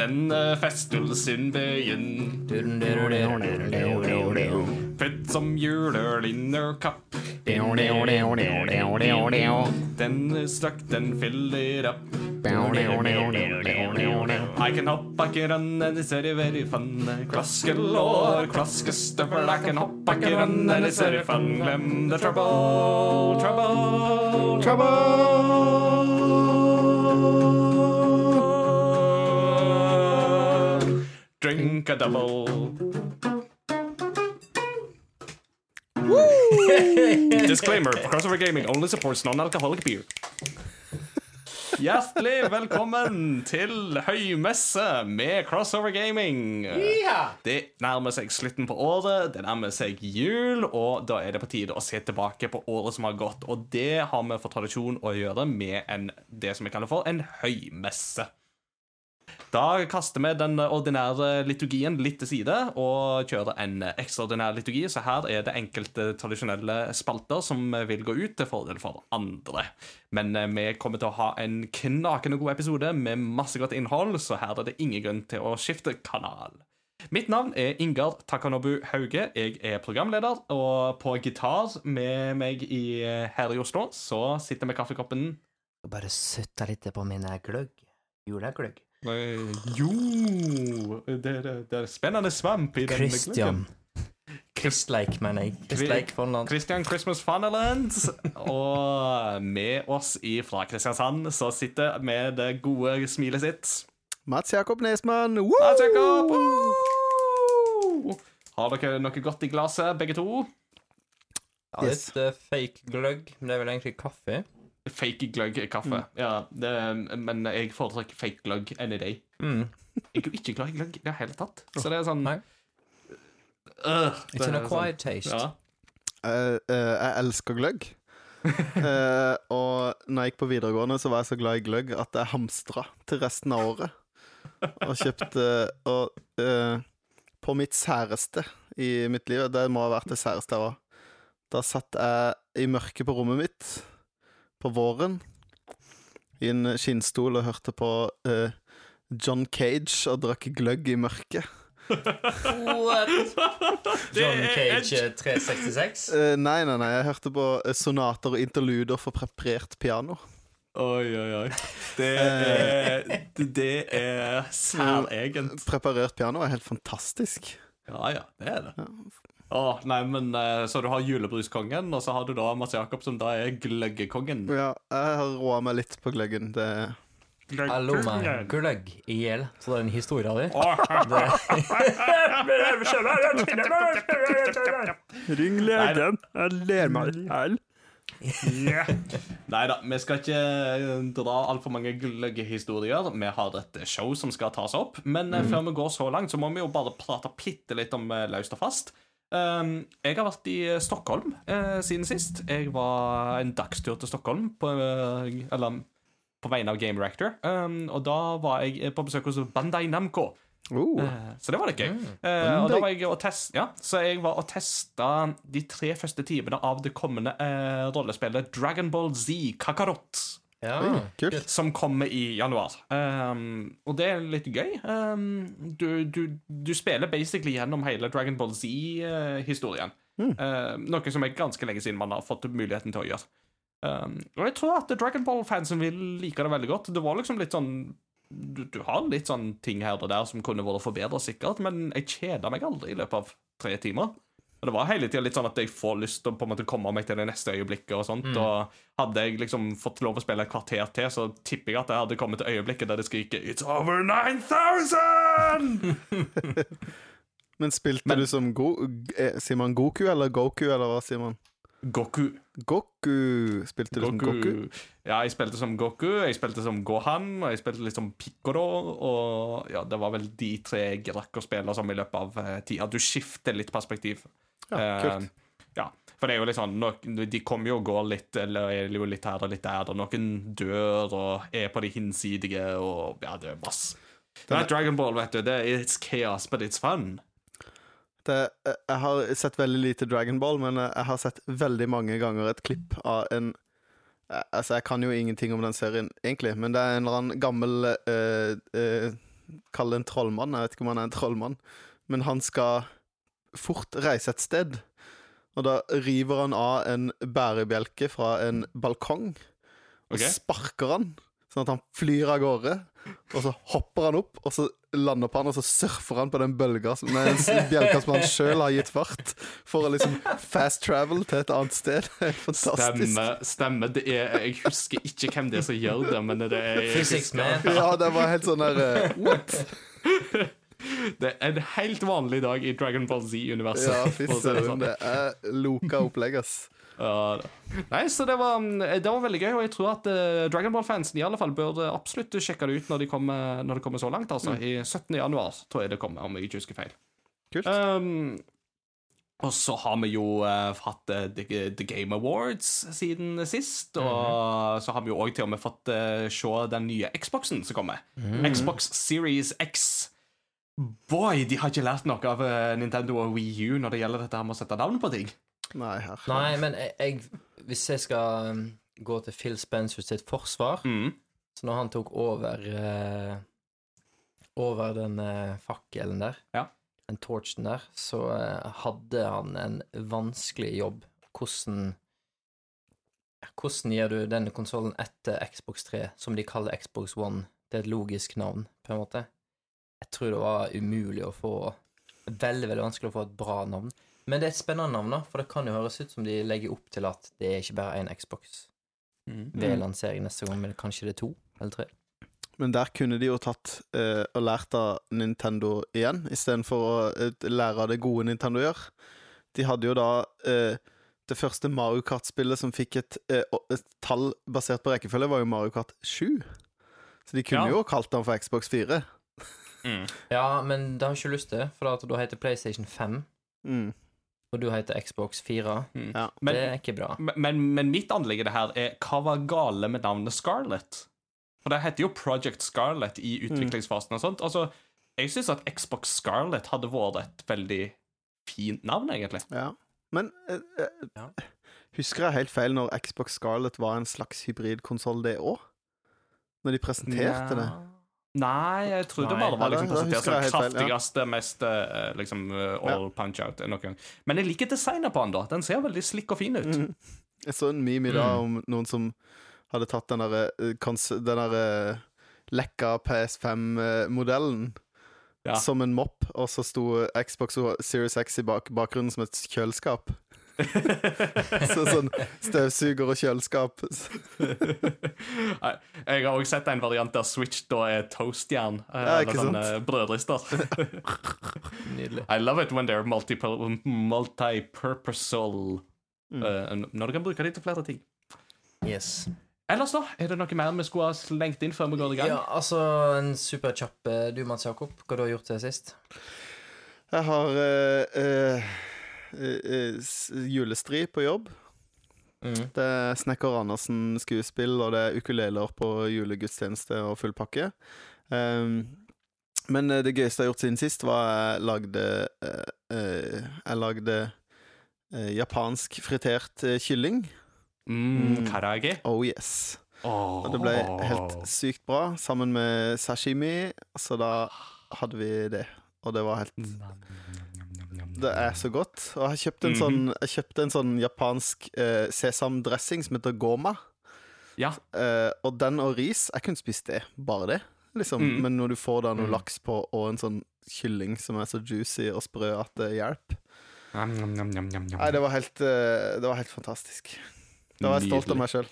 Denne festelsen begynner Putt som juler inner kapp. Den støkk, den fyller opp. I can hop, I can run, and it's very, very fun. Klaskelår, klaskestøvel, I can hop, I can run, and it's very fun. Glem the trouble, trouble, trouble. Drink a double. Disclaimer, Crossover Gaming only supports non-alcoholic beer. Hjertelig velkommen til høymesse med Crossover Gaming. Det nærmer seg slutten på året, det nærmer seg jul, og da er det på tide å se tilbake på året som har gått. Og det har vi for tradisjon å gjøre med en, det som vi kaller for en høymesse. Da kaster vi den ordinære liturgien litt til side og kjører en ekstraordinær liturgi. Så her er det enkelte tradisjonelle spalter som vil gå ut til fordel for andre. Men eh, vi kommer til å ha en knakende god episode med masse godt innhold, så her er det ingen grunn til å skifte kanal. Mitt navn er Ingar Takanobu Hauge. Jeg er programleder, og på gitar med meg i, her i Oslo så sitter vi kaffekoppen bare sutta litt på min gløgg. Julegløgg. Eh, Jo det, er- det er spennende svamp i den Christian. gløggen. Kristleik, mener jeg. Kristleik Fonland. Christian Christmas Funnerland. Og med oss fra Kristiansand så sitter med det gode smilet sitt Mats Jakob Nesmann. Woo! Mats Jakob. Woo! Har dere noe godt i glasset, begge to? Ja, litt yes. fake gløgg, men det er vel egentlig kaffe. Fake gløgg kaffe. Ja, det, men jeg foretrekker fake gløgg any day. Mm. Jeg er jo ikke glad i gløgg i det hele tatt. Så det er sånn Nei. Uh, It's an acquired acquired taste. Ja. Uh, uh, jeg elsker gløgg. Eh, og når jeg gikk på videregående, så var jeg så glad i gløgg at jeg hamstra til resten av året. Og kjøpte Og eh, på mitt særeste i mitt liv, det må ha vært det særeste jeg var, da satt jeg i mørket på rommet mitt på våren i en skinnstol og hørte på uh, John Cage og drakk gløgg i mørket. What? John Cage eh, 366. Uh, nei, nei, nei. Jeg hørte på eh, sonater og interluder for preparert piano. Oi, oi, oi. Det er, det er særegent. Preparert piano er helt fantastisk. Ja, ja, det er det. Å, nei, men eh, Så du har julebruskongen, og så har du da Mats Jakob, som da er gløggekongen. Ja, jeg har roa meg litt på gløggen. Det Jeg lo meg gløgg i hjel, så det er en historie av det. Ring legen, jeg ler meg i hjel. Nei da, vi skal ikke eh, dra altfor mange gløggehistorier. Vi har et show som skal tas opp. Men mm. før vi går så langt, så må vi jo bare prate bitte litt om Laust løst og fast. Um, jeg har vært i Stockholm eh, siden sist. Jeg var en dagstur til Stockholm på, eh, eller, på vegne av Game Reactor. Um, og da var jeg på besøk hos Bandai Namco. Oh, Eh, Så det var litt gøy. Eh, og da var jeg og test, ja, så jeg var og testa de tre første timene av det kommende uh, rollespillet Dragon Ball Z Kakarot. Ja, kult. Som kommer i januar. Um, og det er litt gøy. Um, du, du, du spiller basically gjennom hele Dragon Ball Z-historien. Uh, noe som er ganske lenge siden man har fått muligheten til å gjøre. Um, og jeg tror at Dragon Ball-fansen vil like det veldig godt. Det var liksom litt sånn du, du har litt sånn ting her og der som kunne vært forbedret, sikkert, men jeg kjeda meg aldri i løpet av tre timer. Og Det var hele tida litt sånn at jeg får lyst til å på en måte komme meg til det neste øyeblikket. Og sånt, og hadde jeg liksom fått lov å spille et kvarter til, så tipper jeg at jeg hadde kommet til øyeblikket der det skriker It's over 9000! Men spilte Men- du som Go eh, Sier man Goku eller Goku, eller hva sier man? Goku. Goku. Spilte du som Goku? Ja, jeg spilte som Goku, jeg spilte som Gohan, og jeg spilte litt som Piccolo. Og ja, det var vel de tre jeg rakk å spille som i løpet av eh, tida. Du skifter litt perspektiv. Ja, kult. Eh, ja, for det er jo litt sånn De kommer jo og går litt, eller er jo litt her og litt der, og noen dør og er på de hinsidige, og ja, det er masse. Det er Dragon Ball, vet du. Det er It's chaos, but it's fun. Det, eh, jeg har sett veldig lite Dragon Ball, men eh, jeg har sett veldig mange ganger et klipp av en Altså, jeg kan jo ingenting om den serien, egentlig, men det er en eller annen gammel øh, øh, Kall det en trollmann. Jeg vet ikke om han er en trollmann, men han skal fort reise et sted. Og da river han av en bærebjelke fra en balkong og okay. sparker han, sånn at han flyr av gårde. Og så hopper han opp, og så lander på han, og så surfer han på den bølga med en bjelke som han sjøl har gitt fart, for å liksom fast travel til et annet sted. Det er fantastisk. Stemme, stemme. Er, jeg husker ikke hvem det er som gjør det, men det er Physics Ja, det var helt sånn der eh, What? Det er en helt vanlig dag i Dragon Ball Z-universet. Ja, fy søren. sånn. Det er loka opplegg, ass. Ja. Nei, så det var, det var veldig gøy, og jeg tror at uh, Dragon Ball-fansen i alle fall bør absolutt sjekke det ut når, de kommer, når det kommer så langt. Altså. I 17. januar tror jeg det kommer, om jeg ikke husker feil. Kult. Um, og så har vi jo uh, hatt uh, The, Game Awards siden sist. Og så har vi jo òg til og med fått uh, se den nye Xboxen som kommer. Xbox Series X. Boy, de har ikke lært noe av eh, Nintendo og Wii U når det gjelder dette med å sette navn på ting. Nei. Nei, men jeg, jeg Hvis jeg skal um, gå til Phil Spencer sitt forsvar Mm. Så når han tok over uh, Over den uh, fakkelen der, Ja. den torchen der, så uh, hadde han en vanskelig jobb. Hvordan Hvordan gjør du denne konsollen etter Xbox 3, som de kaller Xbox One? Det er et logisk navn, på en måte. Jeg tror det var umulig å få Veldig, veldig vanskelig å få et bra navn. Men det er et spennende navn, da, for det kan jo høres ut som de legger opp til at det er ikke bare én Xbox ved lansering neste gang, men kanskje det er to eller tre. Men der kunne de jo tatt eh, og lært av Nintendo igjen, istedenfor å eh, lære av det gode Nintendo gjør. De hadde jo da eh, Det første Mario Kart-spillet som fikk et, eh, et tall basert på rekkefølge, var jo Mario Kart 7. Så de kunne Ja. jo kalt den for Xbox 4. Ja, men det har jeg ikke lyst til, for at da heter PlayStation 5, Mm. og du heter Xbox 4. Ja. Men, det er ikke bra. men, men mitt anliggende her er hva var gale med navnet Scarlett? For det heter jo Project Scarlett i utviklingsfasen og sånt. Altså, jeg syns at Xbox Scarlett hadde vært et veldig fint navn, egentlig. Ja. Men eh, eh, Ja. husker jeg helt feil når Xbox Scarlett var en slags hybridkonsoll, det òg? Når de presenterte det? Nei, jeg trodde det Nei. bare var Ja, da- liksom presentert som jeg kraftigste, feil, ja. mest eh, liksom all ja. punch-out noen gang. Men jeg liker designet på den, da. Den ser veldig slikk og fin ut. Mm. Jeg så en meme i dag Mm. om noen som hadde tatt den derre eh, Den derre lekka PS5-modellen Ja. som en mopp, og så sto Xbox Series X i bak bakgrunnen som et kjøleskap. så sånn støvsuger og kjøleskap. Jeg har også sett en variant der Switch da er toastjern. eh, Ja, eller sånn, eh, brødrister. Nydelig. I love it when they're multiple- multi-purposal Mm. eh, Når du kan bruke dem til flere ting. Yes. Ellers, da? Er det noe mer vi skulle ha slengt inn før vi går i gang? Ja, altså, en superkjapp Du, Mats Jakob, hva du har gjort til sist? Jeg har uh, s- julestri på jobb. Mm. Det er Snekker Andersen skuespill, og det er ukuleler på julegudstjeneste og full pakke. Um, men eh, det gøyeste jeg har gjort siden sist, var jeg lagde eh, eh, Jeg lagde eh, japansk fritert eh, kylling. Mm, Mm. karage. Oh yes. Oh. Og det ble helt sykt bra, sammen med sashimi. Så da hadde vi det. Og det var helt Det er så godt. Og jeg kjøpte en Mhm. sånn Jeg kjøpte en sånn japansk eh, sesamdressing som heter goma. Ja. Eh, og den og ris Jeg kunne spist det. Bare det. Liksom. Mm. Men når du får da noe Mm. laks på, og en sånn kylling som er så juicy og sprø at det hjelper. Nei, det var helt eh, Det var helt fantastisk. Da var jeg stolt av meg sjøl.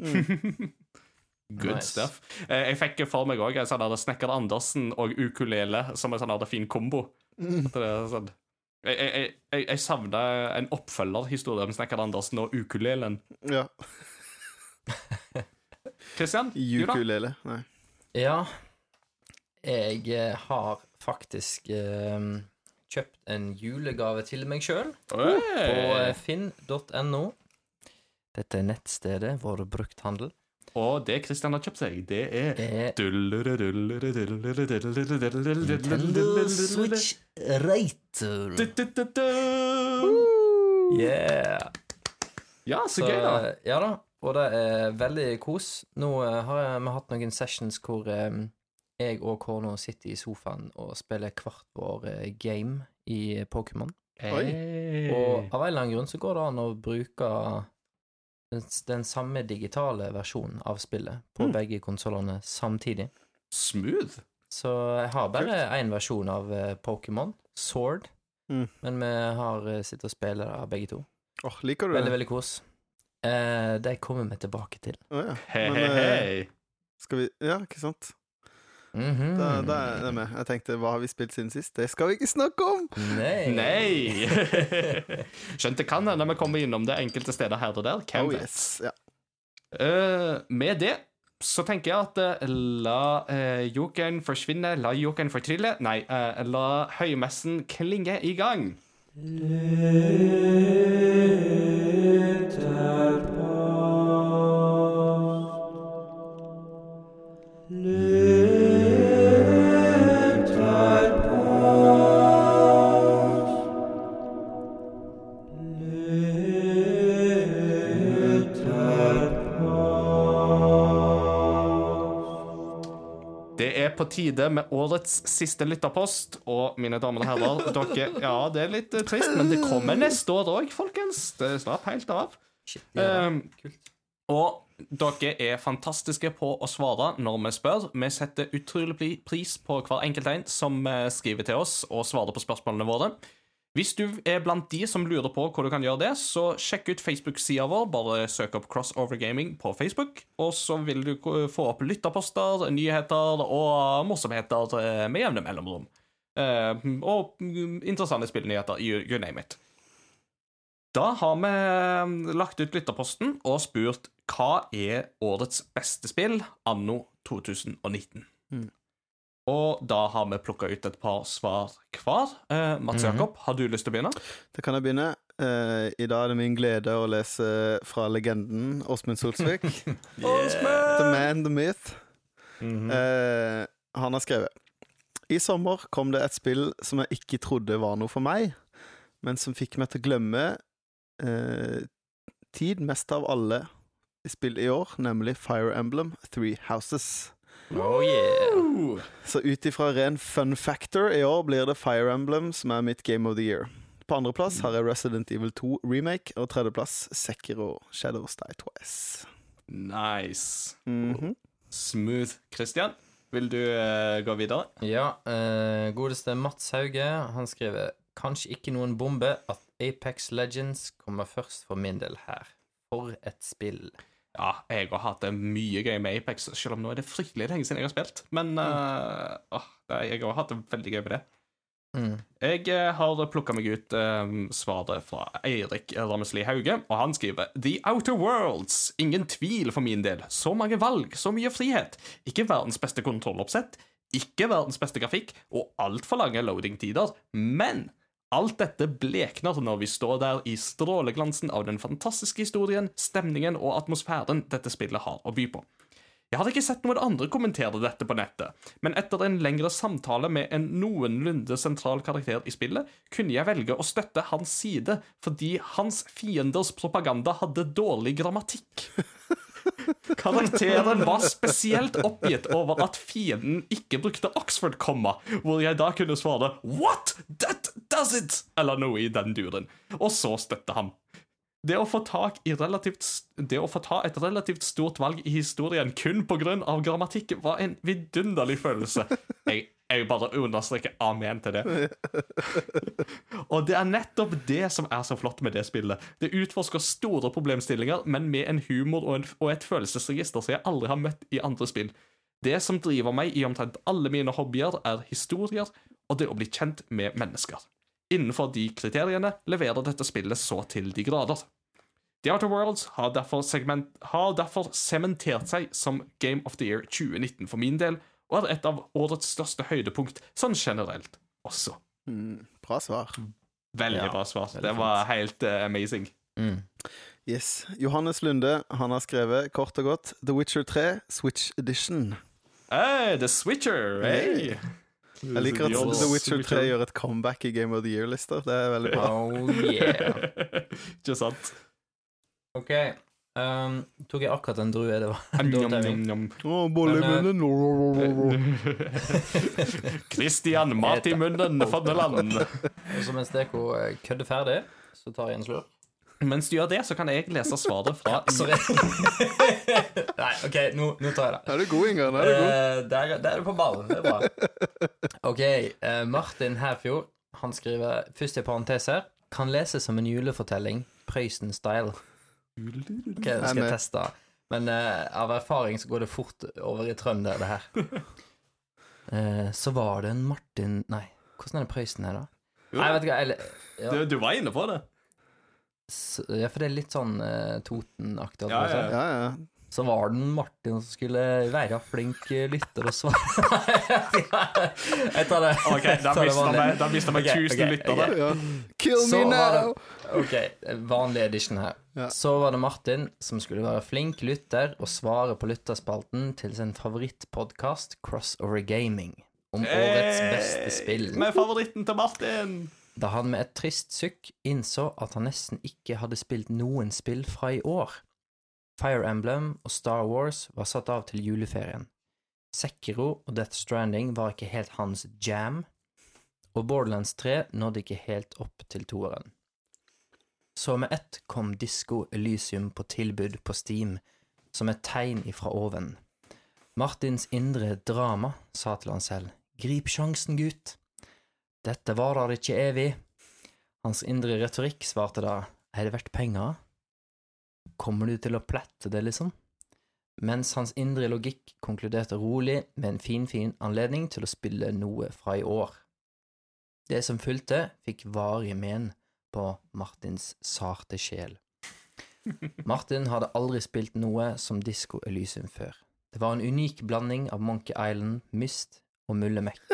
Mm. Good Nice. stuff. Eh, jeg fikk for meg òg en sånn Snekker Andersen og ukulele som en sånn fin kombo. Mm. At det er sånn jeg, jeg, jeg, jeg savna en oppfølgerhistorie om Snekker Andersen og ukulelen. Ja. Kristian? du da? Ukulele. Nei. Ja, jeg eh, har faktisk eh, kjøpt en julegave til meg sjøl på eh, finn.no. Dette er nettstedet vår brukthandel. Og det Christian har kjøpt seg, det er Nintendo Switch Rater. Yeah. Ja, så gøy, da. ja da. Og det er veldig kos. Nå eh, har vi hatt noen sessions hvor eh, jeg og Korno sitter i sofaen og spiller hvert vår eh, game i Pokémon. Oi. Og av en eller annen grunn så går det an å bruke den, samme digitale versjonen av spillet på Mm. begge konsollene samtidig. Smooth. Så jeg har bare én versjon av eh, Pokémon, Sword, Mm. men vi har eh, sittet og spiller det begge to. Åh, liker du Veldig, det? veldig kos. Eh, det kommer vi tilbake til. Oh, ja. Hei, Men, hei, eh, hei. Skal vi Ja, ikke sant? Mhm. Da, da er jeg med. Jeg tenkte, hva har vi spilt siden sist? Det skal vi ikke snakke om! Nei. Nei! Skjønt det kan hende vi kommer innom det enkelte steder her og der. Hvem Oh yes. Ja. uh, med det så tenker jeg at uh, la uh, jokeren forsvinne, la jokeren fortrylle. Nei, uh, la høymessen klinge i gang. Det er på tide med årets siste lytterpost. Og mine damer og herrer, dere Ja, det er litt eh, trist, men det kommer neste år òg, folkens. Det slapp helt av. Shit, ja. Um, Kult. Og dere er fantastiske på å svare når vi spør. Vi setter utrolig pris på hver enkelt en som eh, skriver til oss og svarer på spørsmålene våre. Hvis du er blant de som lurer på hvor du kan gjøre det, så sjekk ut Facebook-sida vår. Bare søk opp Crossover Gaming på Facebook, og så vil du få opp lytterposter, nyheter og morsomheter eh, med jevne mellomrom. Eh, og mm, interessante spillnyheter. You, you name it. Da har vi eh, lagt ut lytterposten og spurt hva er årets beste spill anno 2019. Mm. Og da har vi plukka ut et par svar hver. Eh, Mats Mhm. Jakob, har du lyst til å begynne? Det kan jeg begynne. Eh, I dag er det min glede å lese fra legenden Åsmund Solsvik. The man, the myth. Mhm. Eh, han har skrevet I sommer kom det et spill som jeg ikke trodde var noe for meg, men som fikk meg til å glemme eh, tid mest av alle spill i år, nemlig Fire Emblem Three Houses. Oh yeah. Så ut ifra ren fun factor i år blir det Fire Emblem som er mitt Game of the Year. På andreplass har jeg Resident Evil 2 Remake, og tredjeplass Sekiro Shadows Die Twice. Nice. Mhm. Smooth. Christian, vil du uh, gå videre? Ja, Uh, godeste Mats Hauge, han skriver Kanskje ikke noen bombe at Apex Legends kommer først for min del her. For et spill. Ja, jeg har hatt det mye gøy med Apex, selv om nå er det fryktelig lenge siden jeg har spilt. Men uh, åh, jeg har hatt det veldig gøy med det. Mm. Jeg eh, har plukka meg ut um, svaret fra Eirik Rammesli Hauge, og han skriver The Outer Worlds. Ingen tvil for min del. Så mange valg, så mye frihet. Ikke verdens beste kontrolloppsett, ikke verdens beste grafikk og altfor lange loading-tider, men alt dette blekner når vi står der i stråleglansen av den fantastiske historien, stemningen og atmosfæren dette spillet har å by på. Jeg hadde ikke sett noen andre kommentere dette på nettet, men etter en lengre samtale med en noenlunde sentral karakter i spillet, kunne jeg velge å støtte hans side fordi hans fienders propaganda hadde dårlig grammatikk. Karakteren var spesielt oppgitt over at fienden ikke brukte Oxford-komma, hvor jeg da kunne svare 'What? That does it!' eller noe i den duren, og så støtte ham. Det å, relativt, det å få ta et relativt stort valg i historien kun pga. grammatikk var en vidunderlig følelse. Jeg, jeg bare understreker amen til det. Og det er nettopp det som er så flott med det spillet. Det utforsker store problemstillinger, men med en humor og, en, og et følelsesregister som jeg aldri har møtt i andre spill. Det som driver meg i omtrent alle mine hobbyer, er historier og det å bli kjent med mennesker. Innenfor de kriteriene leverer dette spillet så til de grader. The Outer Worlds har derfor, segment, har derfor sementert seg som Game of the Year 2019 for min del, og er et av årets største høydepunkt sånn generelt også. Mm, bra svar. Veldig Ja, bra svar. veldig Det var helt uh, amazing. Mm. Yes. Johannes Lunde han har skrevet kort og godt The Witcher 3 Switch Edition. Hey, The Switcher! Hey. Jeg liker at The Witcher 3 gjør et comeback i Game of the Year-lister. Det er veldig bra. Oh yeah. Ikke sant? OK. Um, tok jeg akkurat en drue? Det var munnen. Christian, mat i munnen, fadderland. Og så mens Deko eh, kødder ferdig, så tar jeg en slurk. Mens du gjør det, så kan jeg lese svaret fra Sorry. Nei, OK, nå, nå tar jeg det. Er du god, Ingar? Er du god? Uh, der, der er du på ballen. Det er bra. OK. Uh, Martin Herfjord han skriver først i parentes her kan leses som en julefortelling, Prøysen-style. Ok, det skal jeg teste. Men uh, av erfaring så går det fort over i trønder, det her. Eh, så var det en Martin Nei, hvordan er det Prøysen her, da? Jo. Nei, vet du hva, eller ja, Du, du var inne på det. Ja, for det er litt sånn uh, Toten-aktig. Ja, ja, Ja, ja. Så var det Martin som skulle være flink eh, lytter og svare. jeg tar det. Ok, Da mista vi- da mista vi 1000 lyttere. Kill Så me var now! det Ok, vanlig edition her. Ja. Så var det Martin som skulle være flink lytter og svare på lytterspalten til sin favorittpodkast Crossover Gaming om årets beste spill. Med favoritten til Martin. Da han med et trist sukk innså at han nesten ikke hadde spilt noen spill fra i år. Fire Emblem og Star Wars var satt av til juleferien. Sekiro og Death Stranding var ikke helt hans jam, og Borderlands 3 nådde ikke helt opp til toeren. Så med ett kom Disco Elysium på tilbud på Steam, som et tegn ifra oven. Martins indre drama sa til han selv, grip sjansen, gutt. Dette varer ikke evig. Hans indre retorikk svarte da, er det verdt penger? Kommer du til å plette det, liksom? Mens hans indre logikk konkluderte rolig med en finfin anledning til å spille noe fra i år. Det som fulgte, fikk varige men på Martins sarte sjel. Martin hadde aldri spilt noe som Disko Elysium før. Det var en unik blanding av Monkey Island, Myst og Mullemek,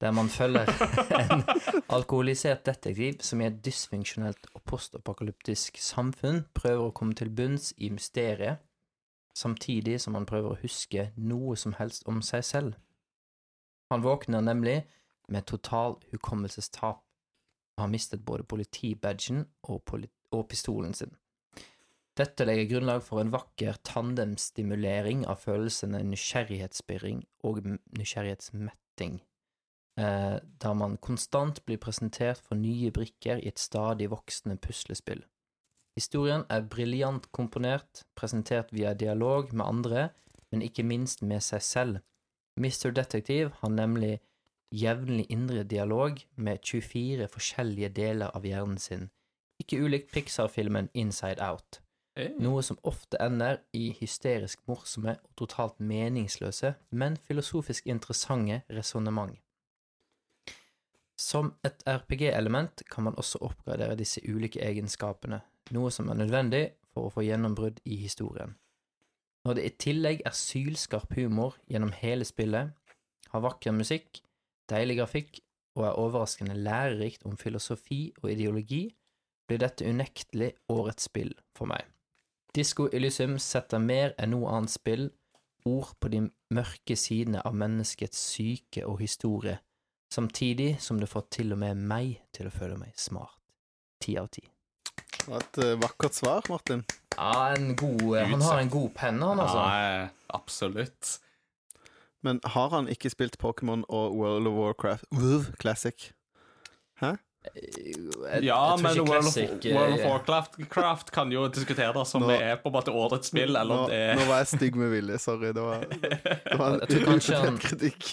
der man følger en alkoholisert detektiv som i et dysfunksjonelt og postapokalyptisk samfunn prøver å komme til bunns i mysteriet, samtidig som han prøver å huske noe som helst om seg selv. Han våkner nemlig med total hukommelsestap og har mistet både politibadgen og, poli og pistolen sin. Dette legger grunnlag for en vakker tandemstimulering av følelsene nysgjerrighetsspirring og nysgjerrighetsmetting, eh, der man konstant blir presentert for nye brikker i et stadig voksende puslespill. Historien er briljant komponert, presentert via dialog med andre, men ikke minst med seg selv. Mr. Detective har nemlig jevnlig indre dialog med 24 forskjellige deler av hjernen sin, ikke ulikt Pixar-filmen Inside Out noe som ofte ender i hysterisk morsomme og totalt meningsløse, men filosofisk interessante resonnement. Som et RPG-element kan man også oppgradere disse ulike egenskapene, noe som er nødvendig for å få gjennombrudd i historien. Når det i tillegg er sylskarp humor gjennom hele spillet, har vakker musikk, deilig grafikk og er overraskende lærerikt om filosofi og ideologi, blir dette unektelig årets spill for meg. Disko Elysium setter mer enn noe annet spill ord på de mørke sidene av menneskets syke og historie, samtidig som det får til og med meg til å føle meg smart. Ti av ti. Det var et eh, vakkert svar, Martin. Ja, en god eh, Han har en god penn, han, altså. Ja, absolutt. Men har han ikke spilt Pokémon og World of Warcraft WoW Classic? Hæ? Jeg, Ja, jeg men World of, eh, World of Warcraft Craft kan jo diskuteres om Nå- det er på en måte årets spill, nå, eller om det er nå var jeg stygg med vilje, sorry. Det var, det var en kanskje kritikk.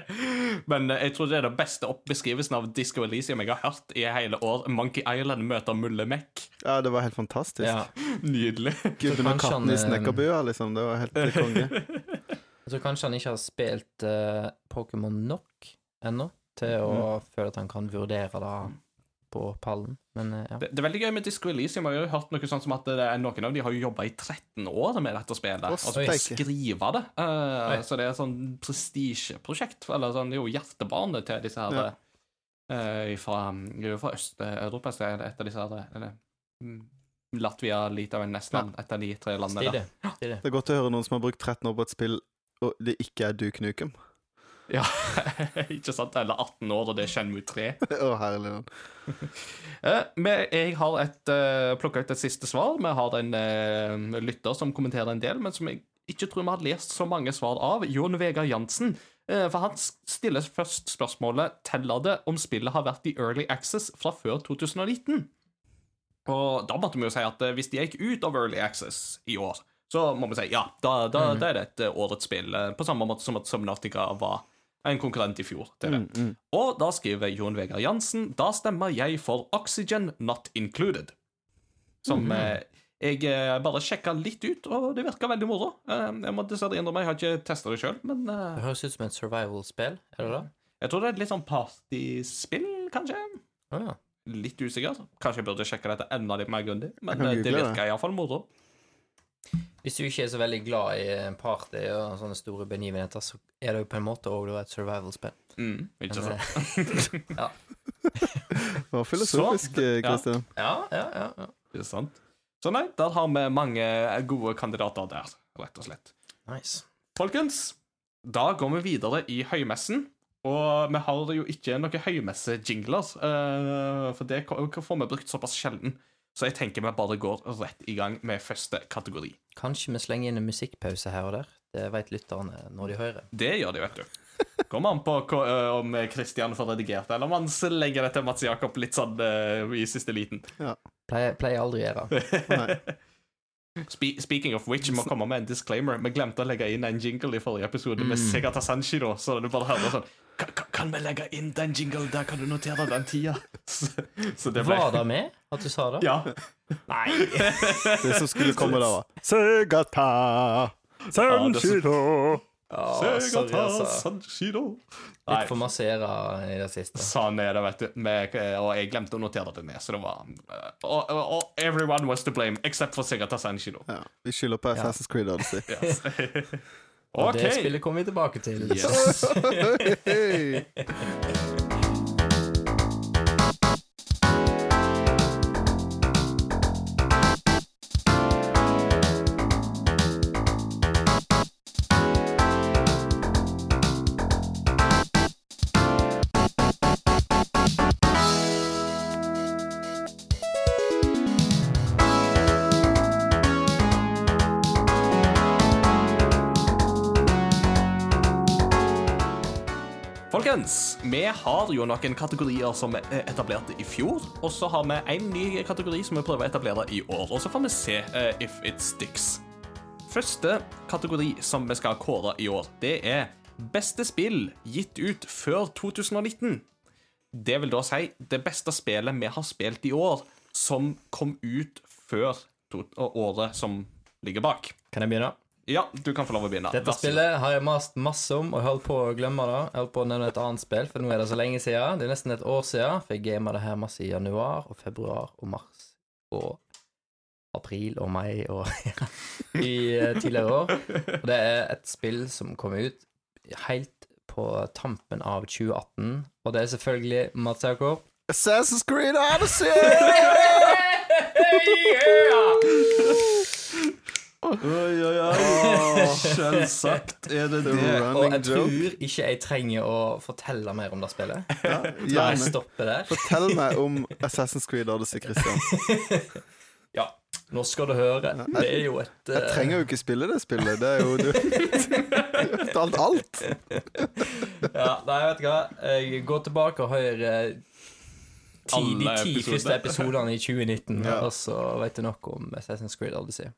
Men eh, jeg tror det er den beste oppbeskrivelsen av Disco Elysium jeg har hørt i hele år. Monkey Island møter Mulle Mek. Ja, det var helt fantastisk. Ja. Nydelig. Gubben og katten i eh, snekkerbua, liksom. Det var helt konge. Jeg tror kanskje han ikke har spilt uh, Pokémon nok ennå til å Mm. føle at han kan vurdere det på pallen, men eh, ja. Det, det er veldig gøy med Disco Elysium. Jeg har jo hørt noe sånt som at det er noen av de har jo jobba i 13 år med dette spillet. Og Altså steike. skrive det. Uh, så det er et sånn prestisjeprosjekt. Eller sånn, det er jo hjertebarnet til disse her Ja. uh, fra, fra Øst-Europa. Er det et av disse her eller, mm, Latvia, Litauen, Estland. Et av de tre landene der. Stilig. Stilig. Det er godt å høre noen som har brukt 13 år på et spill, og det ikke er Duke Nukem. Ja, ikke sant? Eller 18 år, og det er Shenmue 3. Å, herlig. Eh, jeg har et, uh, plukka ut et siste svar. Vi har en uh, lytter som kommenterer en del, men som jeg ikke tror vi har lest så mange svar av. Jon Vegard Jansen. Uh, for han stiller først spørsmålet Teller det om spillet har vært i early access fra før 2019. Og da måtte vi jo si at hvis de gikk ut av early access i år, så må vi si ja, da, da, mm. da er det et årets spill. på samme måte som at Subnautica var en konkurrent i fjor til det. Mm, mm. Og da skriver Jon Vegard Jansen da stemmer jeg for Oxygen Not Included. Som mm. eh, jeg eh, bare sjekka litt ut, og det virka veldig moro. Eh, jeg må dessverre innrømme, jeg har ikke testa det sjøl, men eh, Det høres ut som et survival-spill, er det det? Jeg tror det er et litt sånn partyspill, kanskje. Oh, ja. Litt usikker. Kanskje jeg burde sjekke dette enda litt mer grundig, men eh, det virker iallfall moro. Hvis du ikke er så veldig glad i party og sånne store begivenheter, så er det jo på en måte òg et survival-spill. Mm, ikke sant? ja. Det var filosofisk, Kristian. Ja. Ja, ja, ja, Ikke sant? Så nei, der har vi mange gode kandidater der, rett og slett. Nice. Folkens, da går vi videre i høymessen. Og vi har jo ikke noen høymesse-jingler, uh, for det får vi brukt såpass sjelden. Så jeg tenker vi bare går rett i gang med første kategori. Kanskje vi slenger inn en musikkpause her og der? Det vet lytterne når de hører. Det gjør de, vet du. Kommer an på om Kristian får redigert eller om han legger det til Mats Jakob litt sånn uh, i siste liten. Ja. Pleier, pleier aldri å gjøre. Spe speaking of which, vi må komme med en disclaimer. Vi glemte å legge inn en jingle i forrige episode mm. med Segata Sanshiro, så du bare hører sånn kan, vi legge inn den jingle der? Kan du notere den tida? Så, så det ble... Var det med at du sa det? Ja. Nei. det som skulle komme da, var Segata Sanshiro. Segata Sanshiro. Litt for massere i det siste. Sånn er det, vet du. Med, og jeg glemte å notere det ned, så det var og, og, og everyone was to blame, except for Segata Sanshiro. Ja, vi skylder på Assassin's. Creed Odyssey. Yes. og okay. det spillet kommer vi tilbake til. Yes. Folkens, vi har jo noen kategorier som er etablerte i fjor, og så har vi en ny kategori som vi prøver å etablere i år. Og så får vi se uh, if it sticks. Første kategori som vi skal kåre i år, det er beste spill gitt ut før 2019. Det vil da si det beste spillet vi har spilt i år, som kom ut før året som ligger bak. Kan jeg begynne? Ja, du kan få lov å begynne. Dette spillet har jeg mast masse om og holdt på å glemme det. Jeg holdt på å nevne et annet spill, for nå er det så lenge siden. Det er nesten et år siden, for jeg gama det her masse i januar og februar og mars og april og mai og i uh, tidligere år. Og det er et spill som kom ut helt på tampen av 2018, og det er selvfølgelig Mats Jakob. Assassin's Creed Odyssey! yeah! Oi, oi, oi. Selvsagt er det det. Og jeg tror ikke jeg trenger å fortelle mer om det spillet. Ja, jeg stoppe der. Fortell meg om Assassin's Creed Odyssey, Christian. ja, nå skal du høre. Det er jo et uh... Jeg trenger jo ikke spille det spillet. Det er jo du har fortalt alt. ja, nei, vet du hva. Jeg går tilbake og hører ti, de ti første episodene i 2019, ja. og så vet du nok om Assassin's Creed Odyssey.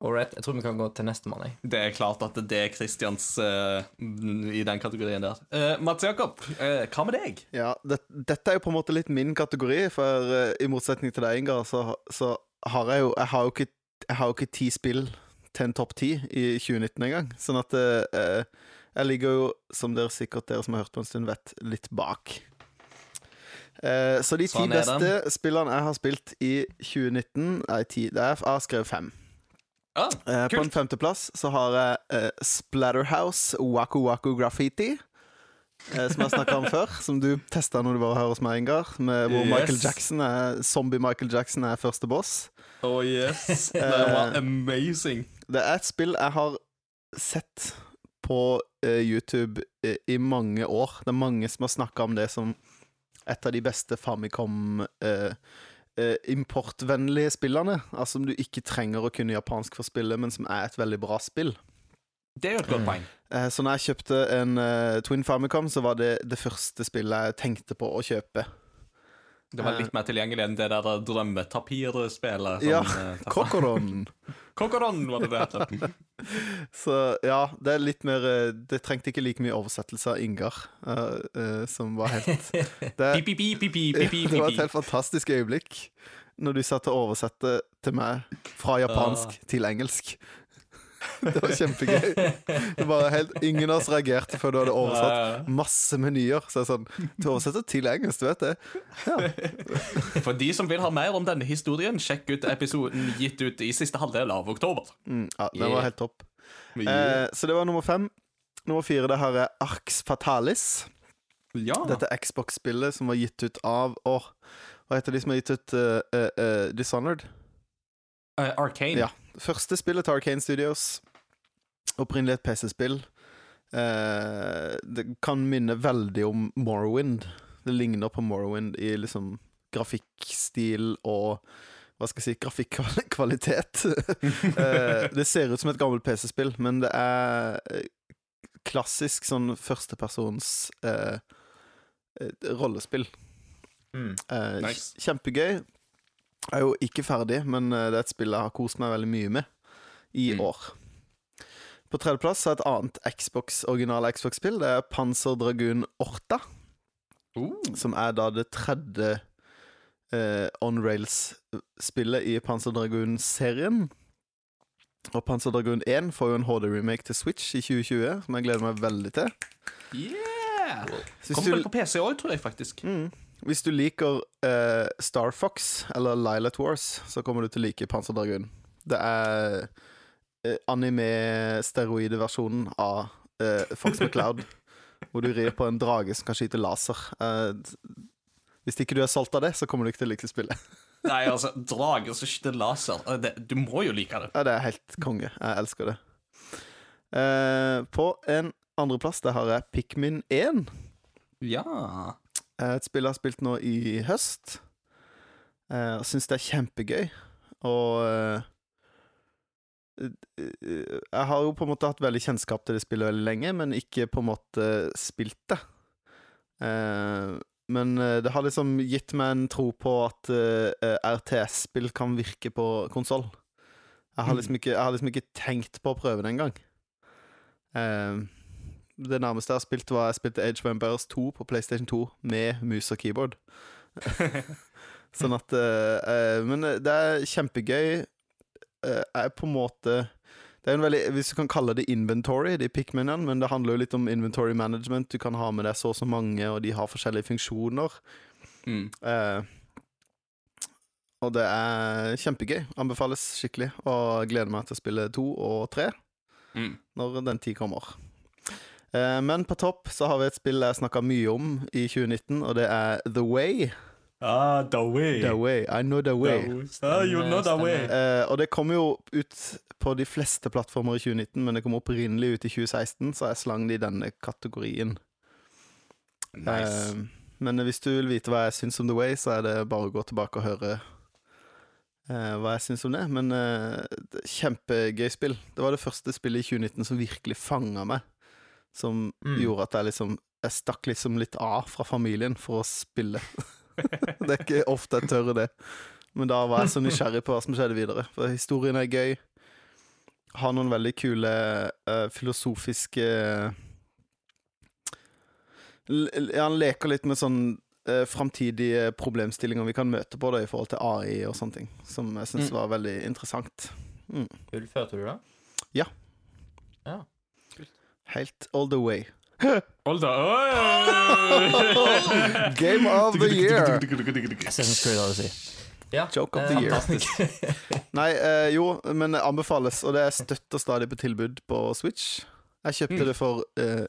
Alright, jeg tror vi kan gå til nestemann. Det er klart at det er Christians uh, i den kategorien der. Uh, Mats Jakob, uh, hva med deg? Ja, det, Dette er jo på en måte litt min kategori, for i motsetning til deg, Ingar, så, så, har jeg jo Jeg har jo ikke, jeg har jo ikke ti spill til en topp ti i 2019 engang. Sånn at jeg ligger jo, som dere sikkert dere som har hørt på en stund, vet, litt bak. så de ti sånn beste spillene jeg har spilt i 2019 Nei, ti, er, jeg har skrevet fem. Ah, eh, på en femteplass så har jeg eh, Splatterhouse Waku Waku Graffiti. Eh, som jeg snakka om før, som du testa når du var her hos meg, Ingar. Med, hvor yes. Michael Jackson er, zombie Michael Jackson er første boss. Oh yes, Det var eh, amazing. Det er et spill jeg har sett på eh, YouTube eh, i mange år. Det er mange som har snakka om det som et av de beste Famicom eh, importvennlige spillene. Altså som du ikke trenger å kunne japansk for spillet, men som er et veldig bra spill. Det er jo et godt poeng. Eh, så når jeg kjøpte en eh, Twin Famicom, så var det det første spillet jeg tenkte på å kjøpe. Det var litt mer tilgjengelig enn det der drømmetapirspillet. Ja, eh, Kokoron. Kokoron var det det het. Så ja, det er litt mer eh, Det trengte ikke like mye oversettelse av Ingar, uh, uh, som var helt det, det var et helt fantastisk øyeblikk når du satt og oversatte til meg fra japansk til engelsk. Det var kjempegøy. Det var helt, ingen av oss reagerte før du hadde oversatt masse menyer. Så jeg sånn Du oversetter til engelsk, du vet det? Ja. For de som vil ha mer om denne historien, sjekk ut episoden gitt ut i siste halvdel av oktober. Mm, ja, den var helt topp. Eh, så det var nummer fem. Nummer fire det her er Arx Fatalis. ja. Dette Xbox-spillet som var gitt ut av Åh, Hva heter de som har gitt ut uh, uh, uh, Dishonored? Arcane. Ja. Første spillet til Arcane Studios. Opprinnelig et PC-spill. Eh, det kan minne veldig om Morrowind. Det ligner på Morrowind i liksom grafikkstil og hva skal jeg si grafikkvalitet. eh, det ser ut som et gammelt PC-spill, men det er eh, klassisk sånn førstepersons eh, eh, rollespill. Mm. Eh, Nice. Kjempegøy. Jeg er jo ikke ferdig, men eh, det er et spill jeg har kost meg veldig mye med i Mm. år. På tredjeplass er et annet Xbox, original Xbox-spill. Det er Panzer Dragoon Orta, Uh, som er da det tredje eh, on rails-spillet i Panzer Dragoon-serien. Og Panzer Dragoon 1 får jo en HD-remake til Switch i 2020, som jeg gleder meg veldig til. yeah! Kommer vel på PC òg, tror jeg faktisk. Mm. Hvis du liker uh, Star Fox eller Lilat Wars, så kommer du til å like Panzer Dragoon. Det er uh, anime-steroide-versjonen av uh, Fox McCloud, hvor du rir på en drage som kan skyte laser. Uh, hvis ikke du er solgt av det, så kommer du ikke til å like spillet. Nei, altså, drager som skyter laser. Det, du må jo like det. Ja, det er helt konge. Jeg elsker det. Uh, på en andreplass der har jeg Pikmin 1. Ja. Eh, Et spill jeg har spilt nå i høst. eh, Og syns det er kjempegøy. Og eh, Jeg har jo på en måte hatt veldig kjennskap til det spillet veldig lenge, men ikke på en måte spilt det. Men det har liksom gitt meg en tro på at RTS-spill kan virke på konsoll. Jeg, har liksom jeg har liksom ikke tenkt på å prøve det engang. Eh, det nærmeste jeg har spilt, var jeg spilte Age of Empires 2 på PlayStation 2 med mus og keyboard. sånn at eh, eh, Men det er kjempegøy. Uh, er på en måte det er en veldig, Hvis du kan kalle det inventory, de Pikminene, men det handler jo litt om inventory management. Du kan ha med deg så og så mange, og de har forskjellige funksjoner. Mm. Uh, og det er kjempegøy. Anbefales skikkelig. Og gleder meg til å spille to og tre Mm. når den tid kommer. Eh, men på topp så har vi et spill jeg snakka mye om i 2019, og det er The Way. Ah, the way. The Way. I know the way. Ah, you know the way. Eh, og det kom jo ut på de fleste plattformer i 2019, men det kom opprinnelig ut i 2016, så jeg slang det i denne kategorien. Nice. Eh, men hvis du vil vite hva jeg syns om The Way, så er det bare å gå tilbake og høre eh, hva jeg syns om det. Men kjempegøy spill. Det var det første spillet i 2019 som virkelig fanga meg. Som Mm. gjorde at jeg liksom Jeg stakk liksom litt av fra familien for å spille. det er ikke ofte jeg tør det. Men da var jeg så nysgjerrig på hva som skjedde videre. For historien er gøy. Har noen veldig kule uh, filosofiske ja, Han leker litt med sånn uh, framtidige problemstillinger vi kan møte på det i forhold til AI og sånne ting, som jeg syns Mm. var veldig interessant. Fullførte du det? Helt all the way. Hold da. Game of the year! Assassin's Creed, har. Ja, Joke of eh, the year. Nei, eh, jo, men det anbefales, og det er støtter stadig på tilbud på Switch. Jeg kjøpte Mm. det for eh,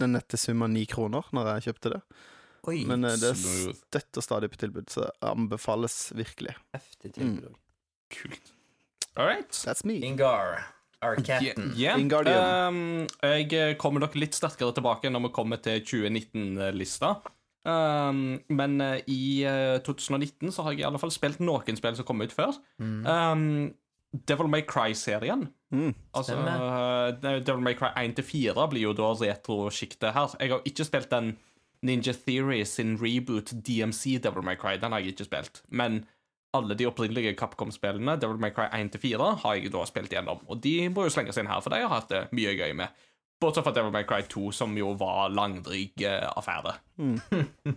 den nette sum av ni kroner når jeg kjøpte det. Oi, Men eh, det Smooth. støtter stadig på tilbud, så det anbefales virkelig. heftig tilbud. Mm. Kult. All right. That's me. Ingar. Arcaten. Yeah. yeah. Um, jeg kommer nok litt sterkere tilbake når vi kommer til 2019-lista. Um, men uh, i uh, 2019 så har jeg i alle fall spilt noen spill som kom ut før. Um, Devil May Cry-serien. Mm. Altså, uh, Devil May Cry 1-4 blir jo da retro-sjiktet her. Jeg har ikke spilt den Ninja Theory sin reboot DMC Devil May Cry. Den har jeg ikke spilt. Men alle de opprinnelige Capcom-spillene, Devil May Cry 1-4, har jeg da spilt gjennom. Og de må jo slenges inn her, for de har hatt det mye gøy med. Bortsett fra Devil May Cry 2, som jo var langdryg uh, affære.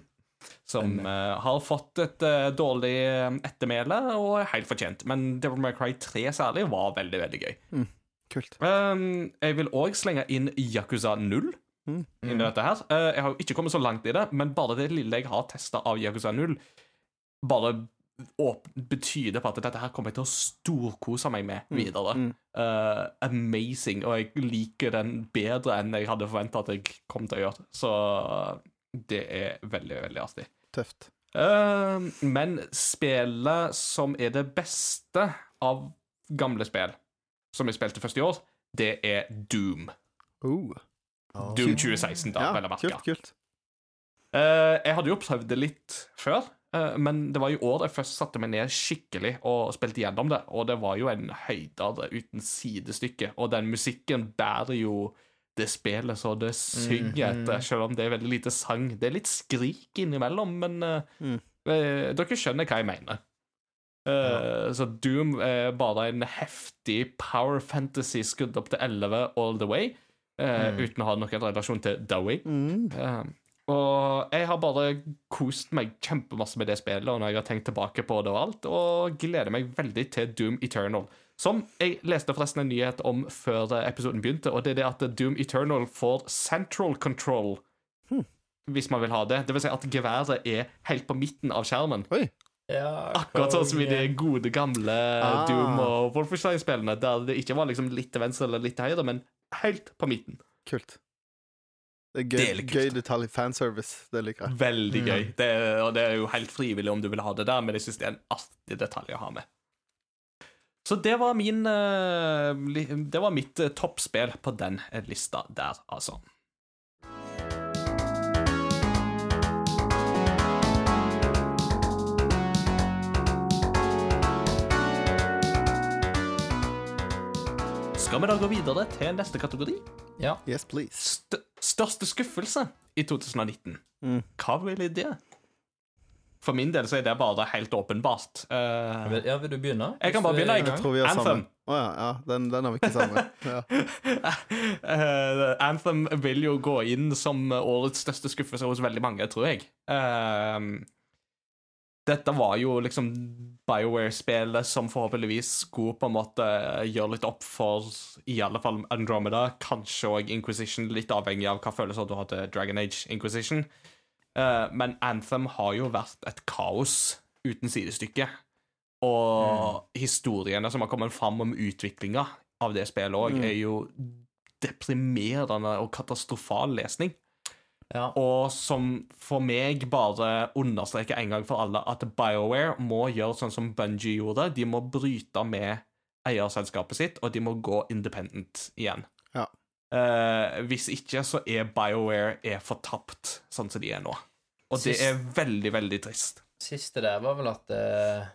som uh, har fått et uh, dårlig eh, ettermæle, og er helt fortjent. Men Devil May Cry 3 særlig var veldig, veldig gøy. Kult. Um, jeg vil òg slenge inn Yakuza 0 Mm. inn i dette her. Uh, jeg har jo ikke kommet så langt i det, men bare det lille jeg har testa av Yakuza 0, bare betyr det på at dette her kommer jeg til å storkose meg med videre. mm. Uh, amazing, og jeg liker den bedre enn jeg hadde forventa at jeg kom til å gjøre. Så det er veldig, veldig artig. Tøft. Uh, men spillet som er det beste av gamle spill, som jeg spilte først i år, det er Doom. Oh. Doom 2016, da, Ja, vel å merke. kult, kult. Uh, jeg hadde jo prøvd det litt før, men det var i år jeg først satte meg ned skikkelig og spilte gjennom det, og det var jo en høydare uten sidestykke, og den musikken bærer jo det spillet så det synger etter, selv om det er veldig lite sang. Det er litt skrik innimellom, men eh, Mm. eh, dere skjønner hva jeg mener. Eh, Så Doom er bare en heftig power fantasy skudd opp til 11 all the way, eh, uten å ha noen relasjon til Dowie. Mm. Og jeg har bare kost meg kjempemasse med det spillet, og når jeg har tenkt tilbake på det og alt, og gleder meg veldig til Doom Eternal. Som jeg leste forresten en nyhet om før episoden begynte, og det er det at Doom Eternal får central control. Hvis man vil ha det. Det vil si at geværet er helt på midten av skjermen. Oi. Ja, Akkurat sånn som i de gode, gamle Ah. Doom og Wolfenstein-spillene, der det ikke var liksom litt til venstre eller litt til høyre, men helt på midten. Kult. Det er gøy, Det gøy detalj. Fanservice. Det liker jeg. Veldig gøy. Det er, og det er jo helt frivillig om du vil ha det der, men jeg syns det er en artig detalj å ha med. Så det var min eh, Det var mitt eh, toppspill på den lista der, altså. Skal vi da gå videre til neste kategori? Ja. Yes, please. St største skuffelse i 2019. Mm. Hva blir det? For min del så er det bare helt åpenbart. Uh, Vil, ja, vil du begynne? Jeg kan bare begynne, jeg. Jeg tror vi er Anthem. samme. oh, ja, ja. Den, den har vi ikke sammen. Ja. uh, Anthem vil jo gå inn som årets største skuffelse hos veldig mange, tror jeg. Eh, dette var jo liksom BioWare-spillet som forhåpentligvis skulle på en måte gjøre litt opp for i alle fall Andromeda, kanskje òg Inquisition, litt avhengig av hva følelser du har til Dragon Age Inquisition. Uh, men Anthem har jo vært et kaos uten sidestykke. Og historiene som har kommet fram om utviklinga av det spillet òg, er jo deprimerende og katastrofal lesning. Ja. Og som for meg bare understreker en gang for alle at BioWare må gjøre sånn som Bungie gjorde. De må bryte med eierselskapet sitt, og de må gå independent igjen. Ja. Eh, hvis ikke så er BioWare er fortapt sånn som de er nå. Og det er veldig, veldig trist. Siste der var vel at eh,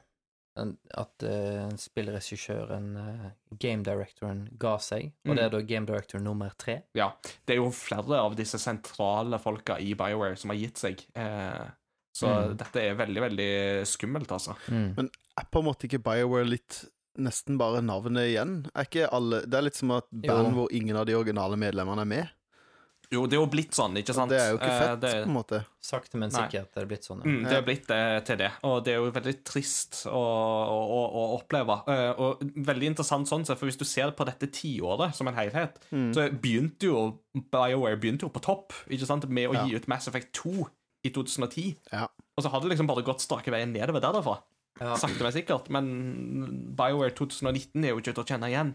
at uh, spillregissøren, uh, game directoren, ga seg. Og Mm. det er da game director nummer tre. Ja, det er jo flere av disse sentrale folka i BioWare som har gitt seg. Uh, så Mm. dette er veldig, veldig skummelt, altså. Men er på en måte ikke BioWare litt nesten bare navnet igjen? Er ikke alle Det er litt som at band Jo. hvor ingen av de originale medlemmene er med. Jo, det er jo blitt sånn, ikke sant? Det er jo ikke Eh, fett, det- på en måte. Sakte, men sikkert er det blitt sånn. ja. Mm, det er blitt det til det, og det er jo veldig trist å, å, å oppleve. Eh, og veldig interessant sånn sett, for hvis du ser på dette tiåret som en helhet, Mm. så begynte jo BioWare begynte jo på topp ikke sant, med å Ja. gi ut Mass Effect 2 i 2010. Ja. Og så hadde det liksom bare gått strake veien nedover derfra. Ja. Sakte, men sikkert. Men BioWare 2019 er jo ikke til å kjenne igjen.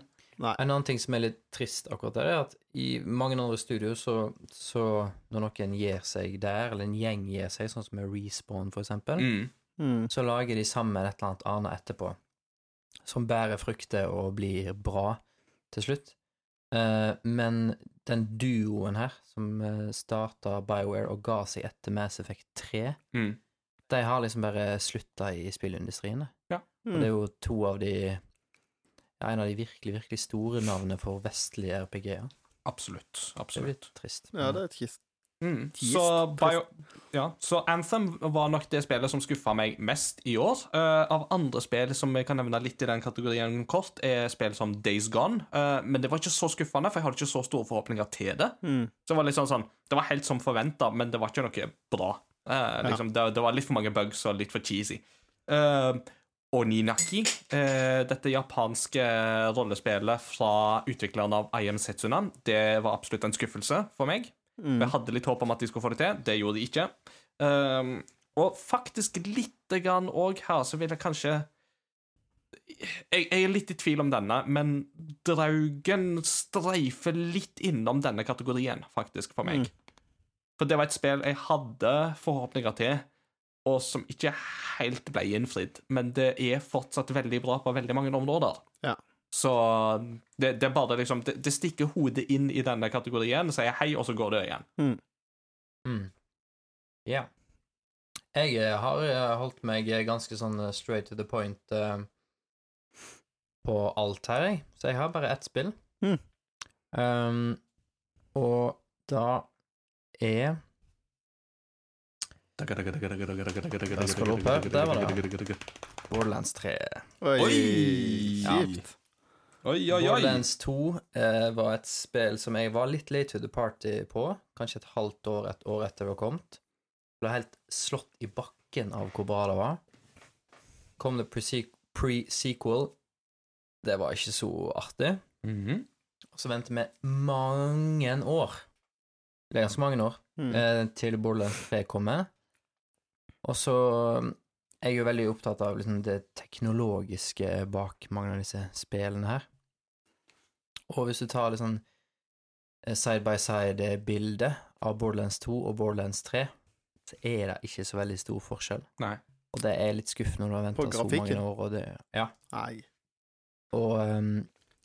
En annen ting som er litt trist akkurat der, er at i mange andre studier så, så når noen gir seg der, eller en gjeng gir seg, sånn som med Respawn for eksempel, Mm. Mm. så lager de sammen et eller annet annet etterpå, som bærer frukter og blir bra. til slutt. Eh, men den duoen her, som uh, starta Bioware og ga seg etter Mass Effect 3, Mm. de har liksom bare slutta i spillindustrien. Ja. Og det er jo to av de ja, En av de virkelig, virkelig store navnene for vestlige RPG-er. Absolutt. Det er absolutt. litt trist. Ja, det er et kist. Mm. Trist, Så. Bio, ja, så Anthem var nok det spillet som skuffa meg mest i år. Uh, av andre spill som jeg kan nevne litt i den kategorien kort, er spill som Days Gone. Uh, men det var ikke så skuffende, for jeg hadde ikke så store forhåpninger til det. Mm. Så det var litt sånn, sånn Det var helt som forventa, men det var ikke noe bra. Uh, liksom, det, det var litt for mange bugs og litt for cheesy. Oninaki, eh, dette japanske rollespillet fra utvikleren av IM Setsuna det var absolutt en skuffelse for meg. Mm. Jeg hadde litt håp om at de skulle få det til. Det gjorde de ikke. Um, og faktisk lite grann òg her, så vil jeg kanskje jeg, jeg er litt i tvil om denne, men Draugen streifer litt innom denne kategorien, faktisk, for meg. For det var et spill jeg hadde forhåpninger til, og som ikke helt ble innfridd. Men det er fortsatt veldig bra på veldig mange områder. Ja. Så det, det er bare liksom det, det stikker hodet inn i denne kategorien, sier hei, og så går det igjen. Mm. Ja. Jeg eh, har eh, holdt meg eh, ganske sånn straight to the point uh, på alt her, jeg. Så jeg har bare ett spill. Mm. Um, og da er Jeg skal opp her. Der var Borderlands 3. Oi! Kjipt. Oi, oi, oi. Borderlands 2 eh, var et spill som jeg var litt late to the party på. Kanskje et halvt år, et år etter det var kommet. Ble helt slått i bakken av hvor bra det var. Kom det pre- pre-sequel. Det var ikke så artig. Mhm. Og så ventet vi mange år, det er ganske mange år, Mm. eh, til Borderlands 3 kommer. Og så er jeg jo veldig opptatt av liksom, det teknologiske bak mange av disse spillene her. Og hvis du tar litt sånn eh, side by side-bilde av Borderlands 2 og Borderlands 3, så er det ikke så veldig stor forskjell. Nei. Og det er litt skuffende når du har venta så mange år, og det Ja. Nei. Og um,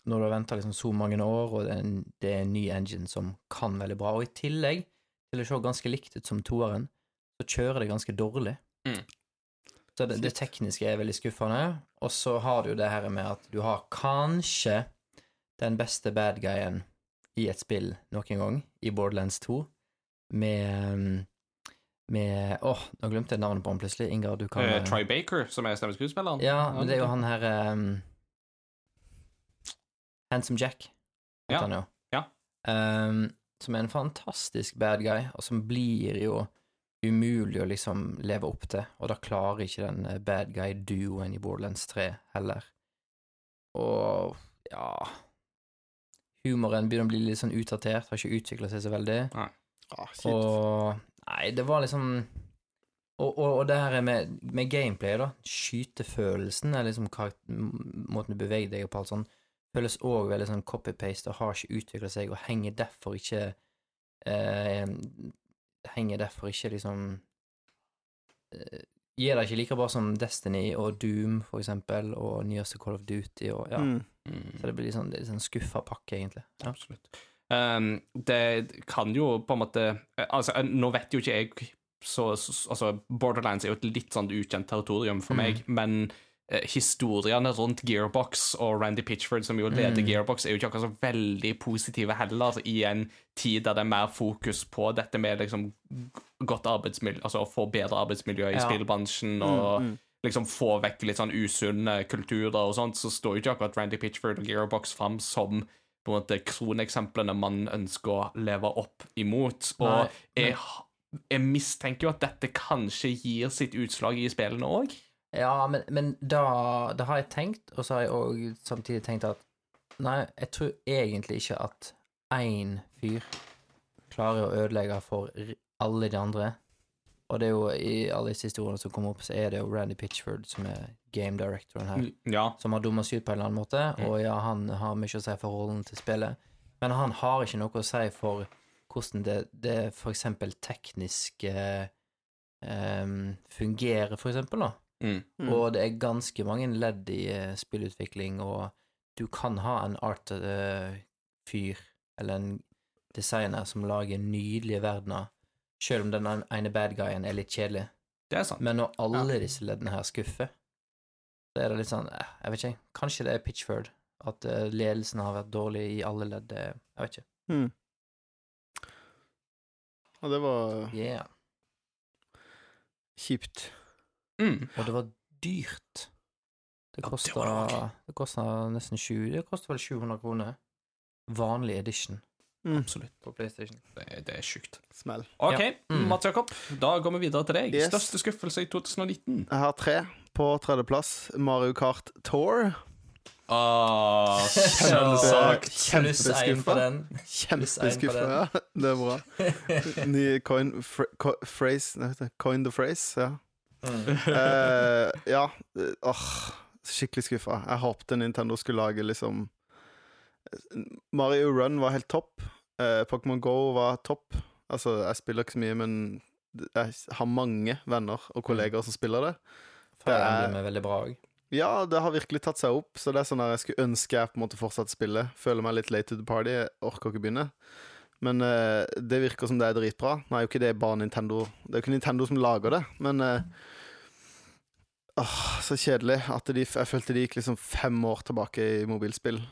når du har venta liksom så mange år, og det er, en, det er en ny engine som kan veldig bra, og i tillegg til å se ganske likt ut som toeren, så kjører det ganske dårlig. Mm. Så det, det tekniske er veldig skuffende. Og så har du jo det her med at du har kanskje den beste bad guyen i et spill noen gang, i Borderlands 2, med ehm, med Åh, nå glemte jeg navnet på han plutselig. Ingar, du kan uh, Try Baker, som er stemmeskuespilleren. ja, men det er jo han her um, Handsome Jack, heter Ja, han jo. ja. Um, som er en fantastisk bad guy, og som blir jo umulig å liksom leve opp til, og da klarer ikke den eh, bad guy-duoen i Borderlands 3 heller. Og ja Humoren begynner å bli litt sånn utdatert, har ikke utvikla seg så veldig. Ah. Og Nei, det var liksom Og, og, og det her med, med gameplay, da. Skytefølelsen, er liksom måten du beveger deg på, alt sånn, føles òg veldig sånn copy-paste og har ikke utvikla seg, og henger derfor ikke eh, Henger derfor ikke liksom eh, Gir det ikke like bra som Destiny og Doom, for eksempel, og nyeste Call of Duty og ja. Mm. Så det blir litt sånn, er sånn skuffa pakke, egentlig. Ja. Absolutt. Um, det kan jo på en måte Altså, nå vet jo ikke jeg så, så Altså, Borderlands er jo et litt sånn ukjent territorium for Mm. meg, men eh, historiene rundt Gearbox og Randy Pitchford, som jo leder Mm. Gearbox, er jo ikke akkurat så veldig positive heller, i en tid der det er mer fokus på dette med liksom godt arbeidsmiljø, altså å få bedre arbeidsmiljø i Ja. spillbransjen, og Mm, mm. liksom få vekk litt sånn usunne kulturer og sånt, så står jo ikke akkurat Randy Pitchford og Gearbox fram som på en måte kroneksemplene man ønsker å leve opp imot. Og Nei, jeg, jeg mistenker jo at dette kanskje gir sitt utslag i spillene òg. Ja, men, men da, da har jeg tenkt, og så har jeg òg samtidig tenkt at Nei, jeg tror egentlig ikke at én fyr klarer å ødelegge for alle de andre. Og det er jo i alle disse historiene som kommer opp, så er det jo Randy Pitchford som er game directoren her, Ja. som har dumma seg ut på en eller annen måte. Og ja, han har mye å si for rollen til spillet, men han har ikke noe å si for hvordan det, det for eksempel teknisk eh, fungerer, for eksempel, da. Mm. Mm. Og det er ganske mange ledd i eh, spillutvikling, og du kan ha en art-fyr eller en designer som lager nydelige verdener, selv om den ene bad guyen er litt kjedelig. Det er sant. Men når alle disse leddene her skuffer, så er det litt sånn eh, Jeg vet ikke. Kanskje det er Pitchford. At eh, ledelsen har vært dårlig i alle ledd. eh, Jeg vet ikke. Mm. Og det var Yeah. kjipt. Mm. Og det var dyrt. Det Ja, det kosta var det kosta nesten 20 Det kosta vel 700 kroner. Vanlig edition Mm. Absolutt. på PlayStation. Det, det er sjukt. Smell. OK, Ja. Mm. Mats Jakob, da går vi videre til deg. Yes. Største skuffelse i 2019? Jeg har tre. På tredjeplass Mario Kart Tour. Ah, selvsagt. Kjempeskuffa. Kjempeskuffa, ja. Det er bra. Ny coin fr co phrase Coin the phrase, ja. Mm. Eh, ja. Åh, skikkelig skuffa. Jeg håpte Nintendo skulle lage liksom Mario Run var helt topp. Uh, Pokémon Go var topp. Altså, jeg spiller ikke så mye, men jeg har mange venner og kolleger som spiller det. Fire Det er- Emblem er veldig bra òg. Ja, det har virkelig tatt seg opp, så det er sånn at jeg skulle ønske jeg på en måte fortsatt spille. Føler meg litt late to the party, jeg orker ikke begynne. Men uh, det virker som det er dritbra. Nå er jo ikke det bare Nintendo Det er jo ikke Nintendo som lager det, men uh, Åh, så kjedelig at de Jeg følte de gikk liksom fem år tilbake i mobilspill.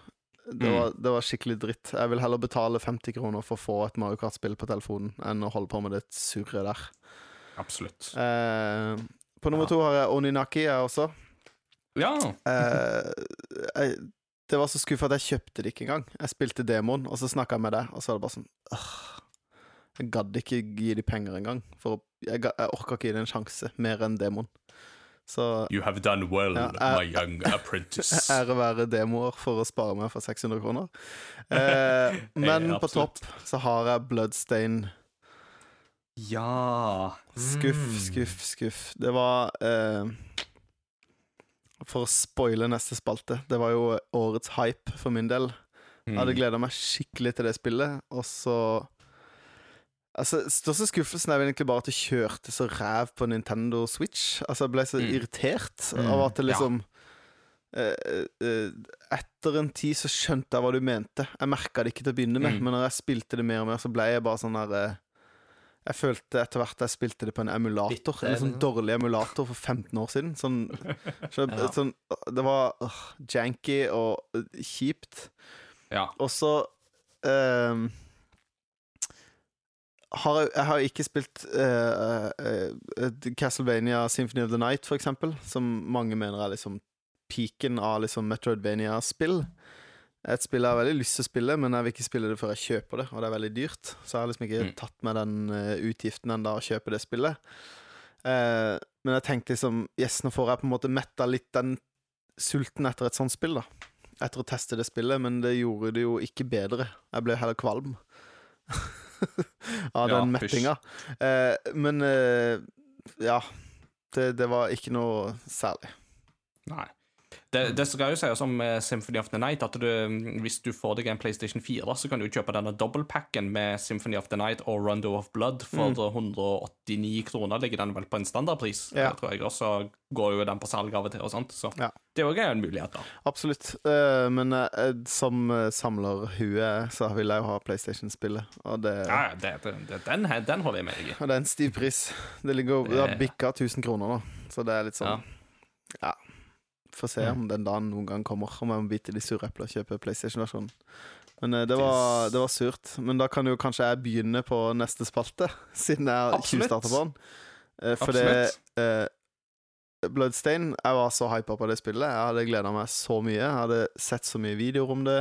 Det Mm. var, det var skikkelig dritt. Jeg vil heller betale 50 kroner for å få et Mario Kart-spill på telefonen enn å holde på med det surret der. Absolutt. Uh, på nummer Ja. to har jeg Oninaki, jeg også. Ja. Eh, jeg, det var så skuffa at jeg kjøpte det ikke engang. Jeg spilte demoen, og så snakka jeg med deg, og så var det bare sånn øh, Jeg gadd ikke gi de penger engang. For jeg, jeg orka ikke gi det en sjanse, mer enn demoen. Så You have done well, Ja, my young apprentice. ære være demoer for å spare meg for 600 kroner. Eh, men på topp så har jeg Bloodstain. Ja. Skuff, Mm. skuff, skuff. Det var eh, For å spoile neste spalte. Det var jo årets hype for min del. Jeg hadde Mm. gleda meg skikkelig til det spillet, og så Altså, Største skuffelsen er vel egentlig bare at det kjørte så ræv på Nintendo Switch. Altså, Jeg ble så Mm. irritert Mm, av at det ja. liksom eh, eh, Etter en tid så skjønte jeg hva du mente. Jeg merka det ikke til å begynne med, Mm. men når jeg spilte det mer og mer, så ble jeg bare sånn der eh, Jeg følte etter hvert jeg spilte det på en emulator. Bitte, en sånn liksom. dårlig emulator for 15 år siden. Sånn, så, Ja. sånn Det var uh, janky og uh, kjipt. ja. Og så ehm, har jeg, jeg har ikke spilt eh, eh, eh, Castlevania Symphony of the Night, for eksempel, som mange mener er liksom peaken av liksom Metroidvania-spill. Et spill jeg har veldig lyst til å spille, men jeg vil ikke spille det før jeg kjøper det, og det er veldig dyrt. Så jeg har liksom ikke Mm. tatt med den uh, utgiften ennå å kjøpe det spillet. Uh, men jeg tenkte liksom Yes, nå får jeg på en måte metta litt den sulten etter et sånt spill, da. Etter å teste det spillet, men det gjorde det jo ikke bedre. Jeg ble heller kvalm av Ja, den mettinga. Uh, men eh, ja. Det, det var ikke noe særlig. Nei. Det, det skal jo sies om eh, Symphony of the Night at du, hvis du får deg en PlayStation 4, så kan du kjøpe denne dobbeltpacken med Symphony of the Night og Rondo of Blood for 189 kroner. Ligger den vel på en standardpris, Ja. tror jeg. Og så går jo den på salg av og til og sånt. Så Ja. det er jo en mulighet, da. Absolutt. Eh, men eh, som samler samlerhue så vil jeg jo ha PlayStation-spillet, og det Ja, ja, det, det, det, den, den holder jeg med deg i. Og det er en stiv pris. Det ligger bikka 1000 kroner nå, så det er litt sånn Ja. Får se Ja. om den dagen noen gang kommer, om jeg må bite de sure eplene og kjøpe PlayStation-versjonen. Men eh, det var, det var surt. Men da kan jo kanskje jeg begynne på neste spalte, siden jeg tjuvstarta på den. Eh, For det Absolutt. eh, Bloodstain Jeg var så hypa på det spillet. Jeg hadde gleda meg så mye. Jeg hadde sett så mye videoer om det.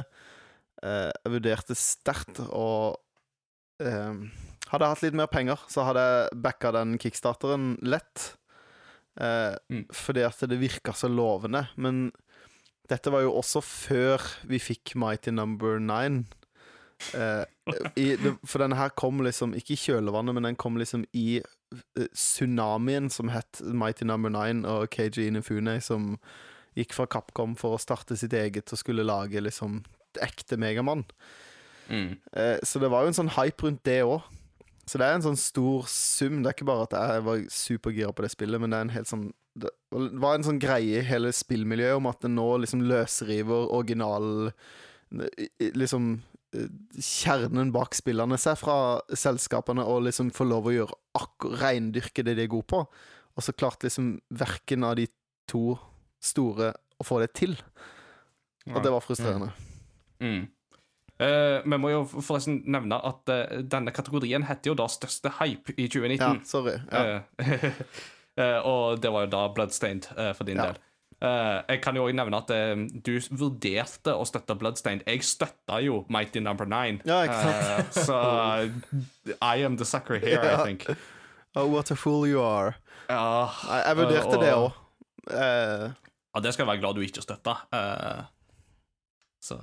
Eh, jeg vurderte sterkt å eh, Hadde jeg hatt litt mer penger, så hadde jeg backa den kickstarteren lett. Eh, Mm. Fordi at det virka så lovende. Men dette var jo også før vi fikk Mighty Number Nine. Eh, i, for denne her kom liksom ikke i kjølvannet, men den kom liksom i eh, tsunamien som het Mighty Number Nine, og KG Inifune som gikk fra Capcom for å starte sitt eget og skulle lage liksom ekte Megamann. Mm. Eh, så det var jo en sånn hype rundt det òg. Så det er en sånn stor sum. Det er ikke bare at jeg var supergira på det spillet, men det er en helt sånn det var en sånn greie i hele spillmiljøet om at det nå liksom løsriver original Liksom kjernen bak spillene seg fra selskapene og liksom får lov å gjøre reindyrke det de er gode på. Og så klarte liksom verken av de to store å få det til. Og det var frustrerende. Mm. Uh, vi må jo forresten nevne at uh, denne kategorien heter jo da Største hype i 2019. Ja, sorry. Ja. Uh, og det var jo da Bloodstained for din ja. del. jeg kan jo òg nevne at du vurderte å støtte Bloodstained. Jeg støtta jo Mighty Number Nine. Ja, så I am the sucker here, I think. Oh, what a fool you are. Ja, jeg, jeg vurderte det òg. ja, det skal jeg være glad du ikke støtta. så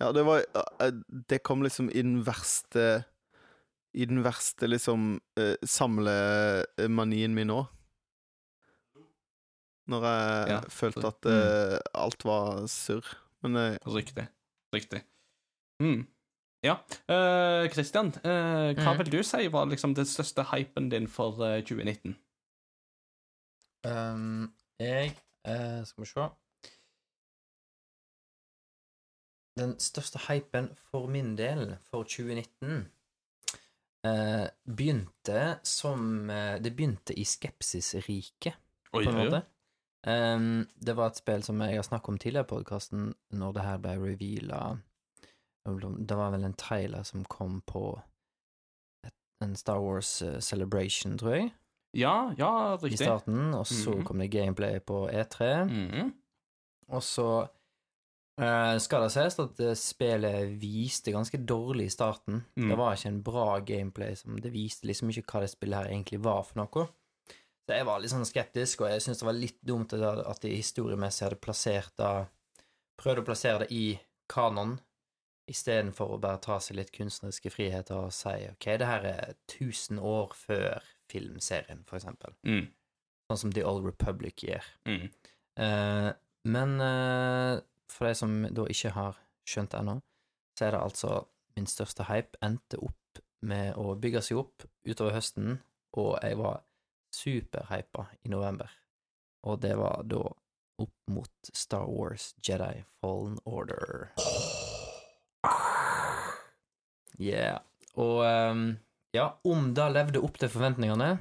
ja, det var eh, Det kom liksom i den verste I den verste, liksom, eh, samlemanien min òg. Når jeg ja. følte at uh, alt var surr. Men uh, Riktig. Riktig. Mm. Ja. Uh, Christian, uh, hva mm. vil du si var liksom den største hypen din for 2019? Um, jeg Skal vi se den største hypen for min del for 2019 eh, begynte som eh, Det begynte i skepsisriket, på en måte. Um, det var et spill som jeg har snakket om tidligere i podkasten, når det her ble reveala Det var vel en trailer som kom på et, en Star Wars uh, Celebration, tror jeg. Ja, ja, riktig. I starten, og så mm -hmm. kom det gameplay på E3. Mm -hmm. Og så skal det sies at spillet viste ganske dårlig i starten. Mm. Det var ikke en bra gameplay. Som det viste liksom ikke hva det spillet her egentlig var for noe. Så jeg var litt sånn skeptisk, og jeg syntes det var litt dumt at de historiemessig hadde plassert det Prøvde å plassere det i kanon, istedenfor å bare ta seg litt kunstneriske friheter og si ok, det her er 1000 år før filmserien, for eksempel. Mm. Sånn som The Old Republic gjør. Mm. Uh, men uh, for de som da ikke har skjønt det ennå, så er det altså min største hype endte opp med å bygge seg opp utover høsten, og jeg var superhypa i november. Og det var da opp mot Star Wars Jedi Fallen Order. Yeah. Og um, ja, om det levde opp til forventningene,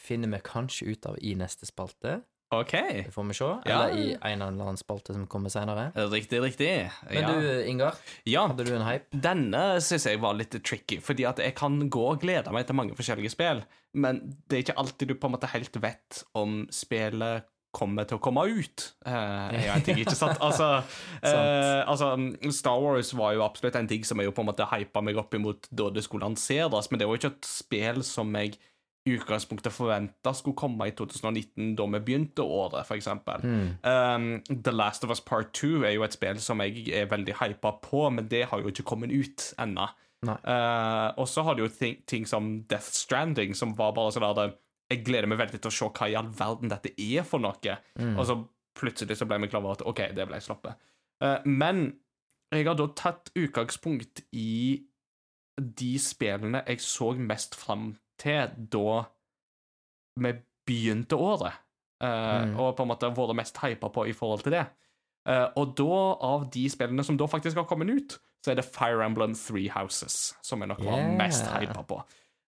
finner vi kanskje ut av i neste spalte. Ok. Det får vi se. Eller i en eller annen spalte som kommer senere. Riktig, riktig. Men ja. du, Ingar, ja. hadde du en hype? Denne syns jeg var litt tricky, fordi at jeg kan gå og glede meg til mange forskjellige spill, men det er ikke alltid du på en måte helt vet om spillet kommer til å komme ut. Uh, jeg vet ikke, sant? Altså, eh, altså, Star Wars var jo absolutt en ting som jeg jo på en måte hypa meg opp imot da det skulle lanseres, men det var jo ikke et spill som jeg utgangspunktet forventa skulle komme i 2019, da vi begynte året, f.eks. Mm. Um, The Last of Us Part 2 er jo et spill som jeg er veldig hypa på, men det har jo ikke kommet ut ennå. Uh, og så har du jo ting, ting, som Death Stranding, som var bare sånn der Jeg gleder meg veldig til å se hva i all verden dette er for noe. Mm. Og så plutselig så ble vi klar over at OK, det ble sluppet. Uh, men jeg har da tatt utgangspunkt i de spillene jeg så mest fram til da vi begynte året, uh, mm. og på en måte vært mest hypa på i forhold til det. Uh, og da, av de spillene som da faktisk har kommet ut, så er det Fire Emblem Three Houses som jeg nok var yeah. mest hypa på.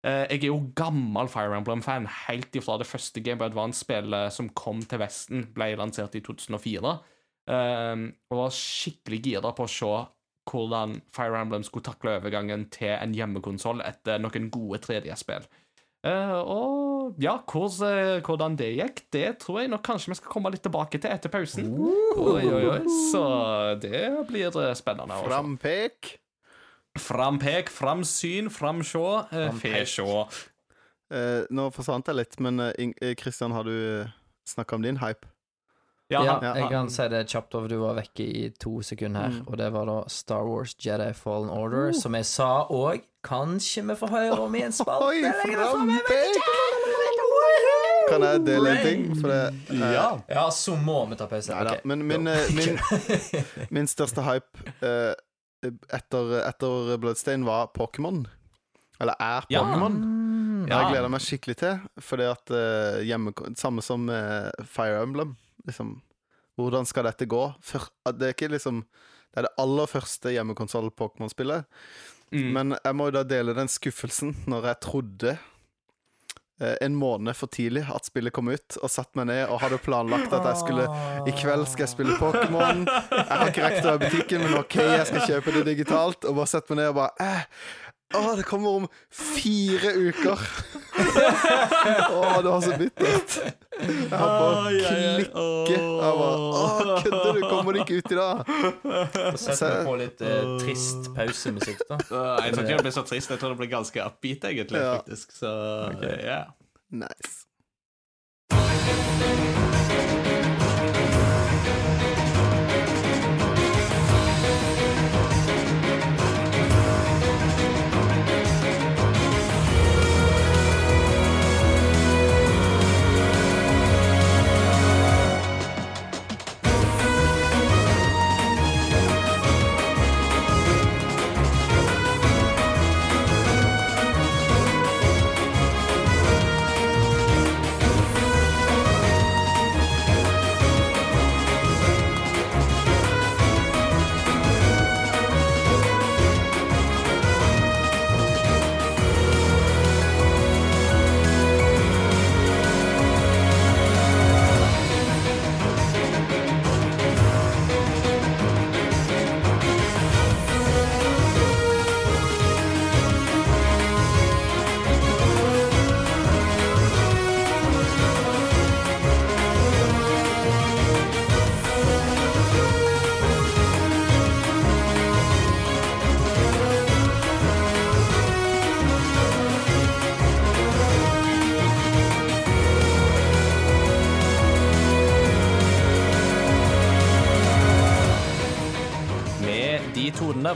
Uh, jeg er jo gammel Fire Emblem-fan, helt ifra det første Game of Advance-spillet som kom til Vesten, ble lansert i 2004. Uh, og var skikkelig gira på å se hvordan Fire Emblem skulle takle overgangen til en hjemmekonsoll etter noen gode 3D-spill. Uh, og ja, hvordan, hvordan det gikk, det tror jeg nok kanskje vi skal komme litt tilbake til etter pausen. Uh. Oi, oi, oi. Så det blir eh, spennende. Også. Frampek. Frampek, framsyn, framsjå, fesjå. Uh, nå forsvant jeg litt, men Kristian, har du snakka om din hype? Ja, ja, jeg kan si det kjapt over. Du var vekke i to sekunder her. Mm. Og det var da Star Wars Jedi Fallen Order, uh. som jeg sa òg. Kanskje vi får høre om i en spalte Oi, Kan jeg dele en ting? For det, uh, ja. ja, så må vi ta pause. Okay. Men min, uh, min, min, største hype uh, etter, etter Bloodstain var Pokémon. Eller er Pokémon. Ja. Mm. Jeg gleder meg skikkelig til, fordi at uh, hjemme, Samme som uh, Fire Emblem. Liksom, hvordan skal dette gå? For, det er ikke liksom Det er det aller første hjemmekonsoll Pokémon-spillet. Mm. Men jeg må jo da dele den skuffelsen når jeg trodde eh, en måned for tidlig at spillet kom ut, og satt meg ned og hadde planlagt at jeg skulle I kveld skal jeg spille Pokémon. Jeg har ikke rekt å være i butikken, men OK, jeg skal kjøpe det digitalt. Og bare sette meg ned og bare eh, Å, det kommer om fire uker! Å, det var så bittert. Jeg har bare klikke. Jeg bare Å, kødder du? Kommer det ikke ut i dag? Setter vi på litt eh, trist pausemusikk, da. Uh, jeg tror ikke det blir så trist. Jeg tror det blir ganske upbeat, egentlig. Ja. faktisk Så ja. Nice.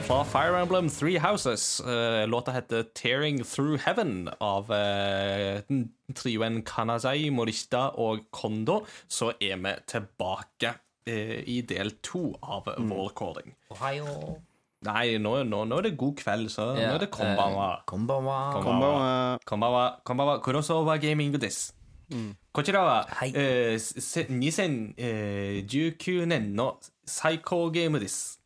Fra Fire Emblem Three Houses. Eh, låta heter 'Tearing Through Heaven' av uh, trioen Kanazai, Morishita og Kondo. Så er vi tilbake eh, i del to av vår recording. Ohio. Nei, nå, nå, nå er det god kveld, så nå er det konbanwa. Eh, konbanwa. Konbanwa. Konbanwa, konbanwa, kurosawa gaming this. こちらは、はいえーせ2019年の最高ゲームです。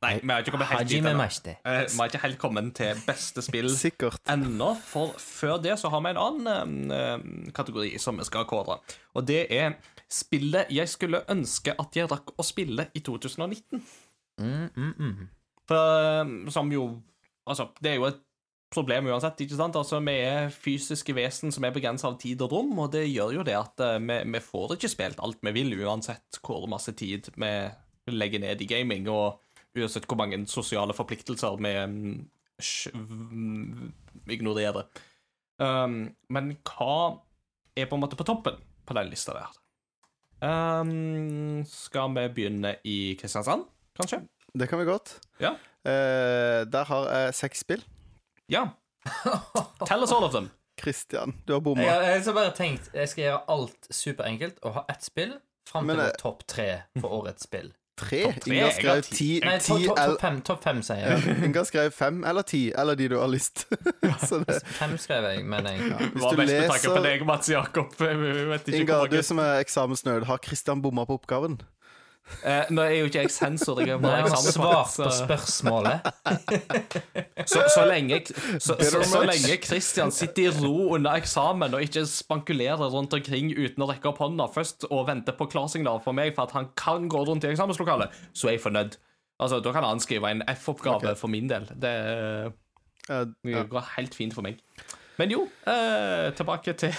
Nei, vi har ikke kommet helt dit ennå. Eh, Vi har ikke helt kommet til beste spill sikkert. ennå, for før det så har vi en annen eh, kategori som vi skal kåre. Og det er spillet jeg skulle ønske at jeg rakk å spille i 2019. Mm, mm, mm. For, eh, som jo Altså, det er jo et problem uansett, ikke sant? Altså, Vi er fysiske vesen som er begrensa av tid og rom, og det gjør jo det at eh, vi, vi får ikke spilt alt vi vil, uansett hvor masse tid vi legger ned i gaming, og uansett hvor mange sosiale forpliktelser vi mm, ignorerer. Um, men hva er på en måte på toppen på den lista der? Um, skal vi begynne i Kristiansand, kanskje? Det kan vi godt. Ja. Uh, der har jeg seks spill. Ja. Tell us all of them. Christian, du har bomma. Jeg har jeg har bare tenkt jeg skal gjøre alt superenkelt og ha ett spill fram til vår topp tre for årets spill. Tre? Topp tre? Inga Jeg har skrev ti. ti, Nei, ti topp to, eller fem, topp fem, sier jeg. Inga skrev fem eller ti, eller de du har lyst. Så det, Fem skrev jeg, mener jeg. hvis Hva du best med tanke på leser deg, Mats Jakob? Jeg vet ikke Inga, hvor du mange- som er eksamensnerd, har Christian bomma på oppgaven? Eh, Nå er jo ikke jeg sensor, jeg er Nei, han har svart på spørsmålet. så, så, lenge, så, så, så lenge Christian sitter i ro under eksamen og ikke spankulerer rundt omkring uten å rekke opp hånda først og vente på klarsignal for meg for at han kan gå rundt i eksamenslokalet, så er jeg fornøyd. Altså, Da kan han skrive en F-oppgave okay. for min del. Det Det går helt fint for meg. Men jo, eh, tilbake til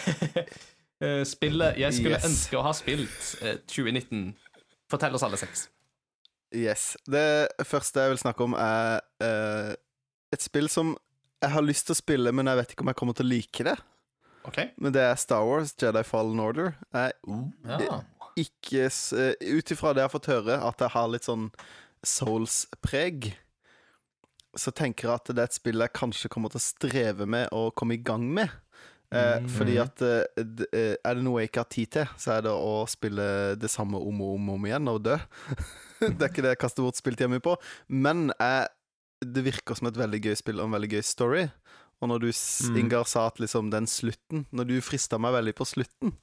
eh, spillet jeg skulle Yes. ønske å ha spilt eh, 2019. Fortell oss alle seks. Yes. Det første jeg vil snakke om, er eh, et spill som jeg har lyst til å spille, men jeg vet ikke om jeg kommer til å like det. OK? Men det er Star Wars Jedi Fallen Order. Jeg Ja. ikke eh, Ut ifra det jeg har fått høre, at jeg har litt sånn Souls-preg, så tenker jeg at det er et spill jeg kanskje kommer til å streve med å komme i gang med. Eh, Mm. Fordi at eh, eh, er det noe jeg ikke har tid til, så er det å spille det samme om og om, og om igjen og dø. det er ikke det jeg kaster bort spilltida mi på. Men jeg, det virker som et veldig gøy spill og en veldig gøy story. Og når du, mm. Ingar, sa at liksom den slutten Når du frista meg veldig på slutten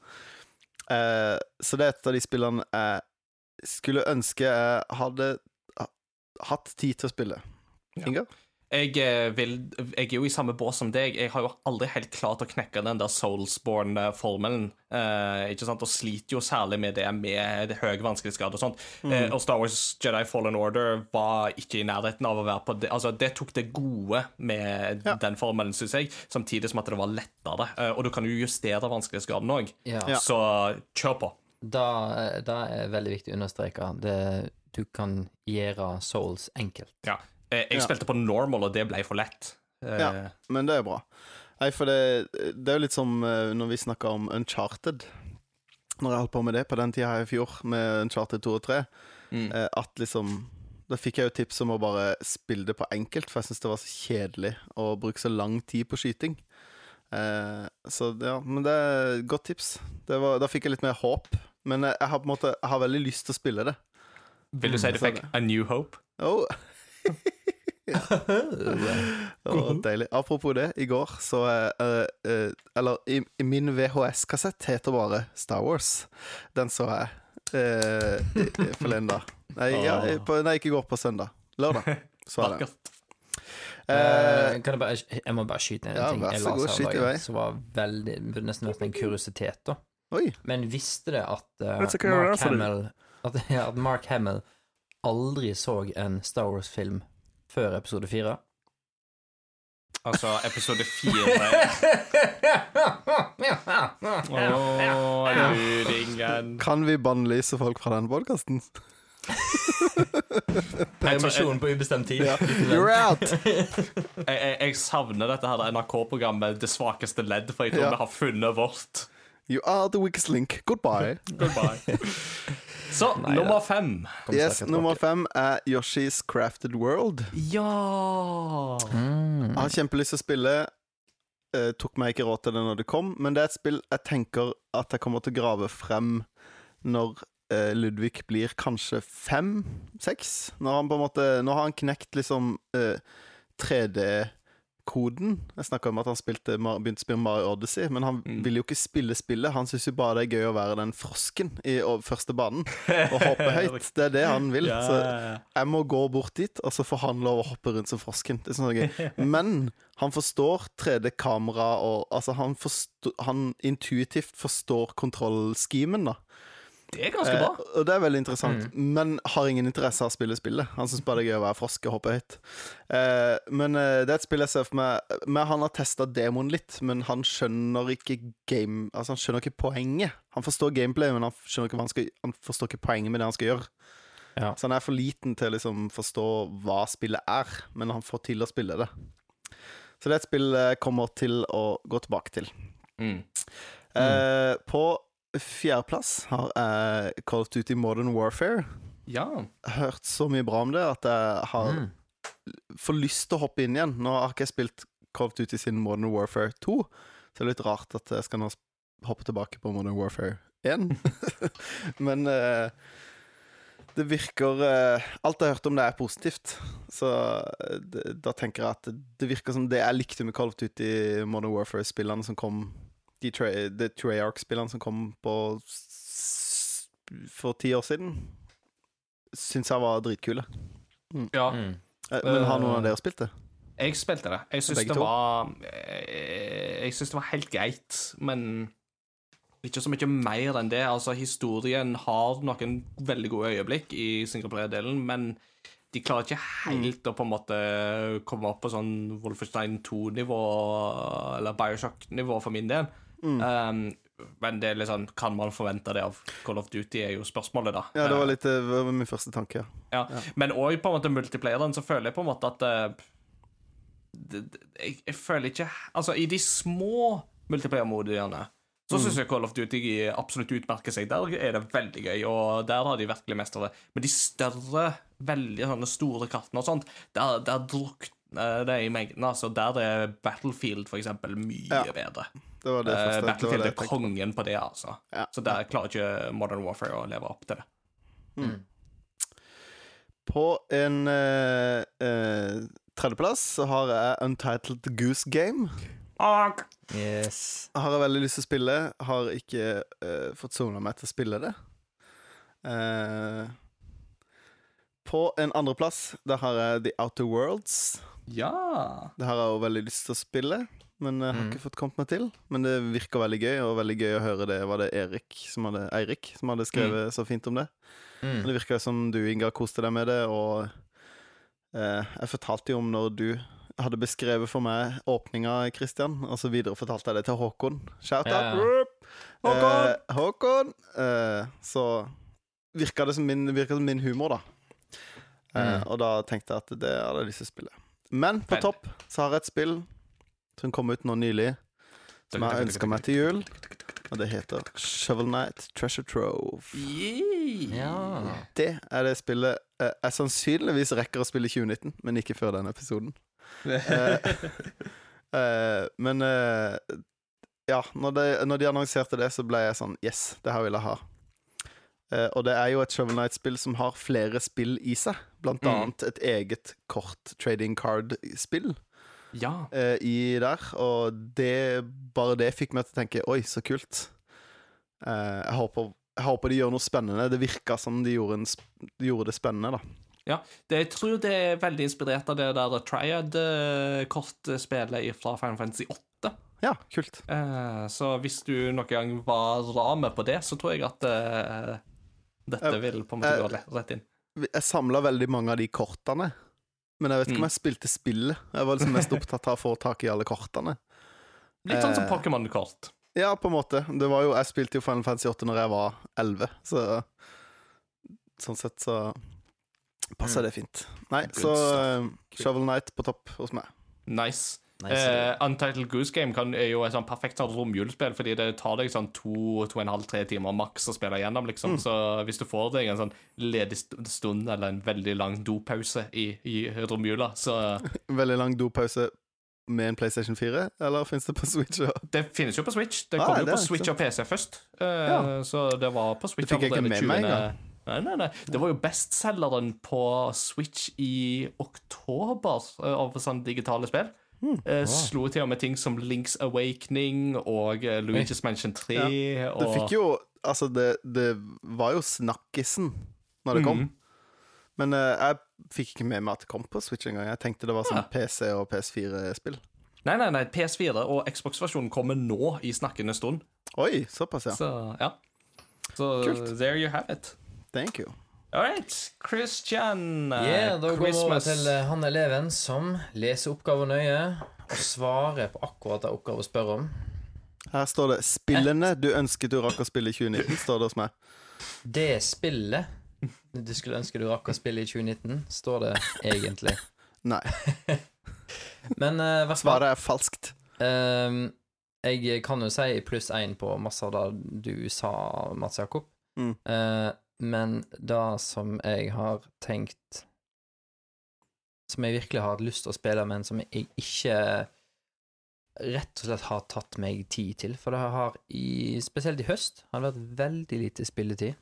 eh, Så det er et av de spillene jeg skulle ønske jeg hadde hatt tid til å spille. Ingar? Jeg, eh, vil, jeg, er jo i samme bås som deg. Jeg har jo aldri helt klart å knekke den der Soulsborne-formelen. Eh, ikke sant? Og sliter jo særlig med det med det høye vanskelighetsgrad og sånt. Mm. Eh, og Star Wars Jedi Fallen Order var ikke i nærheten av å være på det Altså, det tok det gode med ja. den formelen, syns jeg, samtidig som at det var lettere. Eh, og du kan jo justere vanskelighetsgraden òg, ja. så kjør på. Da, da er veldig viktig å understreke det du kan gjøre Souls enkelt. Ja. Eh, jeg spilte på normal, og det ble for lett. Ja, eh, men det er bra. Nei, for det, det er jo litt som eh, når vi snakka om Uncharted. Når jeg holdt på med det på den tida her i fjor, med Uncharted 2 og 3, mm. at liksom Da fikk jeg jo tips om å bare spille det på enkelt, for jeg syns det var så kjedelig å bruke så lang tid på skyting. Eh, så ja, men det er godt tips. Var, da fikk jeg litt mer håp. Men jeg, jeg har på en måte Jeg har veldig lyst til å spille det. Vil du si du fikk A New Hope? Oh. Oh, deilig. Apropos det, i går så uh, uh, Eller i, i min VHS-kassett heter bare Star Wars. Den så jeg uh, forleden dag. Nei, ja, på, nei, ikke i går, på søndag. Lørdag. Så jeg det. Uh, kan jeg, bare, jeg må bare skyte inn en ja, ting jeg god, skyt i vei. som var veldig burde nesten vært en kuriositet. da Oi. Men visste det at, uh, Mark Hamill, at, ja, at Mark Hamill aldri så en Star Wars-film før episode fire. Altså episode fire. Kan vi bannlyse folk fra den podkasten? Permisjon på ubestemt tid. You're out! jeg, jeg, jeg, savner dette her NRK-programmet Det svakeste ledd, for jeg tror yeah. vi har funnet vårt. You are the weakest link. Goodbye. Goodbye. Så, Nei, nummer fem. Yes, nummer fem er Yoshi's Crafted World. Ja mm. Jeg har kjempelyst til å spille. Uh, tok meg ikke råd til det når det kom, men det er et spill jeg tenker at jeg kommer til å grave frem når uh, Ludvig blir kanskje fem-seks. Når han på en måte Nå har han knekt liksom uh, eh, 3D koden. Jeg snakka om at han spilte, begynte å spille Mario Odyssey, men han mm. vil jo ikke spille spillet. Han syns jo bare det er gøy å være den frosken i første banen og hoppe høyt. Det er det han vil. Ja. Så jeg må gå bort dit, og så får han lov å hoppe rundt som frosken. Det er sånn gøy. Men han forstår 3D-kamera, og altså han, forstår, han intuitivt forstår kontrollschemen, da. Det er ganske bra. Eh, og det er veldig interessant. Mm. Men har ingen interesse av å spille spillet. Han syns bare det er gøy å være frosk og hoppe høyt. Eh, men eh, det er et spill jeg ser for meg Men Han har testa demoen litt, men han skjønner ikke game Altså han skjønner ikke poenget. Han forstår gameplay, men han, skjønner ikke hva han, skal, han forstår ikke poenget med det han skal gjøre. Ja. Så han er for liten til å liksom forstå hva spillet er, men han får til å spille det. Så det er et spill jeg kommer til å gå tilbake til. Mm. Eh, på fjerdeplass har jeg Call of Duty Modern Warfare. Ja. Hørt så mye bra om det at jeg har mm. får lyst til å hoppe inn igjen. Nå har ikke jeg spilt Call of Duty siden Modern Warfare 2, så det er litt rart at jeg skal nå hoppe tilbake på Modern Warfare 1. Men uh, det virker uh, Alt jeg har hørt om det, er positivt. Så uh, det, da tenker jeg at det virker som det jeg likte med Call of Duty Modern Warfare-spillene som kom de The Treyarch-spillene som kom på for ti år siden, syns jeg var dritkule. Mm. Ja. Mm. Eh, men har noen av dere spilt det? Jeg spilte det. Jeg syns det var eh, Jeg syns det var helt greit, men ikke så mye mer enn det. Altså, historien har noen veldig gode øyeblikk i singleplayer-delen, men de klarer ikke helt mm. å på en måte komme opp på sånn Wolfenstein 2-nivå eller Bioshock-nivå for min del. Mm. Um, men det er litt sånn, kan man forvente det av Call of Duty, er jo spørsmålet, da. Ja, det var litt det var min første tanke. Ja. ja. Men òg på en måte multiplayeren, så føler jeg på en måte at det, det, jeg, jeg, føler ikke Altså, i de små multiplayer-modiene så mm. syns jeg Call of Duty absolutt utmerker seg. Der er det veldig gøy, og der har de virkelig mestra det. Men de større, veldig sånne store kartene og sånt, der, der drukner det i mengden. Altså, der er Battlefield, for eksempel, mye ja. bedre. Det var det første, Battlefield det var Battlefield er kongen på det, altså. Ja. Så der klarer ikke Modern Warfare å leve opp til det. Mm. På en uh, uh, tredjeplass så har jeg Untitled Goose Game. Yes. Har jeg veldig lyst til å spille. Har ikke uh, fått sona meg til å spille det. Uh, på en andreplass der har jeg The Outer Worlds. Ja. Det har jeg jo veldig lyst til å spille, men jeg har Mm. ikke fått kommet meg til. Men det virker veldig gøy, og veldig gøy å høre det var det Erik som hadde, Eirik som hadde skrevet så fint om det. Mm. Men det virker som du, Inga, koste deg med det, og eh, jeg fortalte jo om når du hadde beskrevet for meg åpninga, Christian, og så videre fortalte jeg det til Håkon. Shout out! Ja. Håkon! Eh, Håkon! Eh, så virka det som min, som min humor, da. Eh, Mm. Og da tenkte jeg at det hadde jeg lyst til å spille. Men på topp så har jeg et spill som kom ut nå nylig, som jeg ønska meg til jul. Og det heter Shovel Night Treasure Trove. Ja. Det er det spillet jeg sannsynligvis rekker å spille i 2019, men ikke før den episoden. Eh, eh, men eh, ja, når de, når de annonserte det, så ble jeg sånn Yes, det her vil jeg ha. Eh, og det er jo et Shovel Knight-spill som har flere spill i seg. Blant Mm. annet et eget kort trading card-spill Ja. uh, i der. Og det, bare det fikk meg til å tenke Oi, så kult. Uh, jeg, håper, jeg håper de gjør noe spennende. Det virka som de gjorde, en, de gjorde det spennende, da. Det, jeg tror det er veldig inspirert av det der Triad-kortspillet fra Final Fantasy 8. Ja, kult. Så hvis du noen gang var rame på det, så tror jeg at dette vil på en måte eh, gå rett inn. Jeg samla veldig mange av de kortene. Men jeg vet ikke Mm. om jeg spilte spillet. Jeg var liksom mest opptatt av å få tak i alle kortene. Litt sånn som eh, Pokémon-kort. Ja, på en måte. Det var jo, jeg spilte jo Final Fantasy 8 når jeg var 11, så Sånn sett så passer Mm. det fint. Nei, så eh, Shovel Night på topp hos meg. Nice. Nice. Eh, Untitled Goose Game kan, er jo et sånn perfekt sånn romjulespill, fordi det tar deg sånn to, to og en halv, tre timer maks å spille gjennom, liksom. Mm. Så hvis du får deg en sånn ledig stund eller en veldig lang dopause i, i romjula, så Veldig lang dopause med en PlayStation 4, eller fins det på Switch? Ja? Det finnes jo på Switch. Det Ah, kom ah, jo det på Switch og PC først. uh, Ja. Så det var på Switch Det fikk jeg ikke med meg engang. Nei, nei, nei. Det var jo bestselgeren på Switch i oktober uh, av sånne digitale spill. Eh, Slo til og med ting som Links Awakening og uh, Luigi's Mansion 3. Det og... fikk jo Altså, det, det var jo snakkisen når det kom. Mhm. Men uh, jeg fikk ikke med meg at det kom på Switch engang. Jeg tenkte det var sånn Ja. PC- og PS4-spill. Nei, nei, nei, PS4 og Xbox-versjonen kommer nå i snakkende stund. Oi, såpass, ja. Så ja. Så Kult. there you have it. Thank you. All right, Christian. eh, Yeah, da går vi over til eh, han eleven som leser oppgaven nøye og svarer på akkurat det oppgaven spør om. Her står det 'Spillene du ønsket du rakk å spille i 2019', står det hos meg. Det spillet du skulle ønske du rakk å spille i 2019, står det egentlig. Nei. Men uh, hvert fall Svaret er falskt. Ehm, jeg kan jo si pluss én på masse av det du sa, Mats Jakob. Mm. Eh, men det som jeg har tenkt Som jeg virkelig har hatt lyst til å spille, men som jeg ikke rett og slett har tatt meg tid til. For det har, i, spesielt i høst, har det vært veldig lite spilletid.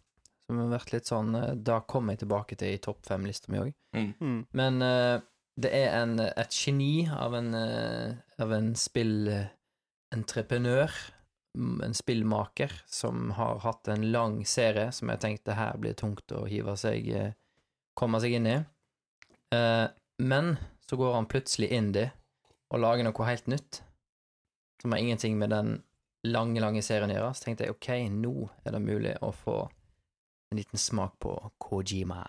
Som har vært litt sånn eh, Da kommer jeg tilbake til i topp fem-lista mi òg. Mm. Men uh, det er en, et geni av en, uh, av en spillentreprenør, mm, en spillmaker, som har hatt en lang serie som jeg tenkte her blir tungt å hive seg eh, komme seg inn i. Eh, men så går han plutselig indie og lager noe helt nytt, som har ingenting med den lange, lange serien å gjøre. Så tenkte jeg ok, nå er det mulig å få en liten smak på Kojima.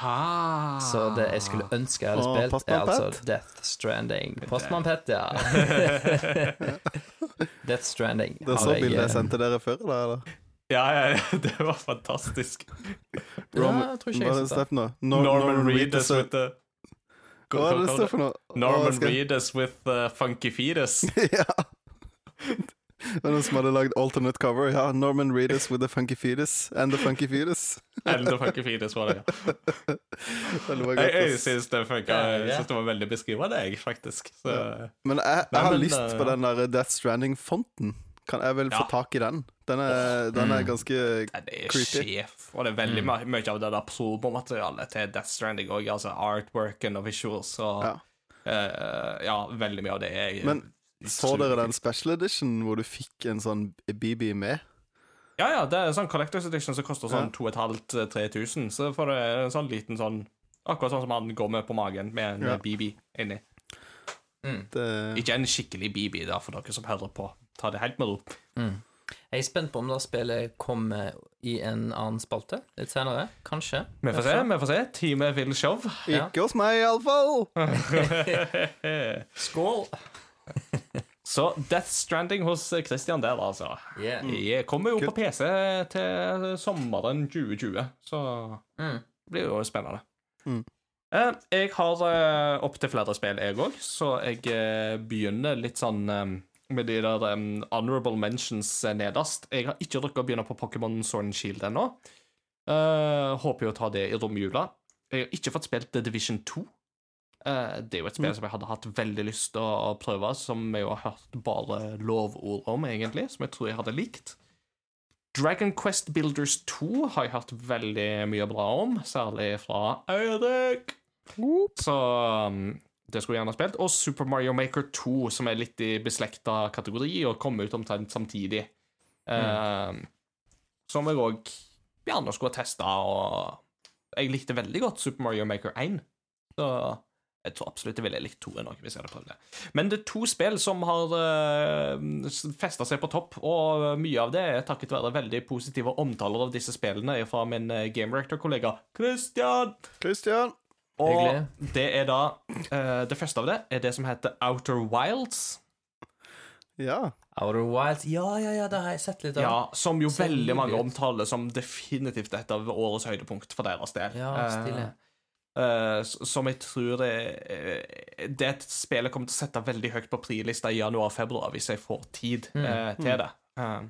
Ha. Så det jeg skulle ønske jeg hadde spilt, er altså Death Stranding. Postmann Pet, ja. Death Stranding Det er så bildet jeg sendte dere før, da, eller? Ja, ja, ja, det var fantastisk. Ja, jeg tror ikke jeg noe? Nor- Norman Reedus Reedus- with the Hva er det det står for noe? Norman Reedus with the funky fetus. ja. Det var noen som hadde lagd alternate cover. Ja, Norman Reedus with the funky fetus and the funky fetus. and the funky fetus, var det. ja. Jeg, jeg syns det funka. Jeg syns det var veldig beskrivende, jeg, faktisk. Så, Men jeg, jeg har men, lyst eh, på den der Death Stranding-fonten. Kan jeg vel få tak i den? Den er, den er Mm. ganske creepy. det er sjef. Og det er veldig Mm. mye av det der promomaterialet til Death Stranding òg. Altså artworken og visuals. Og Ja. Uh, ja, veldig mye av det er Men får dere den special edition hvor du fikk en sånn BB med? Ja, ja, det er sånn Collectors Edition som koster sånn Ja. 2500-3000. Så får du en sånn liten sånn Akkurat sånn som han går med på magen, med en Ja. BB inni. Det, Ikke en skikkelig BB, da, for dere som hører på. Ta det helt med ro. Jeg er spent på om det spillet kommer i en annen spalte litt senere. Kanskje. Vi får se, vi får se. Teamet vil show. Ja. ikke hos meg, iallfall! Skål! Så Death Stranding hos Christian der, altså. Yeah. Jeg kommer jo på PC til sommeren 2020, så Mm. det blir jo spennende. Mm. Eh, Jeg har eh, opptil flere spill, jeg òg, så jeg eh, begynner litt sånn med de der honorable mentions nederst. Jeg har ikke rukket å begynne på Pokémon Sword and Shield ennå. Eh, håper jo å ta det i romjula. Jeg har ikke fått spilt The Division 2. Eh, det er jo et spill som jeg hadde hatt veldig lyst til å, prøve, som jeg jo har hørt bare lovord om, egentlig, som jeg tror jeg hadde likt. Dragon Quest Builders 2 har jeg hørt veldig mye bra om, særlig fra Eirik. Så um, det skulle jeg gjerne ha spilt. Og Super Mario Maker 2, som er litt i beslekta kategori, og kom ut omtrent samtidig. Eh, som jeg òg gjerne skulle ha testa, og jeg likte veldig godt Super Mario Maker 1. Så jeg tror absolutt jeg ville likt toeren òg, hvis jeg hadde prøvd det. Men det er to spill som har uh, festa seg på topp, og mye av det er takket være veldig positive omtaler av disse spillene fra min uh, Game Rector-kollega Christian. Christian. Og Hyggelig. det er da uh, Det første av det er det som heter Outer Wilds. Ja. Outer Wilds. Ja, ja, ja, det har jeg sett litt av. Ja, som jo veldig mange omtaler som definitivt et av årets høydepunkt for deres del. Ja, stille. Eh, eh, s- som jeg tror er, eh, Det et spill jeg kommer til å sette veldig høyt på prilista i januar-februar, hvis jeg får tid uh, til det. Uh,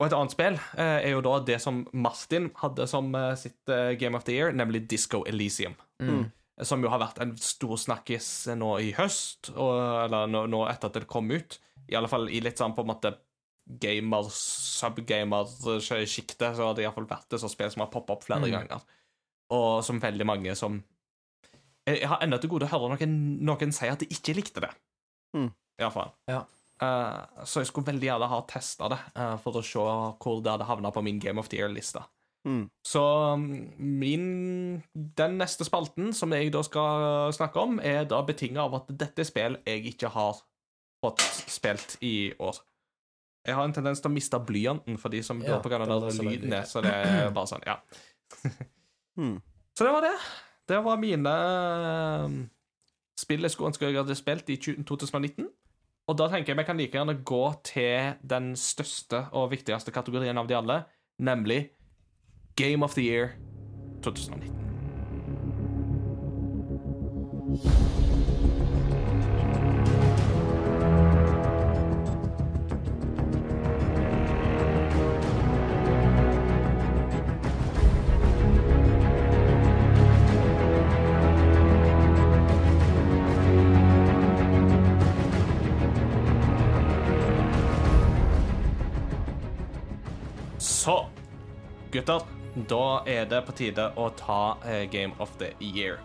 og et annet spill er jo da det som Martin hadde som sitt Game of the Year, nemlig Disco Elysium. Mm. Som jo har vært en stor snakkis nå i høst, og, eller nå, nå etter at det kom ut. I alle fall i litt sånn på en måte gamer, subgamer-sjiktet, så har det iallfall vært et sånt spill som har poppa opp flere Mm. ganger. Og som veldig mange som Jeg har ennå til gode å høre noen, noen si at de ikke likte det. Mm. Iallfall. Ja. Uh, så jeg skulle veldig gjerne ha testa det, uh, for å se hvor det hadde havna på min Game of the Year-lista. Mm. Så um, min Den neste spalten som jeg da skal snakke om, er da betinga av at dette er spill jeg ikke har fått spilt i år. Jeg har en tendens til å miste blyanten for de som Ja, går på grunn av lyden så det er bare sånn, ja. Mm. Så det var det. Det var mine um, spill jeg skulle ønske jeg hadde spilt i 2019. Og da tenker jeg vi kan like gjerne gå til den største og viktigste kategorien av de alle, nemlig Game of the Year 2019. da er det på tide å ta eh, Game of the Year.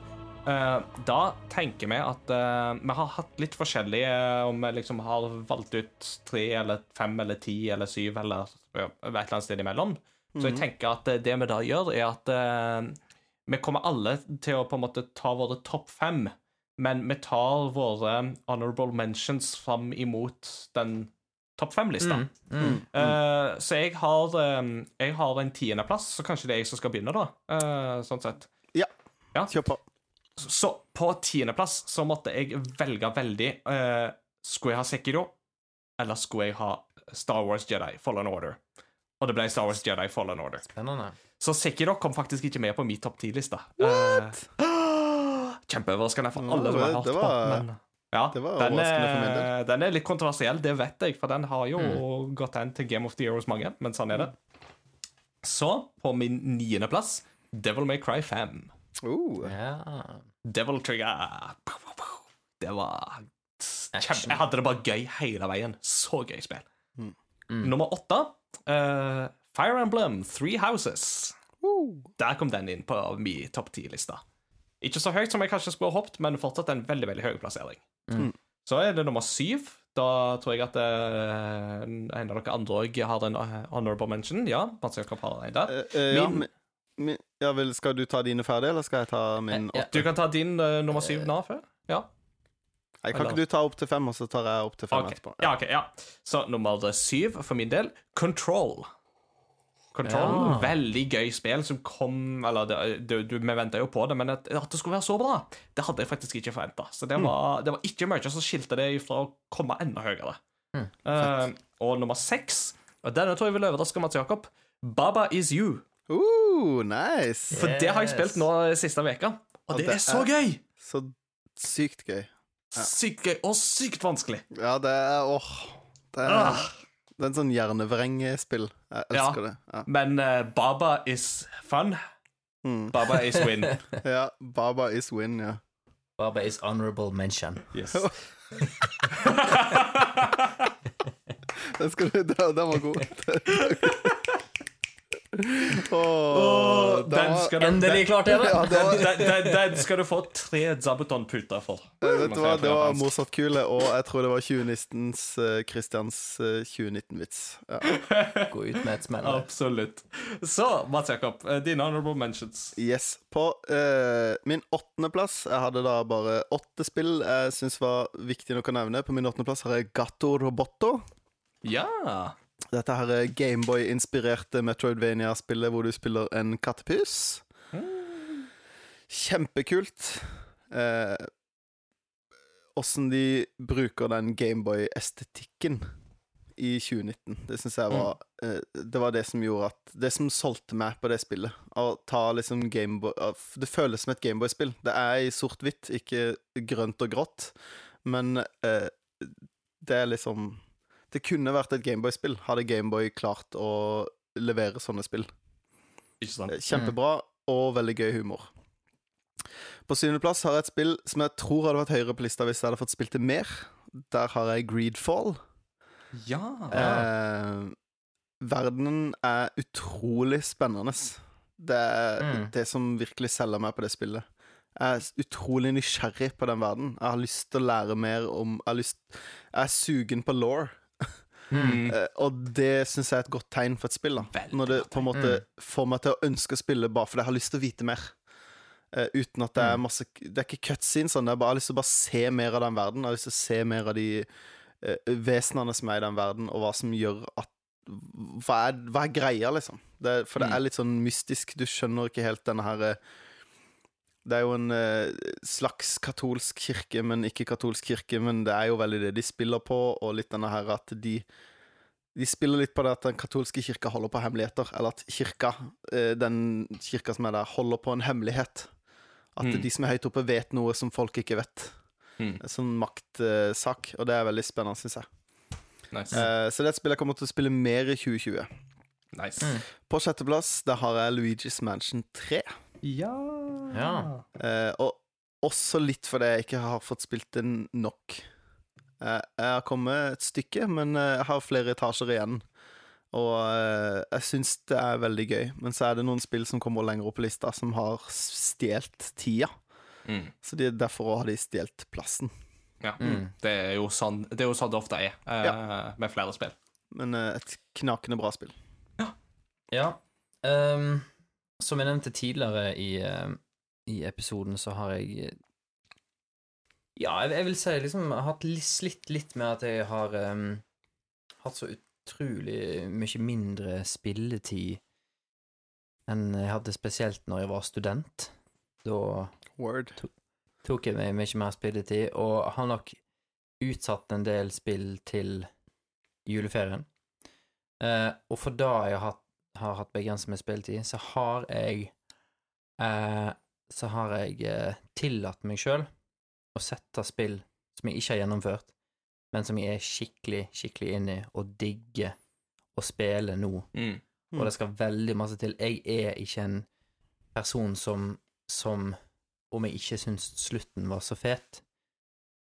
Eh, da tenker vi at eh, vi har hatt litt forskjellige Om vi liksom har valgt ut tre eller fem eller ti eller syv eller et eller annet sted imellom. Så jeg tenker at det vi da gjør, er at vi kommer alle til å på en måte ta våre topp fem, men vi tar våre honorable mentions fram imot den topp fem-lista. Mm. Mm. Eh, så jeg har, um, jeg har en tiendeplass, så kanskje det er jeg som skal begynne, da. Uh, sånn sett. Ja. Ja. Kjør på. Så på tiendeplass så måtte jeg velge veldig. Uh, skulle jeg ha Sekiro, eller skulle jeg ha Star Wars Jedi Fallen Order? Og det ble Star Wars Jedi Fallen Order. Spennende. Så Sekiro kom faktisk ikke med på min topp ti-lista. Uh, Kjempeoverraskende for alle som har hørt på. Men, ja, det var den, overraskende for min er, den er litt kontroversiell, det vet jeg, for den har jo Mm. gått hen til Game of the Year hos mange, men sånn er det. Så, på min niendeplass, Devil May Cry 5. Uh, Ja. Devil Trigger. Det var kjempe... Jeg hadde det bare gøy hele veien. Så gøy spill. Mm. Mm. Nummer åtte, uh, Fire Emblem Three Houses. uh. Der kom den inn på min topp ti-lista. Ikke så høyt som jeg kanskje skulle ha hoppet, men fortsatt en veldig veldig høy plassering. Mm. Så er det nummer syv. Da tror jeg at eh, en av dere andre òg har en eh, honorable mention. Ja, Mats Jakob har en der. Uh, uh, ja, Min- mi- mi- ja vel, skal du ta dine ferdig, eller skal jeg ta min ja. åtte? Du kan ta din nummer syv nå før. Ja. Nei, kan eller- ikke du ta opp til fem, og så tar jeg opp til fem okay. etterpå? Ja, ok, ja. Så nummer syv for min del Control. Control, Ja. Veldig gøy spill som kom Eller det, det, du, vi venta jo på det, men at, at det skulle være så bra, det hadde jeg faktisk ikke forventa. Så det var, det var ikke mye som skilte det fra å komme enda høyere. Mm, uh, og nummer seks, og denne tror jeg vil overraske Mats Jakob, Baba Is You. Uh, nice! For det har jeg spilt nå siste veka, og Og det det er så er- gøy! Så sykt gøy. Sykt gøy og sykt vanskelig. Ja, det er åh Det er, Ah. Det er en sånn hjernevrengespill. Jeg elsker det. Ja. Men uh, Baba is fun. Mm. Baba is win. ja. Baba is win, ja. Baba is honorable mention. Yes. Den, skal du, den var god. Og den skal du Endelig klart det, Ja, det var, den, den, den skal du få tre Zabuton-puter for. Eh, vet du hva, det var Mozart-kule, og jeg tror det var 2019s uh, Christians eh, 2019-vits. Ja. Gå ut med et smell. Absolutt. Så, Mats Jakob, eh, dine honorable mentions. Yes. På uh, min åttendeplass Jeg hadde da bare åtte spill jeg syns var viktig nok å nevne. På min åttendeplass har jeg Gatto Roboto. Ja. Dette her er Gameboy-inspirerte Metroidvania-spillet hvor du spiller en kattepus. Kjempekult. Eh, de bruker den Gameboy-estetikken i 2019. Det syns jeg var eh, Det var det som gjorde at Det som solgte meg på det spillet. Å ta liksom Gameboy Det føles som et Gameboy-spill. Det er i sort-hvitt, ikke grønt og grått, men eh, det er liksom Det kunne vært et Gameboy-spill, hadde Gameboy klart å levere sånne spill. Ikke sant? Eh, Kjempebra og veldig gøy humor. På syvendeplass har jeg et spill som jeg tror hadde vært høyere på lista hvis jeg hadde fått spilt det mer. Der har jeg Greedfall. Ja. Eh, verdenen er utrolig spennende. Det er Mm. det som virkelig selger meg på det spillet. Jeg er utrolig nysgjerrig på den verden. Jeg har lyst til å lære mer om Jeg, har lyst, jeg er sugen på law. Mm. Eh, og det syns jeg er et godt tegn for et spill. da Veldig Når det på en måte får meg til å ønske å spille bare fordi jeg har lyst til å vite mer. Uh, uten at det er masse Det er ikke cutscenes, sånn. Jeg bare har lyst til å bare se mer av den verden. Jeg har lyst til å se mer av de uh, vesenene som er i den verden, og hva som gjør at Hva er, hva er greia, liksom? Det, for det Mm. er litt sånn mystisk. Du skjønner ikke helt denne her eh, det er jo en eh, slags katolsk kirke, men ikke katolsk kirke. Men det er jo veldig det de spiller på, og litt denne her at de De spiller litt på det at den katolske kirka holder på hemmeligheter, eller at kirka, eh, den kirka som er der, holder på en hemmelighet. At Mm. de som er høyt oppe, vet noe som folk ikke vet. Mm. En sånn maktsak, og det er veldig spennende, syns jeg. Nice. Eh, så det er et spill jeg kommer til å spille mer i 2020. nice. Mm. På sjetteplass der har jeg Luigi's Mansion 3. Ja. Ja. Eh, og også litt fordi jeg ikke har fått spilt den nok. Eh, jeg har kommet et stykke, men eh, jeg har flere etasjer igjen. Og eh, jeg syns det er veldig gøy. Men så er det noen spill som kommer lenger opp på lista, som har stjålet tida. Mm. Så de, derfor har de stjålet plassen. ja. Mm. Det, er jo sånn, det er jo sånn det ofte er eh, med flere spill. Men eh, et knakende bra spill. Ja. ehm, som jeg nevnte tidligere i, ehm, i episoden, så har jeg eh, Ja, jeg, jeg vil si liksom jeg har hatt slitt litt med at jeg har um, hatt så utrolig mye mindre spilletid enn jeg hadde spesielt når jeg var student. Da Word. tok jeg meg mye mer spilletid, og har nok utsatt en del spill til juleferien. Uh, og for da jeg har hatt, har hatt begrenset med spilletid, så har jeg eh, Så har jeg eh, tillatt meg sjøl å sette spill som jeg ikke har gjennomført, men som jeg er skikkelig, skikkelig inn i, og digger å spille nå. Mm. Og det skal veldig masse til. Jeg er ikke en person som, som om jeg ikke syns slutten var så fet,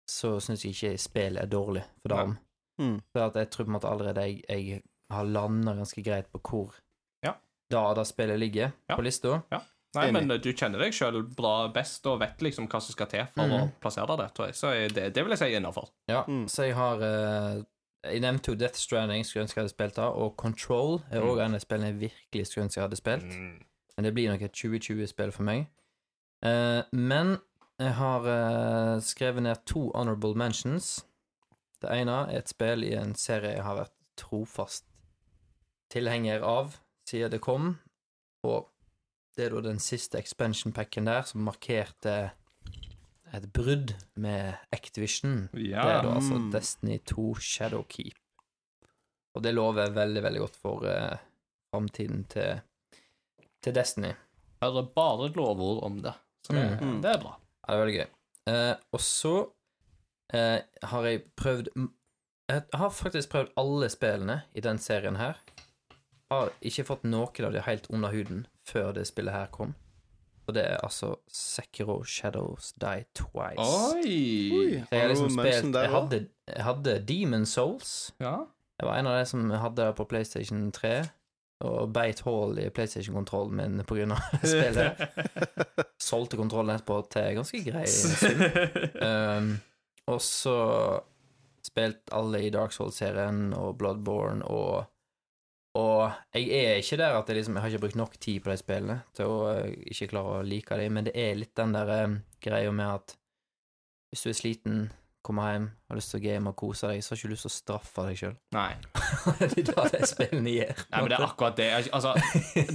så syns jeg ikke spillet er dårlig for dagen. Mm. For at jeg tror på en måte allerede jeg, jeg har landa ganske greit på hvor. Da det spillet ligger Ja. på lista. Ja. Nei, Enig. men eh, du kjenner deg sjøl bra best og vet liksom hva som skal til for å Mhm. plassere deg, tror jeg. Så det, det vil jeg si er innafor. Ja, Mm. så jeg har uh, Jeg nevnte jo Death Stranding, skulle ønske jeg hadde spilt det, og Control er òg en av spillene jeg virkelig skulle ønske jeg hadde spilt. Men det blir nok et 2020-spill for meg. Uh, men jeg har uh, skrevet ned to honorable mentions. Det ene er et spill i en serie jeg har vært trofast tilhenger av siden det kom, og det er da den siste expansion packen der som markerte et brudd med Activision. Ja. Det er da altså. Destiny 2 Shadowkeep. Og det lover veldig, veldig godt for uh, framtiden til, til Destiny. Jeg hører bare lovord om det. Så det, Mm. det er bra. Ja, det er veldig gøy. Uh, og så uh, har jeg prøvd Jeg har faktisk prøvd alle spillene i den serien her. Har ikke fått noen av de helt under huden før det spillet her kom. Og det er altså Sekiro Shadows Die Twice. Oi! Oi, jeg har liksom spilt jeg hadde, jeg hadde Demon Souls. Ja. Jeg var en av de som hadde det på PlayStation 3, og beit hull i PlayStation-kontrollen min på grunn av spillet. Solgte kontrollen etterpå til ganske grei sum. Um, og så spilt alle i Dark Souls-serien og Bloodborne og Og jeg er ikke der at jeg liksom Jeg har ikke brukt nok tid på de spillene til å eh, ikke klare å like dem, men det er litt den der um, greia med at hvis du er sliten, kommer hjem, har lyst til å game og kose deg, så har du ikke lyst til å straffe deg sjøl. Nei. det er da spillene gjør. Nei, men det er akkurat det. Jeg- Altså,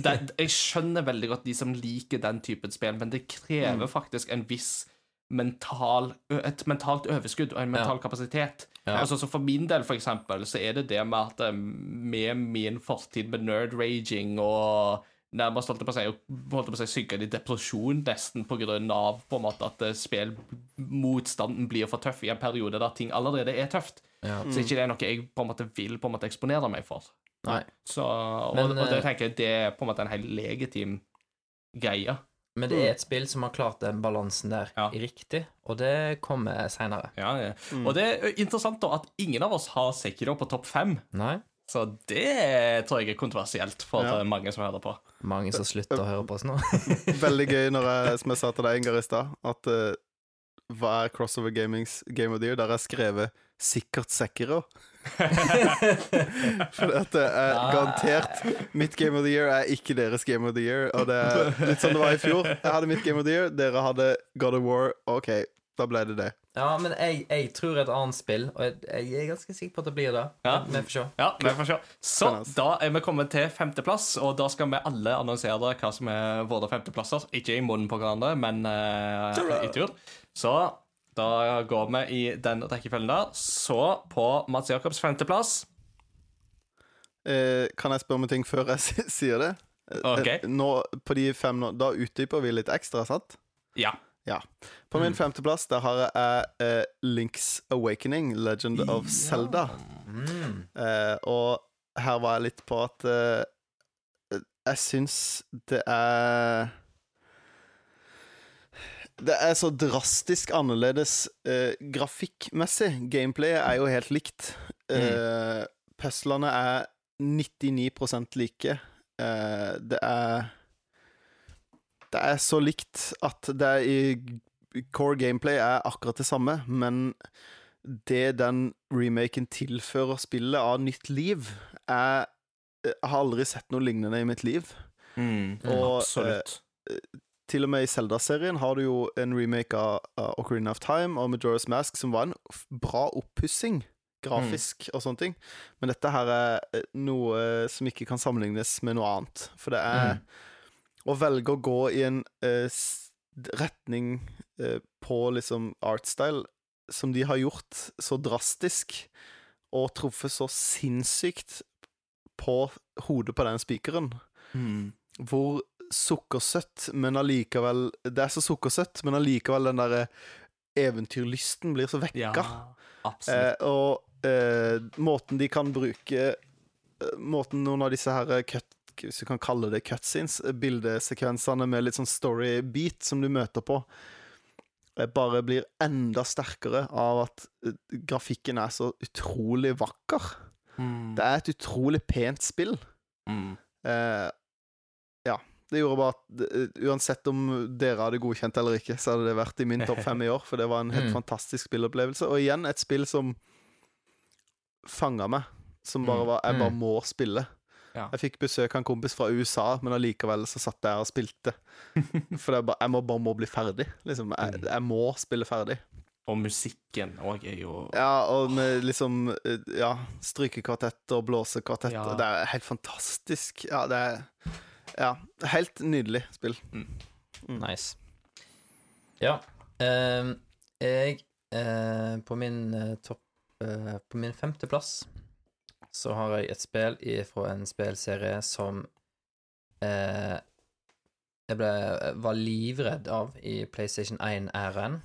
det, jeg skjønner veldig godt de som liker den typen spill, men det krever faktisk en viss mental Et mentalt overskudd og en mental kapasitet. Altså, så For min del, for eksempel, så er det det med at med min fortid med nerd-raging og nærmest holdt jeg på å si, holdt på å si synke i depresjon nesten av på en måte at spillmotstanden blir for tøff i en periode der ting allerede er tøft. Ja. Så ikke det er noe jeg på en måte vil på en måte eksponere meg for. Nei. Så, og, Men, og det tenker jeg det er på en måte en helt legitim greie. Men det er et spill som har klart den balansen der Ja. riktig, og det kommer seinere. Ja, ja. Og det er interessant da at ingen av oss har Sekiro på topp fem. Nei? Så det tror jeg er kontroversielt for Ja. eh, mange som hører på. Mange som slutter å høre på oss nå. Veldig gøy når jeg, som jeg sa til deg en gang i stad, at uh, hva er Crossover Gamings Game of the Year? Der jeg skrevet 'sikkert Sekiro'. For dette det er garantert Mitt Game of the Year er ikke deres Game of the Year. Og det er litt sånn det var i fjor. Jeg hadde mitt Game of the Year, dere hadde God of War. OK, da ble det det. Ja, men jeg, jeg tror et annet spill, og jeg, jeg er ganske sikker på at det blir det. Ja. Vi får se. Ja, vi får se. Så da er vi kommet til femteplass, og da skal vi alle annonsere dere hva som er våre femteplasser. Ikke i munnen på hverandre, men uh, i tur. Så da går vi i den rekkefølgen der. Så på Mats Jakobs femteplass Eh, kan jeg spørre om en ting før jeg sier det? Okay. Ok. eh, Nå, på de fem nå, Da utdyper vi litt ekstra, sant? Ja. Ja. På min femteplass der har jeg eh, Link's Awakening, Legend of Zelda. Mm. Eh, og her var jeg litt på at eh, Jeg syns det er Det er så drastisk annerledes eh, grafikkmessig. Gameplayet er jo helt likt. Eh, Puzzlene er 99 like. Eh, det er Det er så likt at det er i core gameplay er akkurat det samme, men det den remaken tilfører spillet av nytt liv, er Jeg har aldri sett noe lignende i mitt liv. Mm, Og, absolutt. Til og med i Zelda-serien har du jo en remake av, uh, Ocarina of Time og Majora's Mask som var en bra oppussing grafisk og sånne ting. Men dette her er eh, noe som ikke kan sammenlignes med noe annet. For det er å velge å gå i en uh, retning uh, på liksom artstyle som de har gjort så drastisk, og truffet så sinnssykt på hodet på den spikeren Mm. hvor sukkersøtt, men allikevel Det er så sukkersøtt, men allikevel den derre eventyrlysten blir så vekka. Ja. Eh, og eh, måten de kan bruke eh, Måten noen av disse her cut Hvis du kan kalle det cutscenes, eh, bildesekvensene med litt sånn story beat som du møter på, eh, bare blir enda sterkere av at eh, grafikken er så utrolig vakker. Mm. Det er et utrolig pent spill. Mm. Eh. Det gjorde bare at eh, uansett om dere hadde godkjent eller ikke, så hadde det vært i min topp fem i år. For det var en helt Mm. fantastisk spillopplevelse. Og igjen et spill som fanga meg. Som bare Mm. var Jeg bare Mm. må spille. Ja. Jeg fikk besøk av en kompis fra USA, men allikevel så satt jeg her og spilte. For bare, jeg må bare må bli ferdig. Liksom. Mm. Jeg, jeg må spille ferdig. Og musikken òg er jo Ja, og med liksom eh, Ja, strykekvartett og blåsekvartett. Ja. Det er helt fantastisk. Ja, det er Ja, helt nydelig spill. Nice. Ja. Eh, jeg eh, På min eh, topp eh, På min femteplass så har jeg et spill fra en spillserie som eh, jeg ble, var livredd av i PlayStation 1-æraen.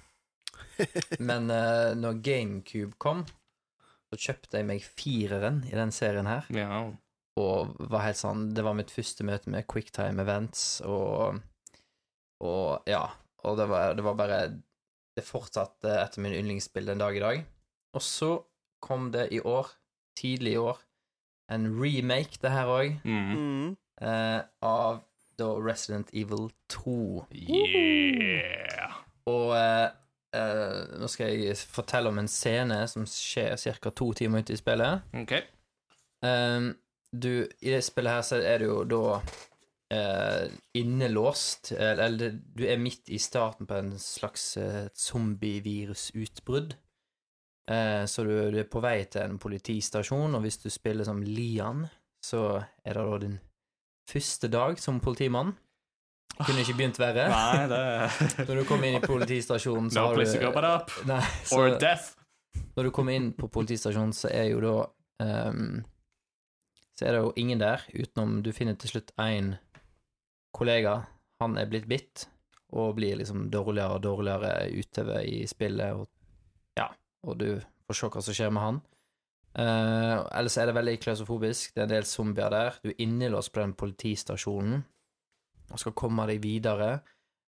Men eh, når GameCube kom, så kjøpte jeg meg fireren i den serien her Ja. Og var helt sånn Det var mitt første møte med quicktime events, og Og ja. Og det var, det var bare Det fortsatte etter min yndlingsspill den dag i dag. Og så kom det i år, tidlig i år, en remake, det her òg, Mm. Mm. eh, av da Resident Evil 2. Yeah. Og eh, eh, nå skal jeg fortelle om en scene som skjer ca. to timer ute i spillet. OK. Ehm, du, I det spillet her så er du jo da eh, innelåst, eller, eller du er midt i starten på en slags eh, zombievirusutbrudd. Eh, så du, du er på vei til en politistasjon, og hvis du spiller som Lian, så er det da din første dag som politimann. Kunne ikke begynt verre. Nei, det Når du kommer inn i politistasjonen, så No har du go but up. Nei, så, Or death. når du kommer inn på politistasjonen, så er jo da ehm, Så er det jo ingen der, utenom du finner til slutt én kollega. Han er blitt bitt, og blir liksom dårligere og dårligere utover i spillet, og ja, og du får se hva som skjer med han. Uh, ellers er det veldig klausofobisk. det er en del zombier der. Du er innelåst på den politistasjonen og skal komme deg videre.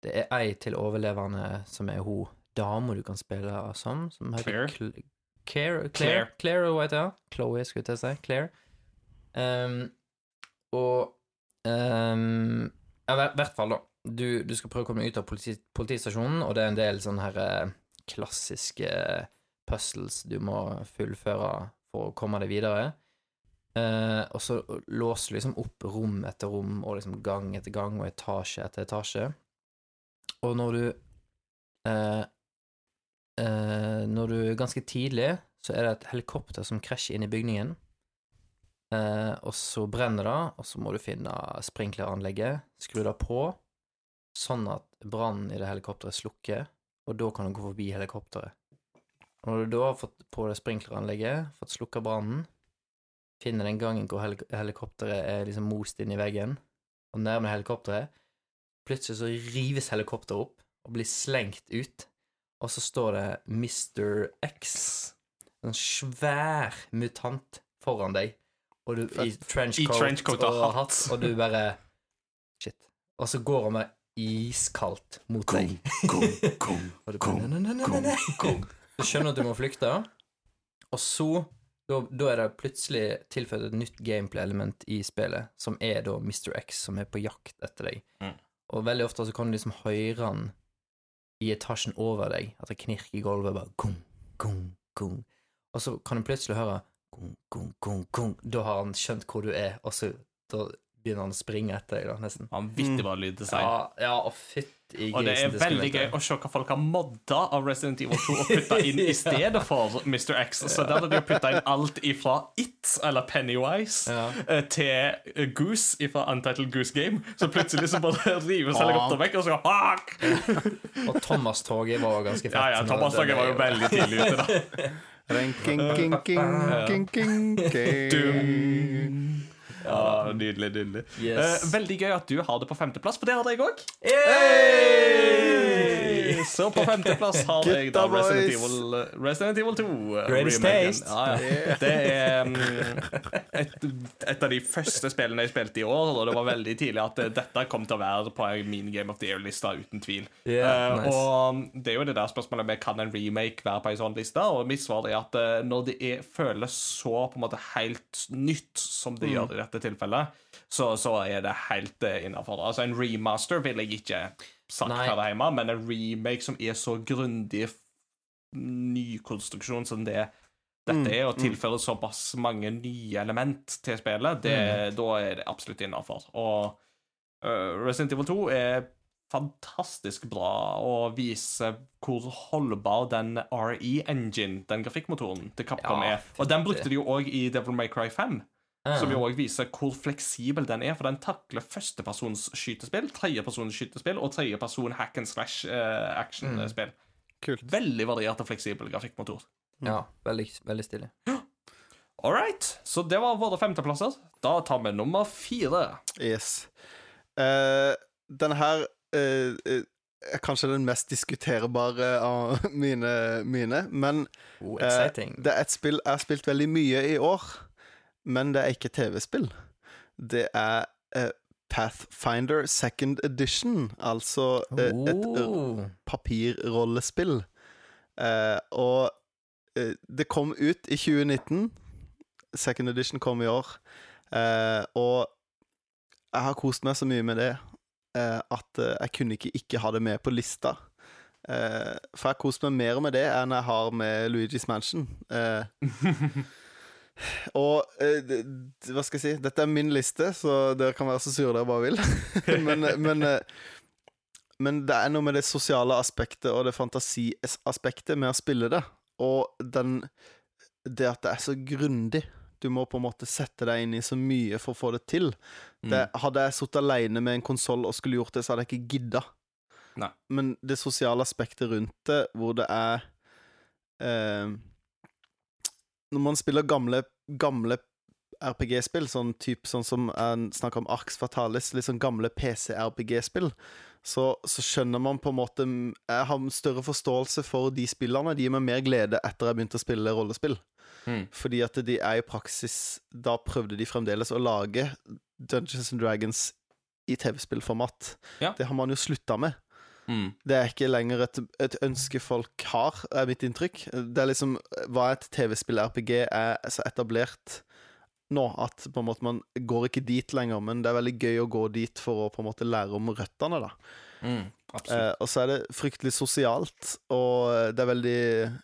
Det er ei til overlevende som er hun dama du kan spille som, som heter Claire? Claire, Claire, Claire, Claire. Claire, Claire, Claire, Claire, Claire, skulle jeg til å si. Claire. Ehm, og um, ja, i hvert- fall, da. Du, du skal prøve å komme ut av politi, politistasjonen, og det er en del sånne her eh, klassiske puzzles du må fullføre for å komme deg videre. Eh, og så låser du liksom opp rom etter rom, og liksom gang etter gang, og etasje etter etasje. Og når du eh, eh, Når du ganske tidlig, så er det et helikopter som krasjer inn i bygningen. Eh, og så brenner det, og så må du finne sprinkleranlegget, skru det på, sånn at brannen i det helikopteret slukker, og da kan du gå forbi helikopteret. Og når du da har fått på det sprinkleranlegget, fått slukka brannen, finner den gangen hvor helik helikopteret er liksom most inn i veggen, og nærmer helikopteret, plutselig så rives helikopteret opp og blir slengt ut, og så står det Mr. X, en svær mutant foran deg, og du i trenchcoat, I trenchcoat og hatt. og du bare Shit. Og så går han med iskaldt mot deg. Og du bare. Du skjønner at du må flykte, og så da, da er det plutselig tilføyd et nytt gameplay-element i spillet, som er da Mr. X, som er på jakt etter deg. Mm. Og veldig ofte så kan du liksom høre han i etasjen over deg, at det knirker i gulvet, bare gong, gong, gong. Og så kan du plutselig høre kong, kong, gung. Da har han skjønt hvor du er, og så da begynner han å springe etter deg, da, nesten. Vanvittig bra lyddesign. Ja, ja og fytti Og det er veldig gøy å se hva folk har modda av Resident Evil 2 og putta inn i stedet for Mr. X. Så der hadde de putta inn alt ifra It, eller Pennywise, Ja. eh, til Goose ifra Untitled Goose Game. Så plutselig så bare rives helikopteret vekk, og så Fuck! Og Thomas-toget var ganske fett. Ja, ja, Thomas-toget var jo veldig tidlig ute, da. Ranking, king, king, king, king, king. Dum. Ja, Nydelig, nydelig. Yes. Eh, veldig gøy at du har det på femteplass, for det hadde jeg òg. Så på femteplass har jeg da Resident. Evil, Resident Evil 2. uh, Greatest remaken. taste. Ja, ja. Det er mm, et, et av de første spillene jeg spilte i år, og det var veldig tidlig at eh, dette kom til å være på min Game of the Year-lista, uten tvil. Yeah, Eh, nice. Og det er jo det der spørsmålet med kan en remake være på en sånn liste, og mitt svar er at eh, når det er, føles så på en måte helt nytt som det gjør i dette tilfellet, så, så er det helt uh, innafor. Altså, en remaster vil jeg ikke sagt Nei. her hjemme, men en remake som er så grundig nykonstruksjon som det dette er, og tilfører såpass mange nye element til spillet, det, da er det absolutt innafor. Og uh, Resident Evil 2 er fantastisk bra og viser hvor holdbar den RE-engine, den grafikkmotoren til Capcom, Ja, er. Og den brukte de jo òg i Devil May Cry 5. Ah. Som jo også viser hvor fleksibel den er, for den takler førstepersons skytespill, tredjepersons skytespill og tredjeperson hack and slash eh, action-spill. Kult. Veldig variert og fleksibel grafikkmotor. Ja, veldig, veldig stilig. All right, så det var våre femteplasser. Da tar vi nummer fire. Yes. Uh, den her eh, eh, er kanskje den mest diskuterbare av mine, mine men Oh, uh, det er et spill jeg har spilt veldig mye i år, men det er ikke TV-spill. Det er eh, Pathfinder Second Edition, altså eh, et oh. papirrollespill. Eh, og eh, det kom ut i 2019. Second edition kom i år. Eh, og jeg har kost meg så mye med det eh, at eh, jeg kunne ikke ikke ha det med på lista. Eh, for jeg har kost meg mer med det enn jeg har med Luigi's Mansion. Eh, og eh, hva skal jeg si Dette er min liste, så dere kan være så sure dere bare vil. men, men, eh, men det er noe med det sosiale aspektet og det fantasiaspektet med å spille det. Og den Det at det er så grundig. Du må på en måte sette deg inn i så mye for å få det til. Det, hadde jeg sittet alene med en konsoll og skulle gjort det, så hadde jeg ikke gidda. Nei. Men det sosiale aspektet rundt det, hvor det er eh, Når man spiller gamle, gamle RPG-spill, sånn typ sånn som en snakker om Arx Fatalis, litt sånn gamle PC-RPG-spill, så, så skjønner man på en måte Jeg har større forståelse for de spillerne. De gir meg mer glede etter jeg begynte å spille rollespill. Mm. Fordi at de er i praksis Da prøvde de fremdeles å lage Dungeons and Dragons i TV-spillformat. Ja. Det har man jo slutta med. Mm. Det er ikke lenger et, et ønske folk har, er mitt inntrykk. Det er liksom Hva et TV-spill-RPG er så etablert nå, at på en måte man går ikke dit lenger, men det er veldig gøy å gå dit for å på en måte lære om røttene, da. Mm. Eh, og så er det fryktelig sosialt, og det er veldig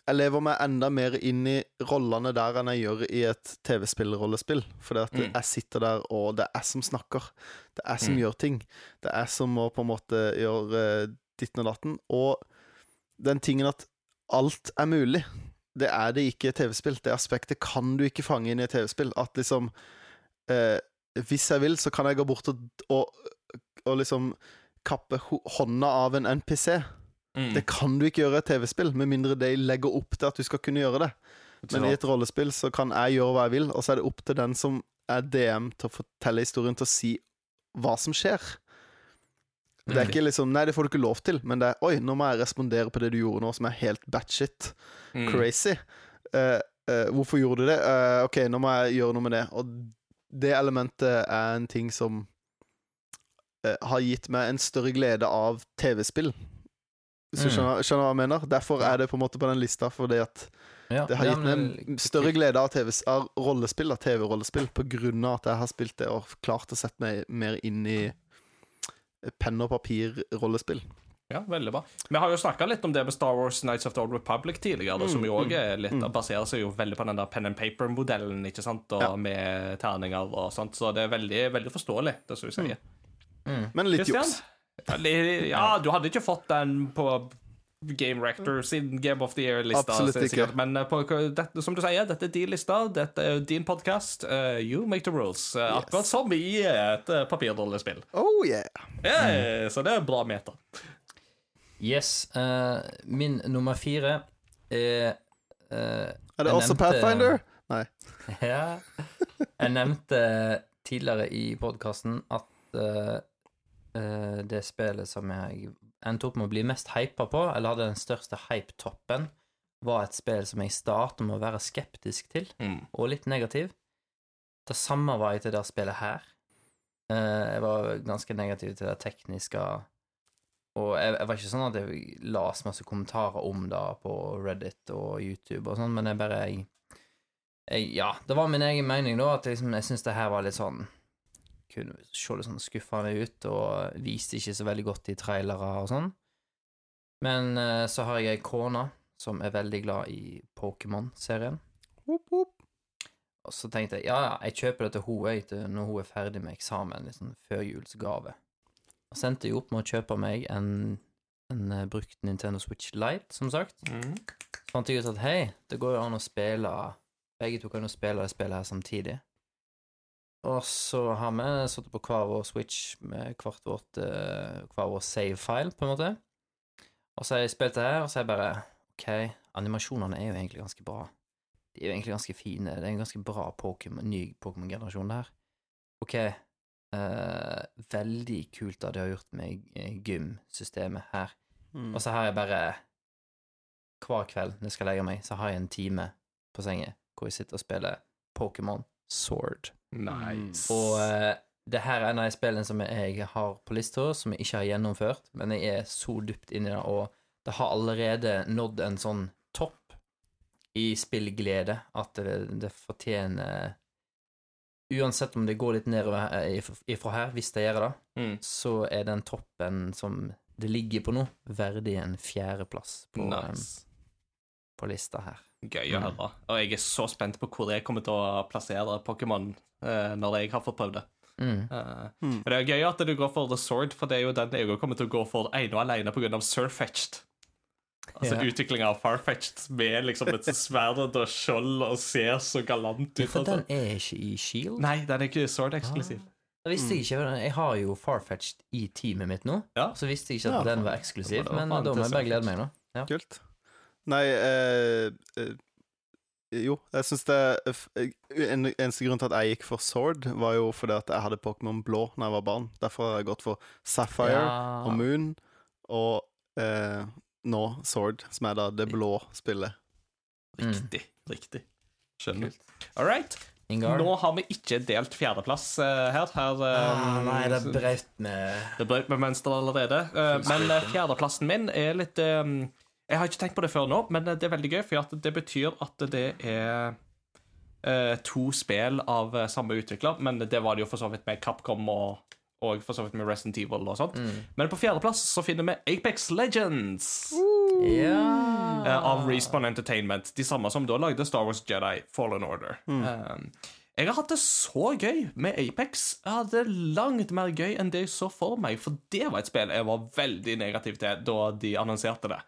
Jeg lever meg enda mer inn i rollene der enn jeg gjør i et TV-spill-rollespill. Fordi at Mm. jeg sitter der, og det er jeg som snakker. Det er jeg som Mm. gjør ting. Det er jeg som må på en måte gjøre eh, ditten og datten. Og den tingen at alt er mulig, det er det ikke i et TV-spill. Det aspektet kan du ikke fange inn i et TV-spill. At liksom eh, Hvis jeg vil, så kan jeg gå bort og, og, og liksom kappe hånda av en NPC. Mm. Det kan du ikke gjøre i et TV-spill, med mindre de legger opp til at du skal kunne gjøre det. Men i et rollespill så kan jeg gjøre hva jeg vil, og så er det opp til den som er DM, til å fortelle historien, til å si hva som skjer. Det er Mm. ikke liksom Nei, det får du ikke lov til, men det er Oi, nå må jeg respondere på det du gjorde nå, som er helt batshit Mm. crazy. Uh, uh, hvorfor gjorde du det? Uh, OK, nå må jeg gjøre noe med det. Og det elementet er en ting som har gitt meg en større glede av TV-spill. Du Mm. skjønner, skjønner hva jeg mener? Derfor er det på en måte på den lista, fordi at Ja, det har gitt meg en større glede av, TV, av rollespill, av TV-rollespill, på grunn av at jeg har spilt det og klart å sette meg mer inn i penn og papir-rollespill. Ja, veldig bra. Vi har jo snakka litt om det med Star Wars Nights of the Old Republic tidligere, da, som jo Mm, også er litt, baserer seg jo veldig på den der pen and paper-modellen, ikke sant, og Ja. med terninger og sånt, så det er veldig, veldig forståelig, det som du sier. Men litt juks. Ja, du hadde ikke fått den på Game Rector sin Game of the Year-lista. Absolutt ikke. sikkert. Men eh, på, dette, som du sier, dette er din lista, dette er din podkast. you make the rules. Eh, Yes. Akkurat som i et uh, papirrollespill. Oh yeah. Yeah, Så det er bra meta. Yes. eh, min nummer fire er eh, Er det også nevnte- Pathfinder? Nei. Ja. Jeg nevnte tidligere i podkasten at eh, eh, det spillet som jeg endte opp med å bli mest hypa på, eller hadde den største hype-toppen, var et spill som jeg startet med å være skeptisk til, Mm. og litt negativ. Det samme var jeg til det spillet her. Eh, Jeg var ganske negativ til det tekniske, og jeg, jeg var ikke sånn at jeg las masse kommentarer om det på Reddit og YouTube og sånn, men jeg bare jeg, jeg, Ja, det var min egen mening, da, at liksom, jeg syntes det her var litt sånn Kunne se litt sånn skuffende ut, og viste ikke så veldig godt i trailere og sånn. Men eh, så har jeg ei kone som er veldig glad i Pokémon-serien. Og så tenkte jeg ja, ja, jeg kjøper det til henne når hun er ferdig med eksamen, liksom førjulsgave. Og sendte jo opp med å kjøpe meg en, en eh, brukt Nintendo Switch Lite, som sagt. Mm. Så fant jeg ut at hei, det går jo an å spille Begge to kan jo spille det spillet her samtidig. Og så har vi sittet på hver vår Switch med hvert vårt, eh, hver vår save-file, på en måte. Og så har jeg spilt det her, og så er jeg bare OK, animasjonene er jo egentlig ganske bra. De er jo egentlig ganske fine. Det er en ganske bra Pokemon, ny Pokémon-generasjon, det her. OK, Uh, veldig kult det de har gjort med gymsystemet gym-systemet her. Mm. Og så har jeg bare Hver kveld når jeg skal legge meg, så har jeg en time på sengen hvor jeg sitter og spiller Pokémon Sword. Nice. Og uh, det her er en av de spillene som jeg har på lista, som jeg ikke har gjennomført, men jeg er så dypt inni det, og det har allerede nådd en sånn topp i spillglede at det, det fortjener Uansett om det går litt nedover eh, ifra her, hvis det gjør det, Mm. så er den toppen som det ligger på nå, verdig en fjerdeplass på, nice. um, på lista her. Gøy å Mm. høre. Og jeg er så spent på hvor jeg kommer til å plassere Pokémon uh, når jeg har fått prøvd det. Mm. Uh, Mm. Det er gøy at du går for The Sword, for det er jo den jeg kommer til å gå for ene og alene pga. Surfetched. Altså yeah. utviklinga av Farfetched med liksom et sverd og skjold og ser så galant Ja, ut. for Altså. den er ikke i Shield. Nei, den er ikke Sword-eksklusiv. Visste jeg ikke. Jeg har jo Farfetched i teamet mitt nå, Ja. så visste jeg ikke at Ja, den var eksklusiv. var Men da må jeg bare glede meg, nå. Ja. Kult. Nei eh, eh, Jo, jeg syns det f- En eneste grunn til at jeg gikk for Sword, var jo fordi at jeg hadde Pokémon blå da jeg var barn. Derfor har jeg gått for Sapphire Ja. og Moon, og eh, nå Sword, som er da det blå spillet. Mm. Riktig. Riktig. Skjønner. All right. Ingar. Nå har vi ikke delt fjerdeplass uh, her. her uh, ah, nei, det brøt med Det brøt med mønsteret allerede. Uh, men eh, fjerdeplassen min er litt eh, Jeg har ikke tenkt på det før nå, men det er veldig gøy, for det betyr at det er eh, to spill av eh, samme utvikler. Men det var det jo for så vidt med Capcom og, og for så vidt med Resident Evil og sånt. Mm. Men på fjerdeplass så finner vi Apex Legends. Ja eh, av Respawn Entertainment. De samme som da lagde Star Wars Jedi Fallen Order. Eh, jeg har hatt det så gøy med Apex. Jeg hadde det langt mer gøy enn det jeg så for meg, for det var et spill jeg var veldig negativ til da de annonserte det.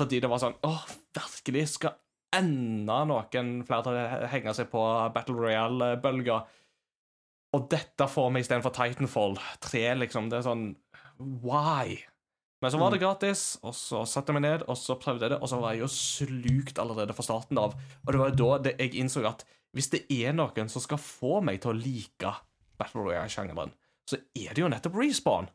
Fordi det var sånn Åh, virkelig? Skal enda noen flere til å henge seg på Battle Royale-bølga? Og dette får meg istedenfor Titanfall 3, liksom. Det er sånn Why? Men så var det gratis, og så satte jeg meg ned og så prøvde jeg det, og så var jeg jo slukt allerede fra starten av. Og det var jo da jeg innså at hvis det er noen som skal få meg til å like Battle Royale-sjangeren, så er det jo nettopp Respawn.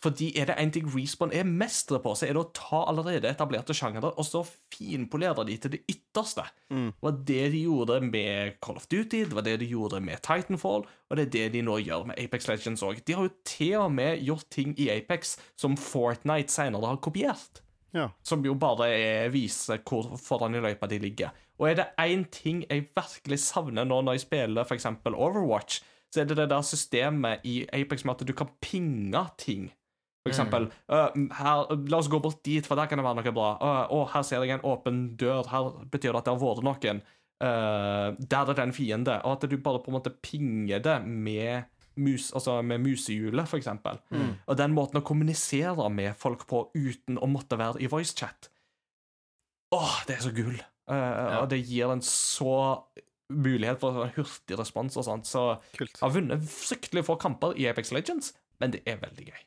Fordi er det én ting Respawn er mestre på, så er det å ta allerede etablerte sjangere og så finpolere de til det ytterste. Det var det de gjorde med Call of Duty, det var det de gjorde med Titanfall, og det er det de nå gjør med Apex Legends òg. De har jo til og med gjort ting i Apex som Fortnite senere har kopiert. Ja. Som jo bare er, viser hvor foran i løypa de ligger. Og er det én ting jeg virkelig savner nå når jeg spiller f.eks. Overwatch, så er det det der systemet i Apex med at du kan pinge ting. For eksempel «Øh, her, La oss gå bort dit, for der kan det være noe bra. «Øh, å, her ser jeg en åpen dør. Her betyr det at det har vært noen. Uh, der er det en fiende. Og at du bare på en måte pinger det med mus, altså med musehjulet, for eksempel. Og den måten å kommunisere med folk på uten å måtte være i voicechat. Åh, det er så gull. Eh, Og det gir en så mulighet for en hurtig respons og sånt. Så Kult. jeg har vunnet fryktelig få kamper i Apex Legends, men det er veldig gøy.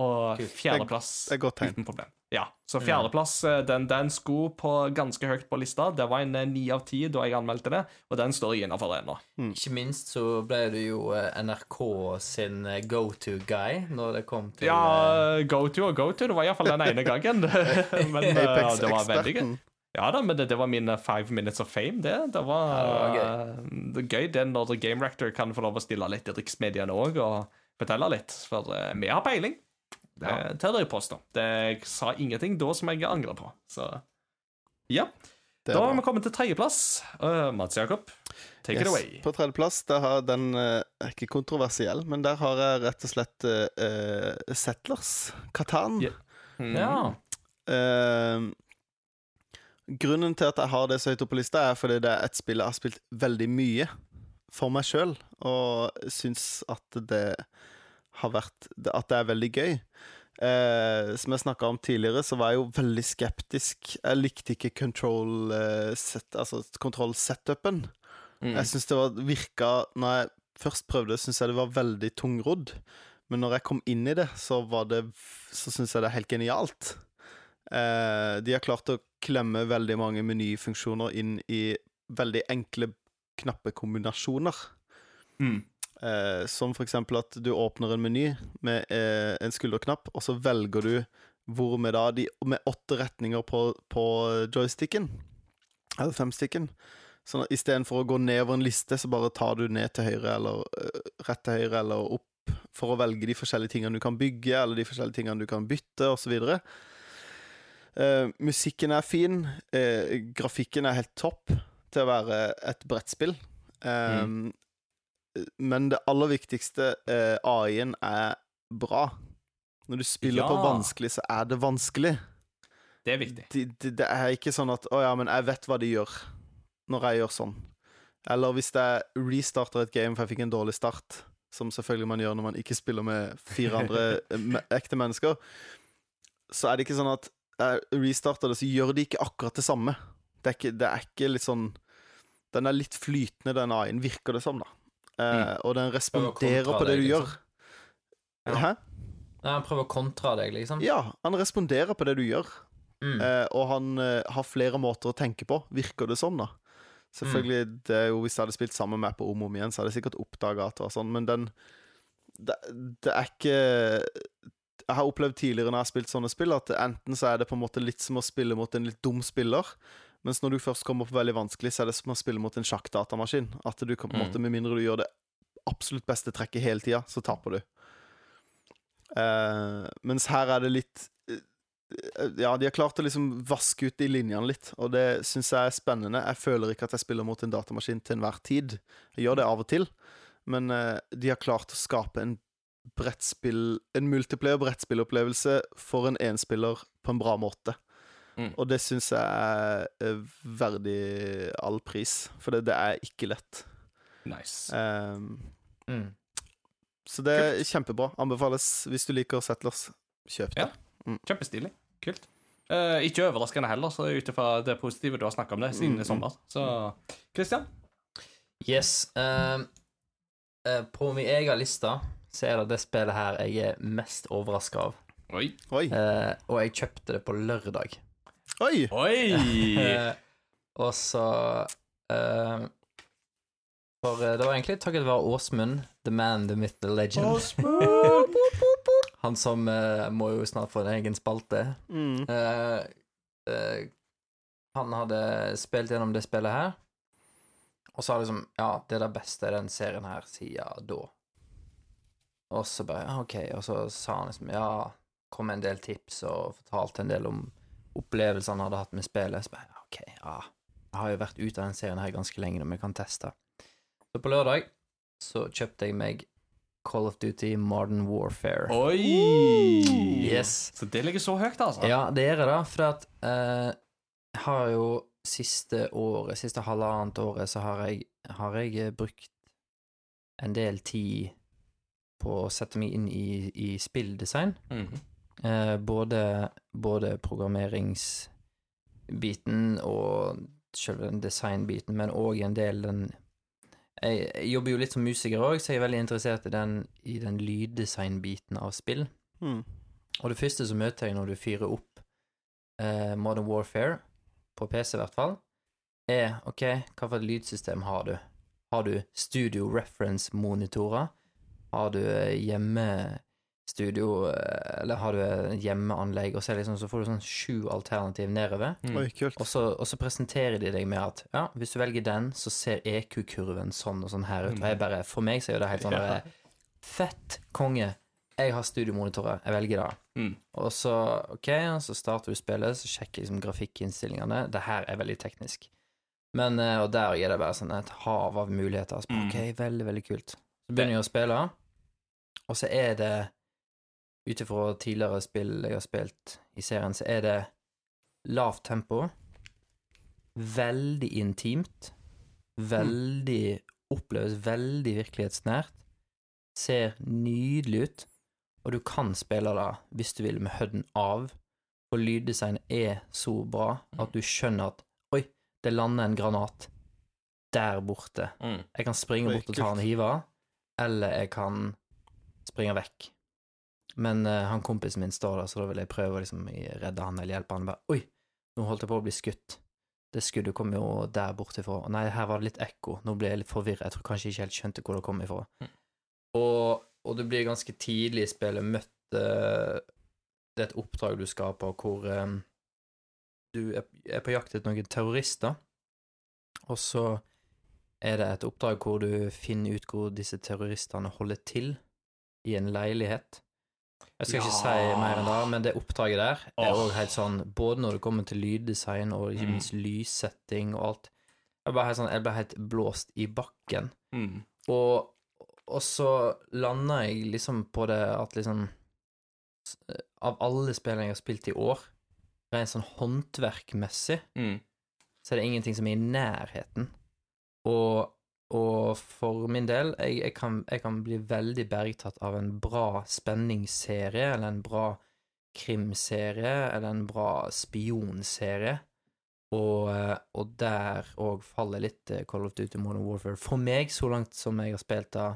Og fjerdeplass er uten problem. Ja, så fjerdeplass eh, den, den skulle på ganske høyt på lista. Det var en eh, ni av ti da jeg anmeldte det, og den står jeg innafor ennå. Ikke minst så ble du jo eh, NRK sin go to guy når det kom til Ja, go to og go to. Det var iallfall den ene gangen. Men det var veldig gøy. Ja da, men det, det var min five minutes of fame, det. Det var, Ja, det var gøy. Uh, det gøy det når Game Rector kan få lov å stille litt i riksmediene òg og fortelle litt, for uh, vi har peiling. Det Ja. tør jeg påstå. Jeg sa ingenting da som jeg angrer på. Så ja. Da har vi kommet til tredjeplass. Uh, Mats Jakob, take it away. På tredjeplass der har den eh, er ikke kontroversiell, men der har jeg rett og slett uh, eh, Settlers. Katan. Yeah. Mm. Ja. Eh, grunnen til at jeg har det så høyt oppe på lista, er fordi det er et spill jeg har spilt veldig mye for meg sjøl, og syns at det har vært At det er veldig gøy. Eh, som jeg snakka om tidligere, så var jeg jo veldig skeptisk. Jeg likte ikke control eh, set, altså kontroll-setupen. Mm. Jeg syns det var, virka Når jeg først prøvde, syns jeg det var veldig tungrodd. Men når jeg kom inn i det, så var det Så syns jeg det er helt genialt. Eh, de har klart å klemme veldig mange menyfunksjoner inn i veldig enkle knappekombinasjoner. Mm. Eh, som eksempel at du åpner en meny med eh, en skulderknapp, og så velger du hvor med da de Med åtte retninger på, på joysticken, eller femsticken. Sånn at istedenfor å gå nedover en liste, så bare tar du ned til høyre, eller eh, rett til høyre, eller opp, for å velge de forskjellige tingene du kan bygge, eller de forskjellige tingene du kan bytte, osv. Eh, musikken er fin. eh, grafikken er helt topp til å være et brettspill. Um, Men det aller viktigste, eh, AI-en, er bra. Når du spiller på vanskelig, så er det vanskelig. Det er viktig. Det, det, det er ikke sånn at 'Å ja, men jeg vet hva de gjør', når jeg gjør sånn. Eller hvis jeg restarter et game for jeg fikk en dårlig start, som selvfølgelig man gjør når man ikke spiller med fire andre eh, ekte mennesker, så er det ikke sånn at jeg restarter det, så gjør de ikke akkurat det samme. Det er ikke, det er ikke litt sånn Den er litt flytende, den AI-en, virker det som, da. Eh, og den responderer på det deg, du liksom. gjør. Ja. Hæ? Nei, Han prøver å kontra deg, liksom. Ja, han responderer på det du gjør. Mm. Eh, og han eh, har flere måter å tenke på, virker det som, da. Selvfølgelig, Mm. det er jo Hvis jeg hadde spilt sammen med på om og om igjen, så hadde jeg sikkert oppdaga at det var sånn, men den det, det er ikke Jeg har opplevd tidligere når jeg har spilt sånne spill, at enten så er det på en måte litt som å spille mot en litt dum spiller, mens når du først kommer på veldig vanskelig, så er det som å spille mot en sjakkdatamaskin. At du kan på en Mm. måte, med mindre du gjør det absolutt beste trekket hele tida, så taper du. Uh, mens her er det litt uh, Ja, de har klart å liksom vaske ut de linjene litt, og det syns jeg er spennende. Jeg føler ikke at jeg spiller mot en datamaskin til enhver tid. Jeg gjør det av og til, men uh, de har klart å skape en brettspill En multiplayer brettspillopplevelse for en enspiller på en bra måte. Mm. Og det syns jeg er verdig all pris, for det, det er ikke lett. Nice. Um, Mm. så det er kjempebra. Anbefales hvis du liker Settlers. Kjøp det. Ja. Kjempestilig. Kult. Uh, ikke overraskende heller, så ut ifra det positive du har snakka om det siden Mm, i sommer. Så Christian? Yes. Uh, uh, på min egen liste så er det det spillet her jeg er mest overraska av. Oi. Oi! Eh, og jeg kjøpte det på lørdag. Oi! Oi! Eh, og så uh, For eh, det var egentlig takket være Åsmund, the man, the myth, the legend. Han som uh, må jo snart få en egen spalte. Mm. Uh, eh, han hadde spilt gjennom det spillet her, og sa liksom Ja, det er det beste den serien her siden da. Og så bare ja, OK, og så sa han liksom Ja, kom med en del tips og fortalte en del om opplevelser han hadde hatt med spillet. Så bare OK, ja. Jeg har jo vært ute av den serien her ganske lenge, men vi kan teste. Så på lørdag så kjøpte jeg meg Call of Duty Modern Warfare. Oi! Yes. Så det ligger så høyt, altså? Ja, det gjør det, for at eh, jeg har jo siste året, siste halvannet året, så har jeg, har jeg eh, brukt en del tid på å sette meg inn i, i spilldesign. Mhm. Eh, både, både programmeringsbiten og selve den designbiten, men òg en del den jeg, jeg jobber jo litt som musiker òg, så jeg er veldig interessert i den, i den lyddesignbiten av spill. Mm. Og det første som møter jeg når du fyrer opp eh, Modern Warfare, på PC i hvert fall, er OK, hva for et lydsystem har du? Har du studio reference-monitorer? Har du eh, hjemmestudio eh, Eller har du hjemmeanlegg, og så, liksom, så får du sånn sju alternativ nedover. Mm. Oi, kult. Og så, og så presenterer de deg med at ja, hvis du velger den, så ser EQ-kurven sånn og sånn her ut. Og jeg bare, For meg så er jo det helt sånn Ja. der, Fett konge! Jeg har studiomonitorer, jeg velger det. Mm. Og så ok, så starter du spillet, så sjekker liksom grafikkinnstillingene. Det her er veldig teknisk. Men, eh, Og der er det bare sånn et hav av muligheter. Så, Mm. ok, veldig, veldig kult. Så begynner jeg å spille, og så er det Ut ifra tidligere spill jeg har spilt i serien, så er det lavt tempo, veldig intimt, veldig Oppleves veldig virkelighetsnært, ser nydelig ut, og du kan spille det hvis du vil med hødden av, og lyddesignet er så bra at du skjønner at oi, det lander en granat der borte. Mm. Jeg kan springe bort og ta og hive, eller jeg kan springe vekk. Men uh, han kompisen min står der, så da vil jeg prøve å liksom redde han eller hjelpe han. Bare, Oi, nå holdt jeg på å bli skutt. Det skuddet kom jo der borte ifra. Nei, her var det litt ekko. Nå ble jeg litt forvirra. Jeg tror kanskje jeg ikke helt skjønte hvor det kom ifra. Mm. Og, og du blir ganske tidlig i spillet møtt uh, Det er et oppdrag du skal på hvor eh, du er på jakt etter noen terrorister, og så er det et oppdrag hvor du finner ut hvor disse terroristene holder til i en leilighet. Jeg skal ikke si mer enn det, men det oppdraget der er òg helt sånn Både når det kommer til lyddesign og ikke Mm. minst lyssetting og alt. Jeg ble helt sånn, jeg ble helt blåst i bakken. Mm. Og, og så landa jeg liksom på det at liksom Av alle spillene jeg har spilt i år, rent sånn håndverkmessig, Mm. så er det ingenting som er i nærheten. Og, og for min del, jeg, jeg, kan, jeg kan bli veldig bergtatt av en bra spenningsserie, eller en bra krimserie, eller en bra spionserie. Og, eh, og der òg faller litt eh, Call of Duty Modern Warfare. For meg, så langt som jeg har spilt det,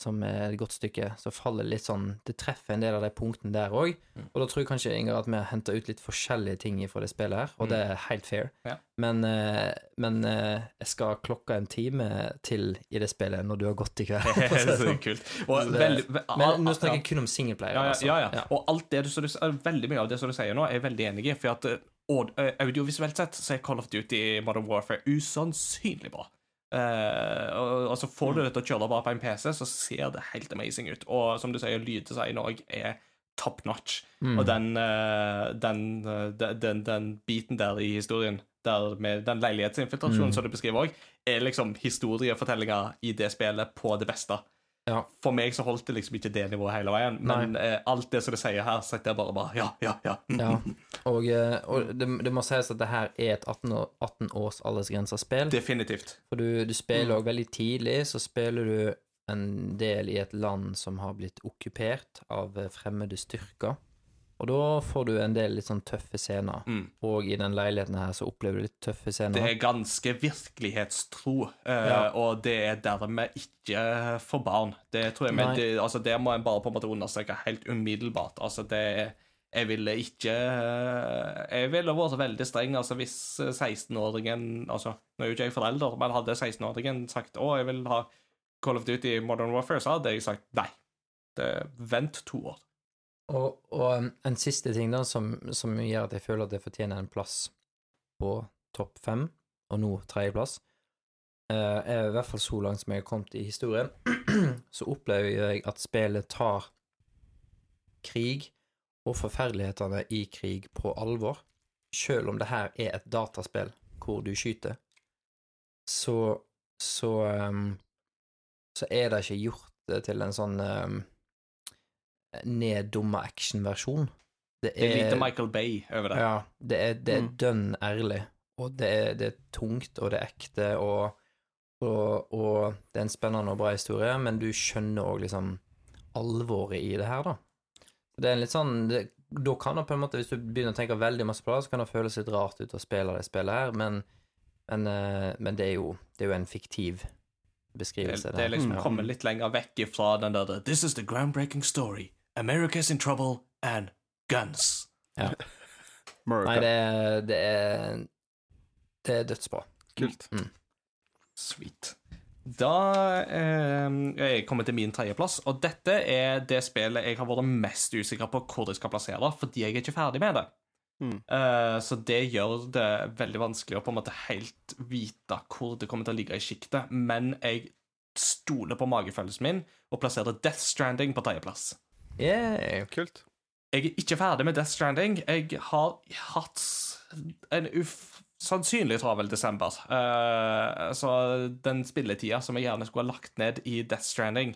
som er et godt stykke, så faller litt sånn Det treffer en del av de punktene der òg. Mm. Og da tror jeg kanskje, Inger, at vi har henta ut litt forskjellige ting fra det spillet her, og det er helt fair. Ja. Men, eh, men eh, jeg skal klokke en time til i det spillet når du har gått i kveld. Det er så kult. Og det- veldig, ve- Men nå snakker jeg kun om singleplayer. ja, ja, altså. ja, ja. Og alt det du, så du, veldig mye av det som du sier nå, er jeg veldig enig i. For at eh, audiovisuelt sett så er Call of Duty Modern Warfare usannsynlig bra. Eh, og, og så får du det til å kjøre bare på en PC, så ser det helt amazing ut. Og som du sier, lyddesign òg er top notch. Mm. Og den, uh, den, uh, den, den, biten der i historien, der med den leilighetsinfiltrasjonen Mm. som du beskriver òg, er liksom historiefortellinga i det spillet på det beste. Ja. For meg så holdt det liksom ikke det nivået hele veien, men eh, alt det som du sier her, sitter jeg bare bare Ja, ja, ja. Ja. Og, eh, og det, det må sies at det her er et 18, år, 18 års aldersgrensa spill. Definitivt. For du, du spiller Mm. veldig tidlig, så spiller du en del i et land som har blitt okkupert av eh, fremmede styrker. Og da får du en del litt sånn tøffe scener. Mm. Og i den leiligheten her så opplever du litt tøffe scener. Det er ganske virkelighetstro, eh, Ja. og det er dermed ikke for barn. Det tror jeg men det, altså, det må en bare på en måte understreke helt umiddelbart. Altså, det Jeg ville ikke Jeg ville vært veldig streng altså hvis 16-åringen Altså, nå er jo ikke jeg forelder, men hadde 16-åringen sagt å, jeg vil ha Call of Duty Modern Warfare, så hadde jeg sagt nei. Det, vent to år. Og, og um, en siste ting da, som, som gjør at jeg føler at det fortjener en plass på topp fem, og nå tredjeplass, uh, er i hvert fall så langt som jeg har kommet i historien, så opplever jeg at spillet tar krig og forferdelighetene i krig på alvor. Selv om det her er et dataspill hvor du skyter, så så, um, så er det ikke gjort til en sånn um, neddumma actionversjon. Det Det er er lite Michael Bay over det. ja, det er, det er Mm. dønn ærlig, og det er, det er tungt, og det er ekte, og, og, og det er en spennende og bra historie, men du skjønner òg liksom alvoret i det her, da. Det er en litt sånn det, Da kan det på en måte, hvis du begynner å tenke veldig masse på det, så kan det føles litt rart ut å spille det spillet her, men, men, eh, men det, er jo, det er jo en fiktiv beskrivelse. det er liksom å komme litt lenger vekk fra den der This is the groundbreaking story. America's in trouble and guns. Nei, det er Det er, det er dødsbra. Kult. Mm. Sweet. Da eh, er jeg kommet til min tredjeplass, og dette er det spillet jeg har vært mest usikker på hvor jeg skal plassere, fordi jeg er ikke ferdig med det. Mm. Eh, så det gjør det veldig vanskelig å på en måte helt vite hvor det kommer til å ligge i sjiktet, men jeg stoler på magefølelsen min og plasserer Death Stranding på tredjeplass. Yeah. Kult. Jeg er ikke ferdig med Death Stranding. Jeg har hatt en usannsynlig travel desember. Uh, så den spilletida som jeg gjerne skulle ha lagt ned i Death Stranding,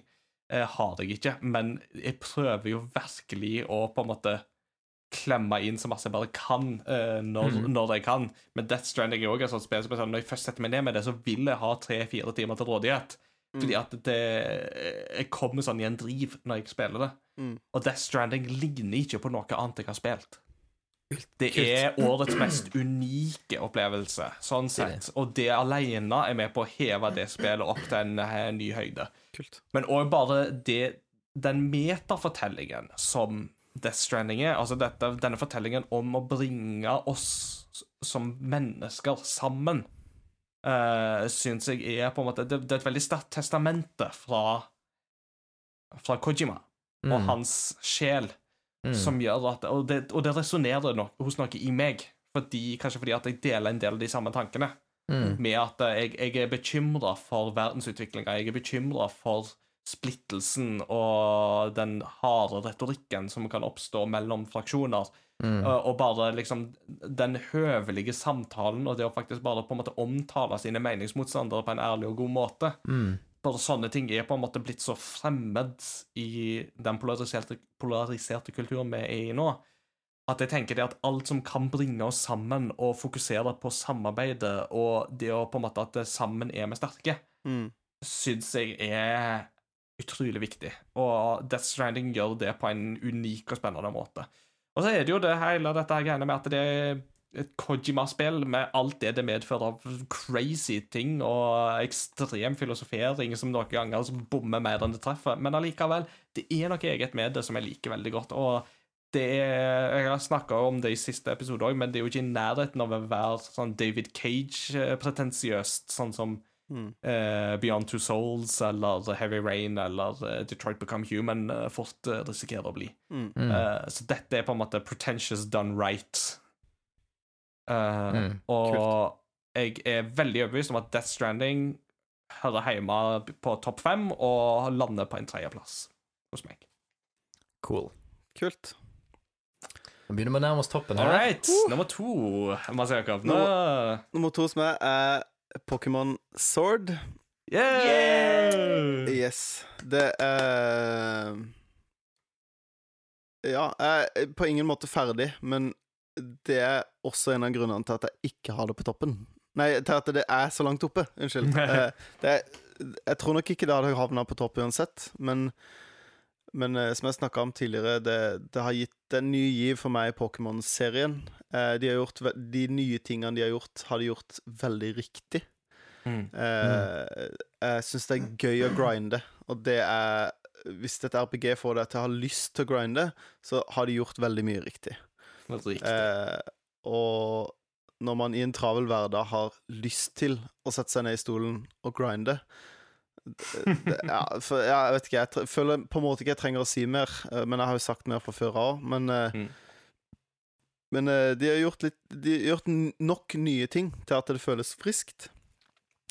uh, har jeg ikke. Men jeg prøver jo virkelig å på en måte klemme inn så masse jeg bare kan uh, når, mm. når, jeg kan. Men Death Stranding er også et sånt spill som når jeg først setter meg ned med det, så vil jeg ha tre-fire timer til rådighet. Fordi mm. at det Jeg kommer sånn i en driv når jeg spiller det. Mm. Og Death Stranding ligner ikke på noe annet jeg har spilt. Det er årets mest unike opplevelse, sånn sett. Og det alene er med på å heve det spillet opp til en, en ny høyde. Kult. Men òg bare det, den metafortellingen som Death Stranding er, altså dette, denne fortellingen om å bringe oss som mennesker sammen uh, syns jeg er på en måte Det, det er et veldig sterkt testamente fra, fra Kojima mm. og hans sjel, mm. som gjør at Og det, og det resonnerer no, hos noe i meg, fordi, kanskje fordi at jeg deler en del av de samme tankene. Mm. Med at jeg, jeg er bekymra for verdensutviklinga, jeg er bekymra for splittelsen og den harde retorikken som kan oppstå mellom fraksjoner. Mm. Og bare liksom den høvelige samtalen og det å faktisk bare på en måte omtale sine meningsmotstandere på en ærlig og god måte. Mm. Bare sånne ting er på en måte blitt så fremmed i den polariserte, polariserte kulturen vi er i nå, at jeg tenker det at alt som kan bringe oss sammen og fokusere på samarbeidet og det å på en måte at det sammen er vi sterke, mm. syns jeg er utrolig viktig. Og Death Stranding gjør det på en unik og spennende måte. Og så er det jo det hele dette her greiene med at det er et Kojima-spill med alt det det medfører av crazy ting og ekstrem filosofering som noen ganger som bommer mer enn det treffer. Men allikevel, det er noe eget med det som jeg liker veldig godt. Og det er, Jeg har snakka om det i siste episode òg, men det er jo ikke i nærheten av å være sånn David Cage-pretensiøst, sånn som Mm. Uh, Beyond Two Souls eller Heavy Rain eller uh, Detroit Become Human uh, fort risikerer å bli. Mm. mm. så dette er på en måte pretentious done right. Mm. Og Kult. jeg er veldig overbevist om at Death Stranding hører hjemme på topp fem og lander på en tredjeplass hos meg. Cool. Kult. Nå begynner vi å nærme oss toppen. All right. Nummer to, Mads Jakob. Nummer, nummer to som er, er Pokémon Sword. Yeah! Yes. Det er Ja, jeg er på ingen måte ferdig, men det er også en av grunnene til at jeg ikke har det på toppen. Nei, til at det er så langt oppe. Unnskyld. Eh, er, jeg tror nok ikke det hadde havna på topp uansett, men, men eh, som jeg snakka om tidligere, det, det, har gitt en ny giv for meg i Pokémon-serien. Eh, de, de, nye tingene de har gjort, har de gjort veldig riktig. Mm. Eh, jeg syns det er gøy å grinde, og det er Hvis et RPG får deg til å ha lyst til å grinde, så har de gjort veldig mye riktig. riktig. Eh, og når man i en travel hverdag har lyst til å sette seg ned i stolen og grinde ja, for, ja, jeg vet ikke. Jeg føler på en måte ikke jeg trenger å si mer, eh, men jeg har jo sagt mer fra før av. Men, eh, mm. men eh, de har gjort litt De har gjort nok nye ting til at det føles friskt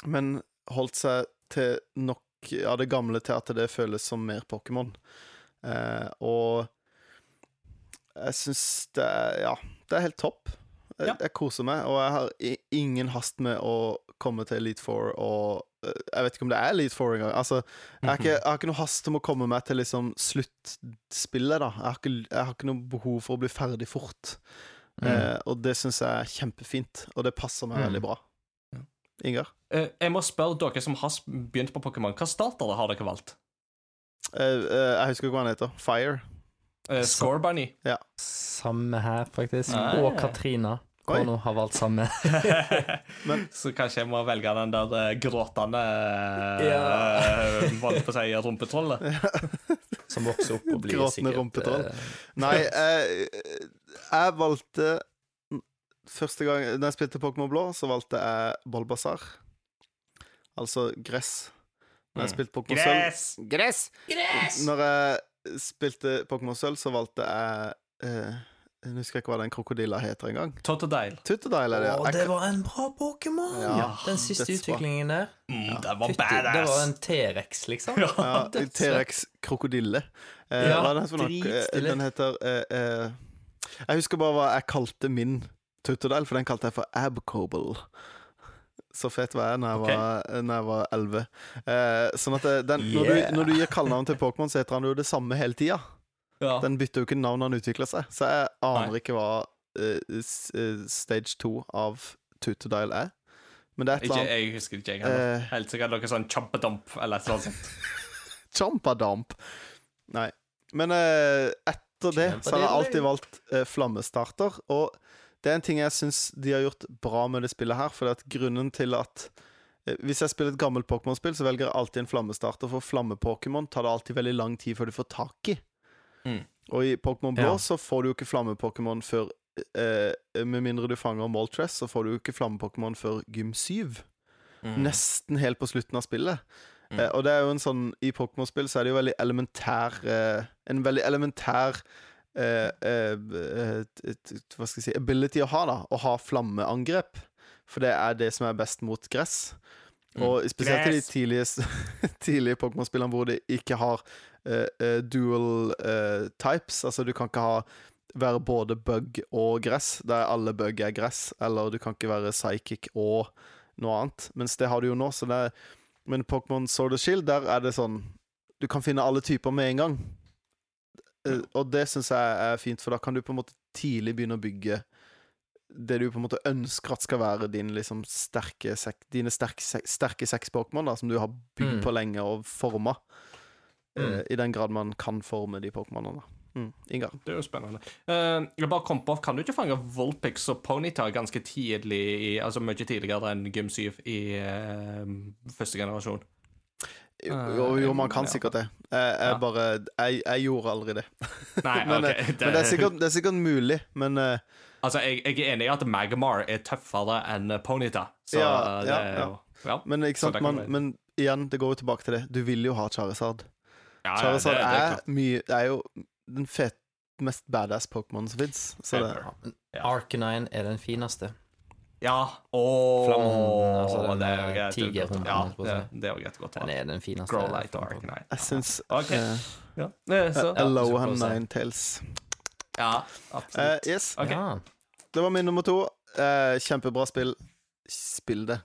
men holdt seg til nok av det gamle til at det føles som mer Pokémon. Eh, og jeg syns det er Ja, det er helt topp. Jeg, ja. jeg, koser meg, og jeg har ingen hast med å komme til Elite Four og Jeg vet ikke om det er Elite Four engang. Altså, jeg, har ikke, jeg har ikke noe hast om å komme meg til liksom sluttspillet, da. Jeg har, ikke, jeg har ikke noe behov for å bli ferdig fort. Mm. Eh, og det syns jeg er kjempefint, og det passer meg mm. veldig bra. Ingar? Eh, jeg må spørre dere som har begynt på Pokémon, hva startere har dere valgt? Eh, uh, jeg husker ikke hva han heter. Fire. Score Bunny. Ja. Samme her, faktisk. Ah, og Katrina. Kono har valgt samme. Men, så kanskje jeg må velge den der uh, gråtende ja. uh, på å si rumpetrollet? Som vokser opp og blir Gråtende rumpetroll. Nei, jeg, jeg valgte første gang Da jeg spilte Pokémon Blå, så valgte jeg Bolbazar. Altså gress. Når jeg Mm. spilte Pokémon Sølv Gress! Gress! Når jeg spilte Pokémon Sølv, så valgte jeg eh, Jeg husker ikke hva den krokodilla heter engang. Totodile. Tuttedile er det. Å, det var en bra Pokémon! Ja, Den siste dødsbra. utviklingen der. Mm, det var Fytti, det var en T-rex, liksom. Ja. Ja, T-rex krokodille. Eh, Ja, hva er den dritstilig. Den heter eh, eh, Jeg husker bare hva jeg kalte min Tottodile, for den kalte jeg for Abcoble. Så fet var jeg når jeg var, elleve. jeg 11. Eh, sånn at det- den, når, Yeah. du, når du gir kallenavn til Pokémon, så heter han jo det samme hele tida. Ja. Den bytter jo ikke navn når han utvikler seg, så jeg aner Nei. ikke hva uh, stage 2 av Tutodile er. Men det er et eller annet jeg husker ikke, jeg heller. Uh, Helt sikkert noe sånn chompedump eller et eller annet sånt. Champadamp. Nei. Men uh, etter det så har jeg alltid valgt flammestarter, og det er en ting jeg syns de har gjort bra med det spillet her, for grunnen til at hvis jeg spiller et gammelt Pokémon-spill, så velger jeg alltid en flammestarter, for flamme-Pokémon tar det alltid veldig lang tid før du får tak i. Mm. Og i Pokémon Blå Ja. så får du jo ikke flamme-Pokémon før eh, Med mindre du fanger Moltres, så får du jo ikke flamme-Pokémon før Gym 7. Mm. Nesten helt på slutten av spillet. Mm. Eh, og det er jo en sånn I Pokémon-spill så er det jo veldig elementær eh, En veldig elementær eh, eh, Hva skal jeg si Ability å ha, da. Å ha flammeangrep. For det er det som er best mot gress. Og spesielt i de tidlige, tidlige Pokémon-spillene hvor de ikke har eh, dual uh, types. Altså, du kan ikke ha være både bug og gress, der alle bug er gress. Eller du kan ikke være psychic og noe annet. Mens det har du jo nå. Så det er, men Pokémon Sword and Shield, der er det sånn Du kan finne alle typer med en gang. Uh, Og det syns jeg er fint, for da kan du på en måte tidlig begynne å bygge det du på en måte ønsker at skal være din liksom sterke dine sterke, sterke seks Pokémon, som du har bygd Mm. på lenge og forma. Mm. Eh, I den grad man kan forme de Pokémonene. Mm. Ingar. Det er jo spennende. Uh, jeg bare kom på, Kan du ikke fange Volpix og Ponyta ganske tidlig, i, altså mye tidligere enn Gym 7 i uh, første generasjon? Jo, jo, jo, man kan ja. sikkert det. Jeg, jeg bare jeg, jeg gjorde aldri det. Nei, men, okay. det... men det, er sikkert, det er sikkert mulig. Men uh, Altså, jeg, jeg er enig i at Magmar er tøffere enn Ponyta. Så Ja, det ja, er ja. jo ja. Men, sant, man, men igjen, det går jo tilbake til det. Du vil jo ha Charizard. Ja, ja, Charizard det- det er er, mye Er jo den fet, mest badass Pokémon som fins. Det. Ja. Arcanine er den fineste. Ja. Ååå Flammen, altså den det er jo greit. tigerhunden, Ja, det, det er jo greit godt. Den er den fineste. Growlite og Arcanine. Jeg syns okay. eh, Ja. Eh, Alohan. Ninetales. ja, absolutt. absolutt. yes, Okay. Ja. det var min nummer to. Uh, kjempebra spill. Spill det.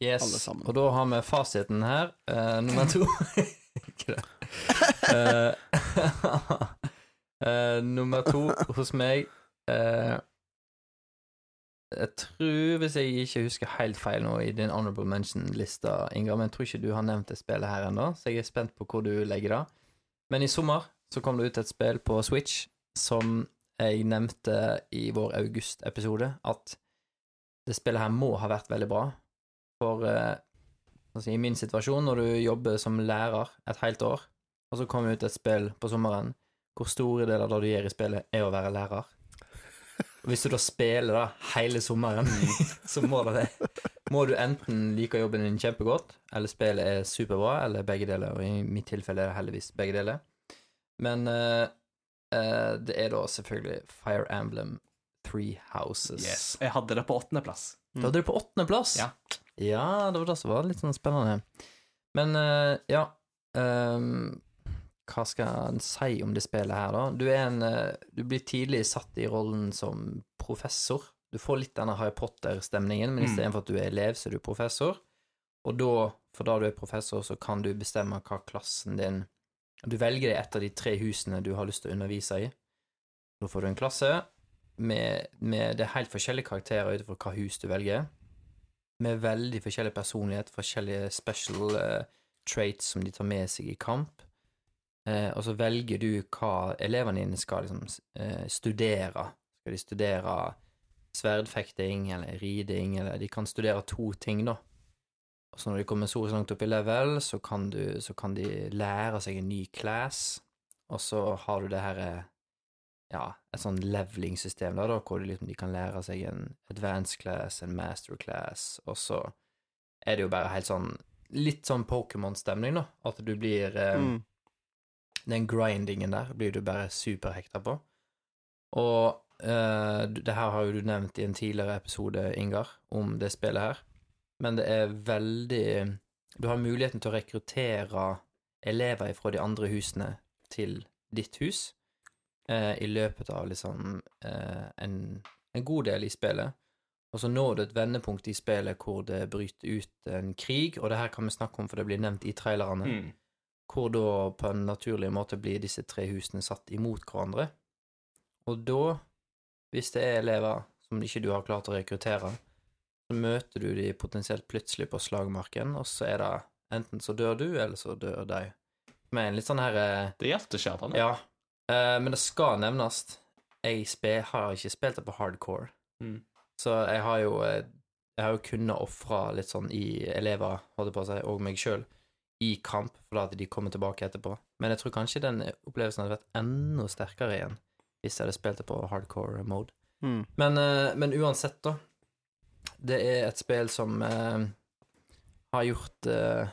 Alle Yes. sammen. Og da har vi fasiten her. Eh, nummer to Ikke det. Uh, nummer to hos meg uh, Jeg tror, hvis jeg ikke husker helt feil nå i din honorable mention-lista, Inga, men jeg tror ikke du har nevnt det spillet her ennå, så jeg er spent på hvor du legger det. Men i sommer så kom det ut et spill på Switch som jeg nevnte i vår august-episode, at det spillet her må ha vært veldig bra. For eh, altså, i min situasjon, når du jobber som lærer et helt år, og så kommer ut et spill på sommeren, hvor store deler av det du gjør i spillet, er å være lærer. Og hvis du da spiller da hele sommeren, så må det det. Må du enten like jobben din kjempegodt, eller spillet er superbra, eller begge deler. Og i mitt tilfelle er det heldigvis begge deler. Men uh, uh, det er da selvfølgelig Fire Emblem Three Houses. Yes. Jeg hadde det på åttendeplass. Du hadde det på åttendeplass. Ja. Ja, det var det som var litt sånn spennende. Men uh, ja um, Hva skal en si om det spillet her, da? Du er en uh, Du blir tidlig satt i rollen som professor. Du får litt denne Harry Potter-stemningen, men Mm. istedenfor at du er elev, så er du professor. Og da, for da du er professor, så kan du bestemme hva klassen din Du velger deg et av de tre husene du har lyst til å undervise i. Da får du en klasse med, med Det helt forskjellige karakterer ut ifra hva hus du velger. Med veldig forskjellig personlighet, forskjellige special uh, traits som de tar med seg i kamp. Uh, og så velger du hva elevene dine skal liksom uh, studere. Skal de studere sverdfekting eller riding, eller de kan studere to ting, da. Og så når de kommer så langt opp i level, så kan, du, så kan de lære seg en ny class, og så har du det her ja, et sånn leveling-system, da, da, hvor de, liksom, de kan lære seg en advanced class, en master class, og så er det jo bare helt sånn Litt sånn Pokémon-stemning, da. At du blir eh, Mm. Den grindingen der blir du bare superhekta på. Og eh, det her har jo du nevnt i en tidligere episode, Ingar, om det spillet her. Men det er veldig Du har muligheten til å rekruttere elever fra de andre husene til ditt hus eh, i løpet av liksom eh, en, en god del i spillet. Og så når du et vendepunkt i spillet hvor det bryter ut en krig, og det her kan vi snakke om, for det blir nevnt i trailerne, Mm. hvor da på en naturlig måte blir disse tre husene satt imot hverandre. Og da, hvis det er elever som ikke du har klart å rekruttere, så møter du de potensielt plutselig på slagmarken, og så er det enten så dør du, eller så dør de. Med en litt sånn her eh, Det er hjerteskjærende. Ja. Eh, men det skal nevnes, jeg har ikke spilt det på hardcore. Mm. Så jeg har jo eh, Jeg har jo kunnet ofre litt sånn i elever, holdt på å si, og meg sjøl, i kamp, for at de kommer tilbake etterpå. Men jeg tror kanskje den opplevelsen hadde vært enda sterkere igjen hvis jeg hadde spilt det på hardcore mode. Mm. Men, eh, men uansett, da. Det er et spill som eh, har gjort eh,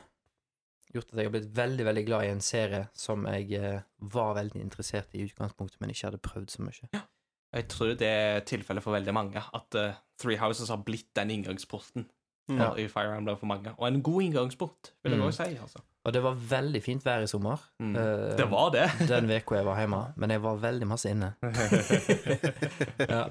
Gjort at jeg har blitt veldig veldig glad i en serie som jeg eh, var veldig interessert i i utgangspunktet, men ikke hadde prøvd så mye. Ja. Jeg tror det er tilfellet for veldig mange, at uh, Three Houses har blitt den inngangsporten Mm. for, i Fire Emblem for mange. Og en god inngangsport, vil jeg Mm. også si. altså. Og det var veldig fint vær i sommer. Mm. Uh, Det var det. den uka jeg var hjemme, men jeg var veldig masse inne. ja.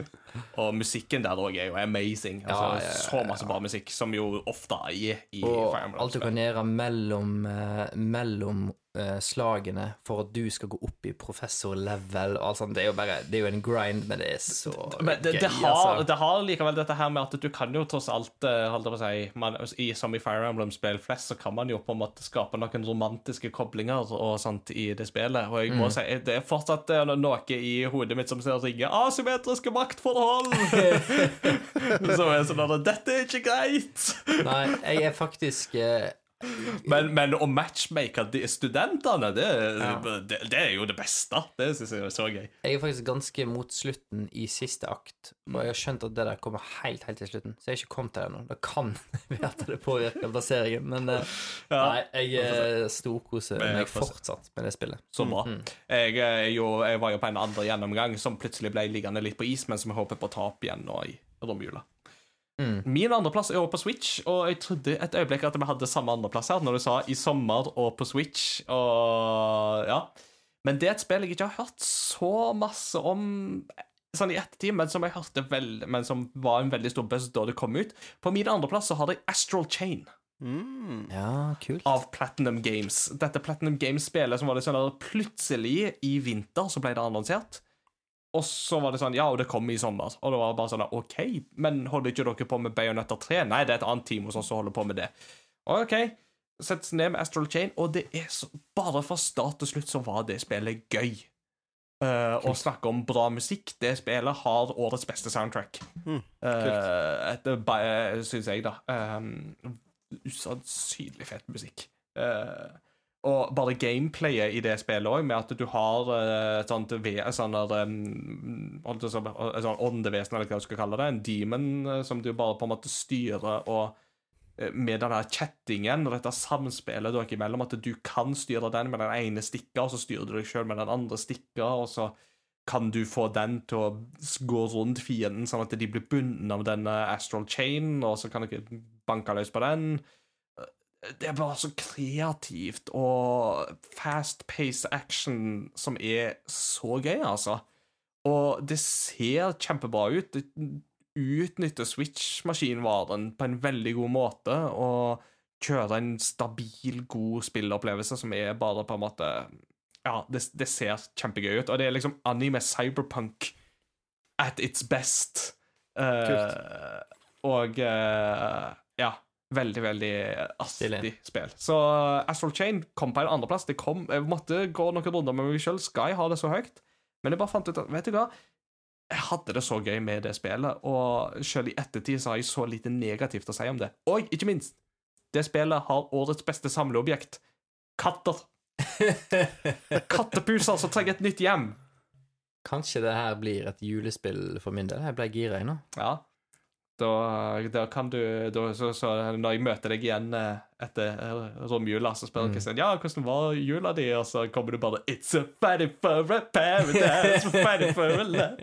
Og musikken der òg er jo amazing. Altså, Ja, ja, Så masse bra musikk, som jo ofte er i Og Fire Emblem. alt du kan gjøre mellom, eh, mellom eh, slagene for at du skal gå opp i professor-level og alt sånt, det er jo bare Det er jo en grind, men det er så Men det, gøy, det, har, altså. det har likevel dette her med at du kan jo tross alt Holde holdt på å si, man, i, Som i Fire Emblem-spill flest, så kan man jo på en måte skape noen romantiske koblinger og sånt i det spillet. Og jeg må Mm. si, det er fortsatt eh, noe i hodet mitt som ser ringe asymmetriske maktforhold! som er sånn at Dette er ikke greit! Nei, jeg er faktisk eh, Men, men å matchmake de studentene, det, Ja. det, det er jo det beste. Det syns jeg er så gøy. Jeg er faktisk ganske mot slutten i siste akt, og jeg har skjønt at det der kommer helt helt til slutten, så jeg har ikke kommet til det ennå. Det kan være at det påvirker plasseringen, men eh, Ja. nei, jeg eh, storkoser meg fortsatt med det spillet. Så bra. Mm. Jeg, eh, jo, jeg var jo på en andre gjennomgang som plutselig ble liggende litt på is, men som jeg håper på å ta opp igjen nå i romjula. Mm. Min andreplass er også på Switch, og jeg trodde et øyeblikk at vi hadde samme andreplass her, når du sa i sommer og på Switch, og ja. Men det er et spill jeg ikke har hørt så masse om sånn i ettertid, men som jeg hørte vel, men som var en veldig stor buzz da det kom ut. På min andreplass så har jeg Astral Chain Mm. Ja, kult. av Platinum Games. Dette Platinum Games-spillet som var det sånn at plutselig i vinter så ble det annonsert. Og så var det sånn Ja, og det kom i sommer. Og det var bare sånn OK, men holder ikke dere på med Bayonetta 3? Nei, det er et annet team hos oss som holder på med det. OK. Settes ned med Astral Chain, og det er så Bare fra start til slutt så var det spillet gøy. Uh, å snakke om bra musikk. Det spillet har årets beste soundtrack. Mm, Uh, Syns jeg, da. Um, usannsynlig fet musikk. Eh, og bare gameplayet i det spillet òg, med at du har uh, et sånt um, sånn åndevesen, eller hva du skal kalle det, en demon, eh, som du bare på en måte styrer, og eh, med den her chattingen og dette samspillet dere imellom, at du kan styre den med den ene stikka, og så styrer du deg sjøl med den andre stikka, og så kan du få den til å gå rundt fienden, sånn at de blir bundet av denne astral chain, og så kan dere banke løs på den. Det er bare så kreativt og fast-paced action som er så gøy, altså. Og det ser kjempebra ut. Det utnytter Switch-maskinvaren på en veldig god måte og kjører en stabil, god spillopplevelse som er bare på en måte Ja, det, det ser kjempegøy ut. Og det er liksom anime cyberpunk at its best. Eh, og uh, ja. Veldig, veldig astig Stilig. spill. Så Astral Chain kom på en andreplass. Det kom, jeg måtte gå noen runder med meg sjøl. Skal jeg ha det så høyt? Men jeg bare fant ut at vet du hva? Jeg hadde det så gøy med det spillet, og selv i ettertid så har jeg så lite negativt å si om det. Og ikke minst, det spillet har årets beste samleobjekt. Katter. Kattepuser som trenger et nytt hjem. Kanskje det her blir et julespill for min del. Jeg ble gira, nå. Ja. Da, da kan du da, så, så Når jeg møter deg igjen eh, etter eh, romjula, så spør Kristian Mm. Ja, hvordan var jula di, og så kommer du bare It's a fatty for a paradise, fatty for a lot.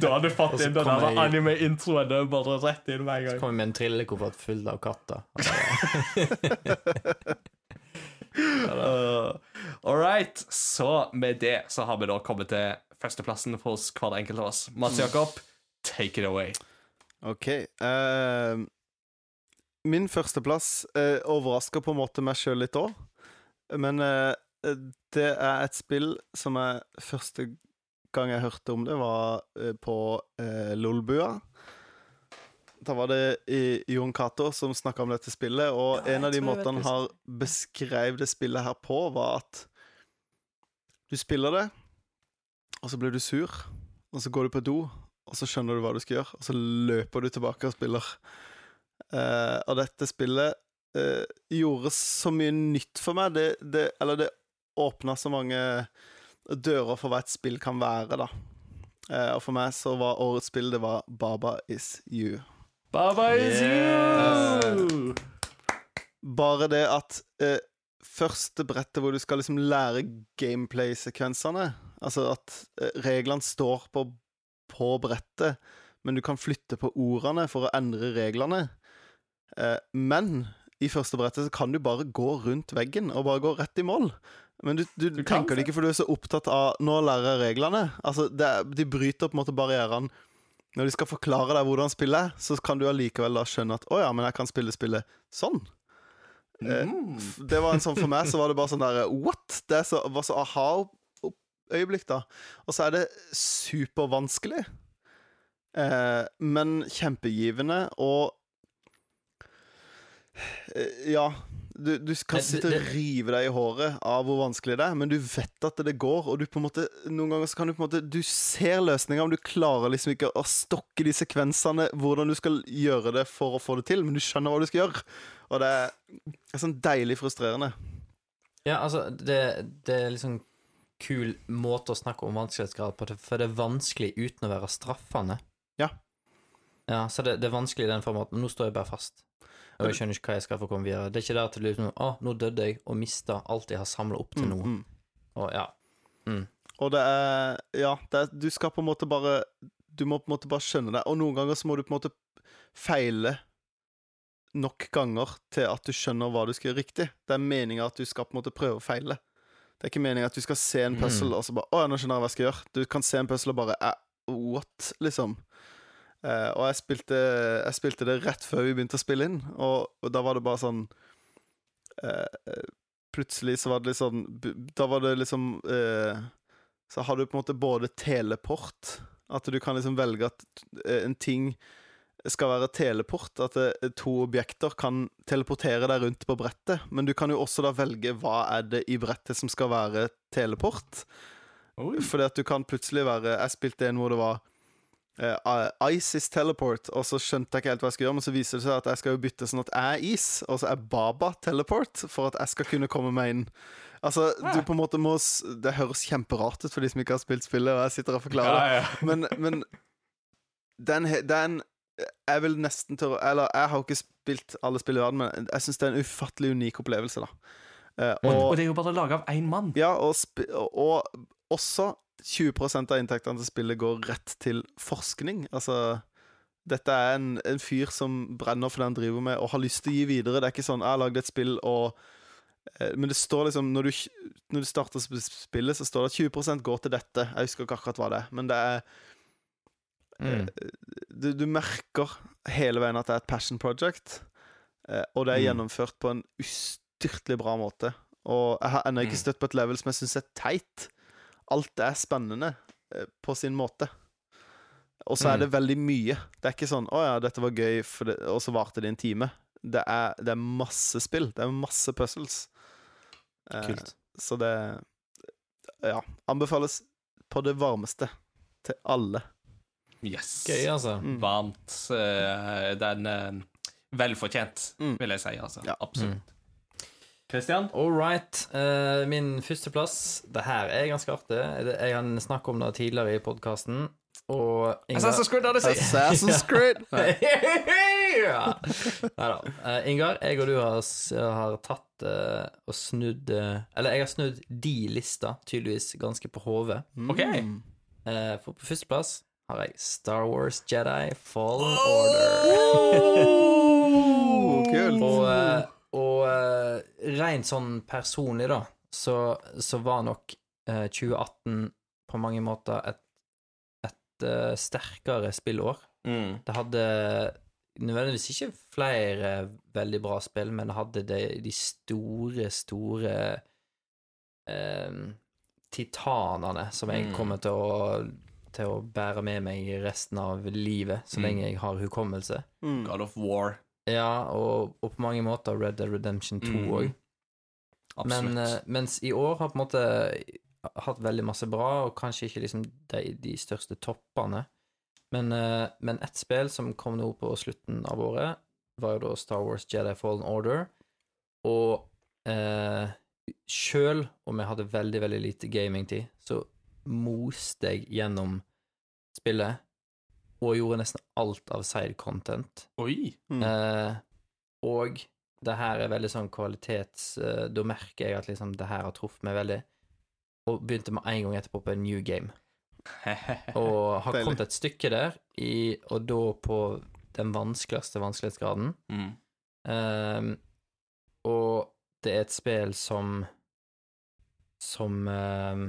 da har du fått inn den jeg- anime-introen bare rett inn med en Så kommer vi med en trillekoffert full av katter. Uh, all right. Så med det så har vi da kommet til førsteplassen hos hver enkelt av oss. Mats Jakob, take it away. OK. Uh, min førsteplass uh, overrasker på en måte meg sjøl litt òg. Men uh, det er et spill som jeg første gang jeg hørte om det, var uh, på uh, Lolbua. Da var det i, Jon Cato som snakka om dette spillet, og Ja, en av de måtene han har beskrevet det spillet her på, var at du spiller det, og så blir du sur, og så går du på do, og så skjønner du hva du skal gjøre, og så løper du tilbake og spiller. Uh, og dette spillet uh, gjorde så mye nytt for meg. Det, det, eller det åpna så mange dører for hva et spill kan være, da. Uh, og for meg så var årets spill det var Baba Is You. Baba is you! Bare det at eh, første brettet hvor du skal liksom lære gameplay-sekvensene Altså at reglene står på, på brettet, men du kan flytte på ordene for å endre reglene. Eh, men i første brettet så kan du bare gå rundt veggen og bare gå rett i mål. Men du, du, Du tenker det ikke, for du er så opptatt av Nå lærer jeg reglene. Altså, det, De bryter på en måte barrierene. Når de skal forklare deg hvordan spillet er, så kan du allikevel da skjønne at å ja, men jeg kan spille spillet sånn. Eh, Mm. Det var en sånn For meg så var det bare sånn der What? Det så, var så aha-øyeblikk, da. Og så er det supervanskelig. Eh, men kjempegivende og eh, Ja. Du, du kan det- sitte og rive deg i håret av hvor vanskelig det er, men du vet at det går, og du på en måte Noen ganger så kan du på en måte Du ser løsninga, men du klarer liksom ikke å stokke de sekvensene, hvordan du skal gjøre det for å få det til, men du skjønner hva du skal gjøre. Og det det er sånn deilig frustrerende. Ja, altså, det, det er liksom kul måte å snakke om vanskelighetsgrad på, for det er vanskelig uten å være straffende. Ja. Ja, så det, det er vanskelig i den formen at nå står jeg bare fast. Og jeg skjønner ikke hva jeg skal få komme videre. Det er ikke der til liksom Å, nå døde jeg og mista alt jeg har samla opp til nå. Mm, mm. Og ja. Og det er Ja, det er, du skal på en måte bare Du må på en måte bare skjønne det. Og noen ganger så må du på en måte feile nok ganger til at du skjønner hva du skal gjøre riktig. Det er meninga at du skal på en måte prøve å feile. Det er ikke meninga at du skal se en puzzle Mm. og så bare Å nå skjønner jeg hva jeg skal gjøre. Du kan se en puzzle og bare eh, What? Liksom. Eh, og jeg spilte, jeg spilte det rett før vi begynte å spille inn, og, og da var det bare sånn eh, Plutselig så var det litt sånn Da var det liksom eh, Så har du på en måte både teleport At du kan liksom velge at eh, en ting skal være teleport. At eh, to objekter kan teleportere deg rundt på brettet. Men du kan jo også da velge hva er det i brettet som skal være teleport. Oi. Fordi at du kan plutselig være Jeg spilte en hvor det var uh, Ice is teleport, og så skjønte jeg ikke helt hva jeg skulle gjøre, men så viser det seg at jeg skal jo bytte sånn at jeg er is, og så er Baba teleport, for at jeg skal kunne komme meg inn. Altså, du på en måte må Det høres kjemperart ut for de som ikke har spilt spillet, og jeg sitter og forklarer Ja, ja. men, men den, den Jeg vil nesten tørre Eller, jeg har ikke spilt alle spill i verden, men jeg syns det er en ufattelig unik opplevelse, da. Uh, Og, og, det er jo bare laga av én mann. ja, og, og også 20% av inntektene til spillet går rett til forskning. Altså Dette er en, en fyr som brenner for det han driver med, og har lyst til å gi videre. Det er ikke sånn 'Jeg har lagd et spill, og eh, Men det står liksom Når du, når du starter spillet, så står det at 20% går til dette. Jeg husker ikke akkurat hva det er, men det er Mm. du, du merker hele veien at det er et passion project, eh, og det er Mm. gjennomført på en ustyrtelig bra måte. Og jeg har ennå ikke Mm. støtt på et level som jeg syns er teit. Alt er spennende eh, på sin måte. Og så er det veldig mye. Det er ikke sånn 'Å ja, dette var gøy', det, og så varte det en time. Det er, det er masse spill. Det er masse puzzles. Eh, Kult. Så det Ja. Anbefales på det varmeste til alle. Yes. Gøy, altså. Mm. Varmt. eh, Den eh, Velfortjent, Mm. vil jeg si. altså. Ja. Absolutt. Christian? All right. Uh, min førsteplass Det her er ganske artig. Jeg har snakket om det tidligere i podkasten, og Ingar Assassin's Creed Odyssey. Assassin's Creed. Ja. Nei da. Uh, Ingar, jeg og du har, har tatt uh, og snudd uh, Eller jeg har snudd de lista tydeligvis ganske på hodet. Mm. Okay. for på førsteplass har jeg Star Wars Jedi Fallen Order. Oh, kult. Og, eh, og eh, rent sånn personlig, da, så, så var nok eh, 2018 på mange måter et, et eh, sterkere spillår. Mm. Det hadde nødvendigvis ikke flere veldig bra spill, men det hadde de, de store, store eh, titanene som jeg Mm. kommer til å, til å bære med meg resten av livet, så Mm. lenge jeg har hukommelse. Mm. God of War. Ja, og, og på mange måter Red Dead Redemption 2 Mm. òg. Absolutt. Men eh, mens i år har på en måte hatt veldig masse bra, og kanskje ikke liksom de, de største toppene. Men, eh, men ett spill som kom nå på slutten av året, var jo da Star Wars Jedi Fallen Order. Og eh, sjøl om jeg hadde veldig, veldig lite gamingtid, så moste jeg gjennom spillet og gjorde nesten alt av side content. Oi. Mm. Eh, og det her er veldig sånn kvalitets... Eh, da merker jeg at liksom det her har truffet meg veldig. Og begynte med en gang etterpå på en new game. Og har Deilig. kommet et stykke der, i, og da på den vanskeligste vanskelighetsgraden. mm. Eh, og det er et spill som Som ehm,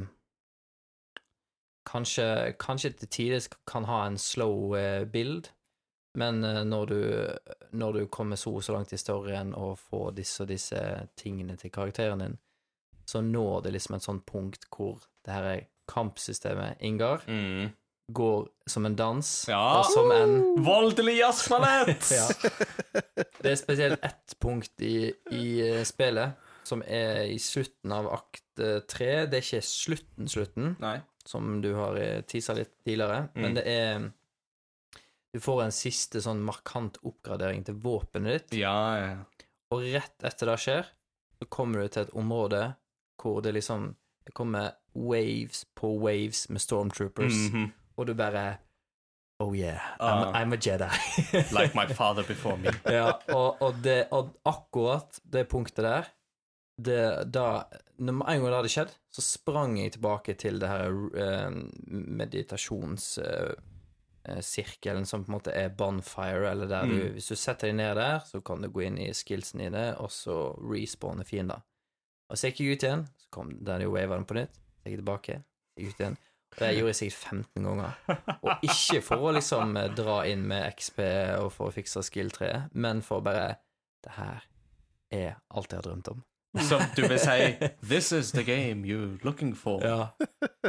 kanskje, kanskje til tider kan ha en slow eh, build, men eh, når, du, når du kommer så så langt i storyen og får disse og disse tingene til karakteren din, så når det liksom et sånt punkt hvor det her er kampsystemet, Ingar, Mm. går som en dans, Ja. og som en Voldelig jazzballett! ja. Det er spesielt ett punkt i, i eh, spillet som er i slutten av akt eh, tre. Det er ikke slutten, slutten, Nei. som du har tisa litt tidligere, Mm. men det er Du får en siste sånn markant oppgradering til våpenet ditt, Ja, ja. og rett etter det skjer, så kommer du til et område hvor det liksom Det kommer waves på waves med stormtroopers, Mhm. og du bare Oh yeah, I'm, I'm, I'm a Jedi. Like my father before me. ja, og, og, det, og akkurat det punktet der det, da, når en gang det hadde skjedd, så sprang jeg tilbake til det her uh, meditasjonssirkelen som på en måte er bonfire, eller der du Mm. Hvis du setter deg ned der, så kan du gå inn i skillsene dine, og så respawne fiender. Og så gikk jeg ut igjen, så kom den og wava den på nytt, så gikk jeg tilbake, så gikk ut igjen. Det gjorde jeg sikkert 15 ganger. Og ikke for å liksom eh, dra inn med XP og for å fikse skill-treet, men for å bare Det her er alt jeg har drømt om. Så du vil si This is the game you're looking for. Ja.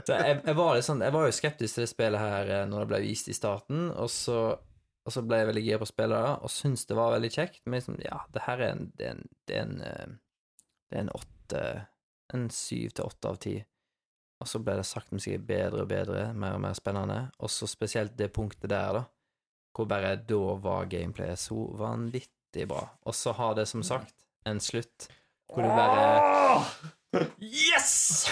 Jeg, jeg, var sånn, jeg var jo skeptisk til det spillet her eh, når det ble vist i starten, og så, og så ble jeg veldig gira på å spille og syntes det var veldig kjekt, men liksom, ja, det her er en Det er en, det er en, eh, det er en åtte En syv til åtte av ti. Og så ble det sakte, men sikkert bedre og bedre, mer og mer spennende, og så spesielt det punktet der, da, hvor bare da var gameplayet så vanvittig bra. Og så har det som sagt en slutt hvor du bare Yes!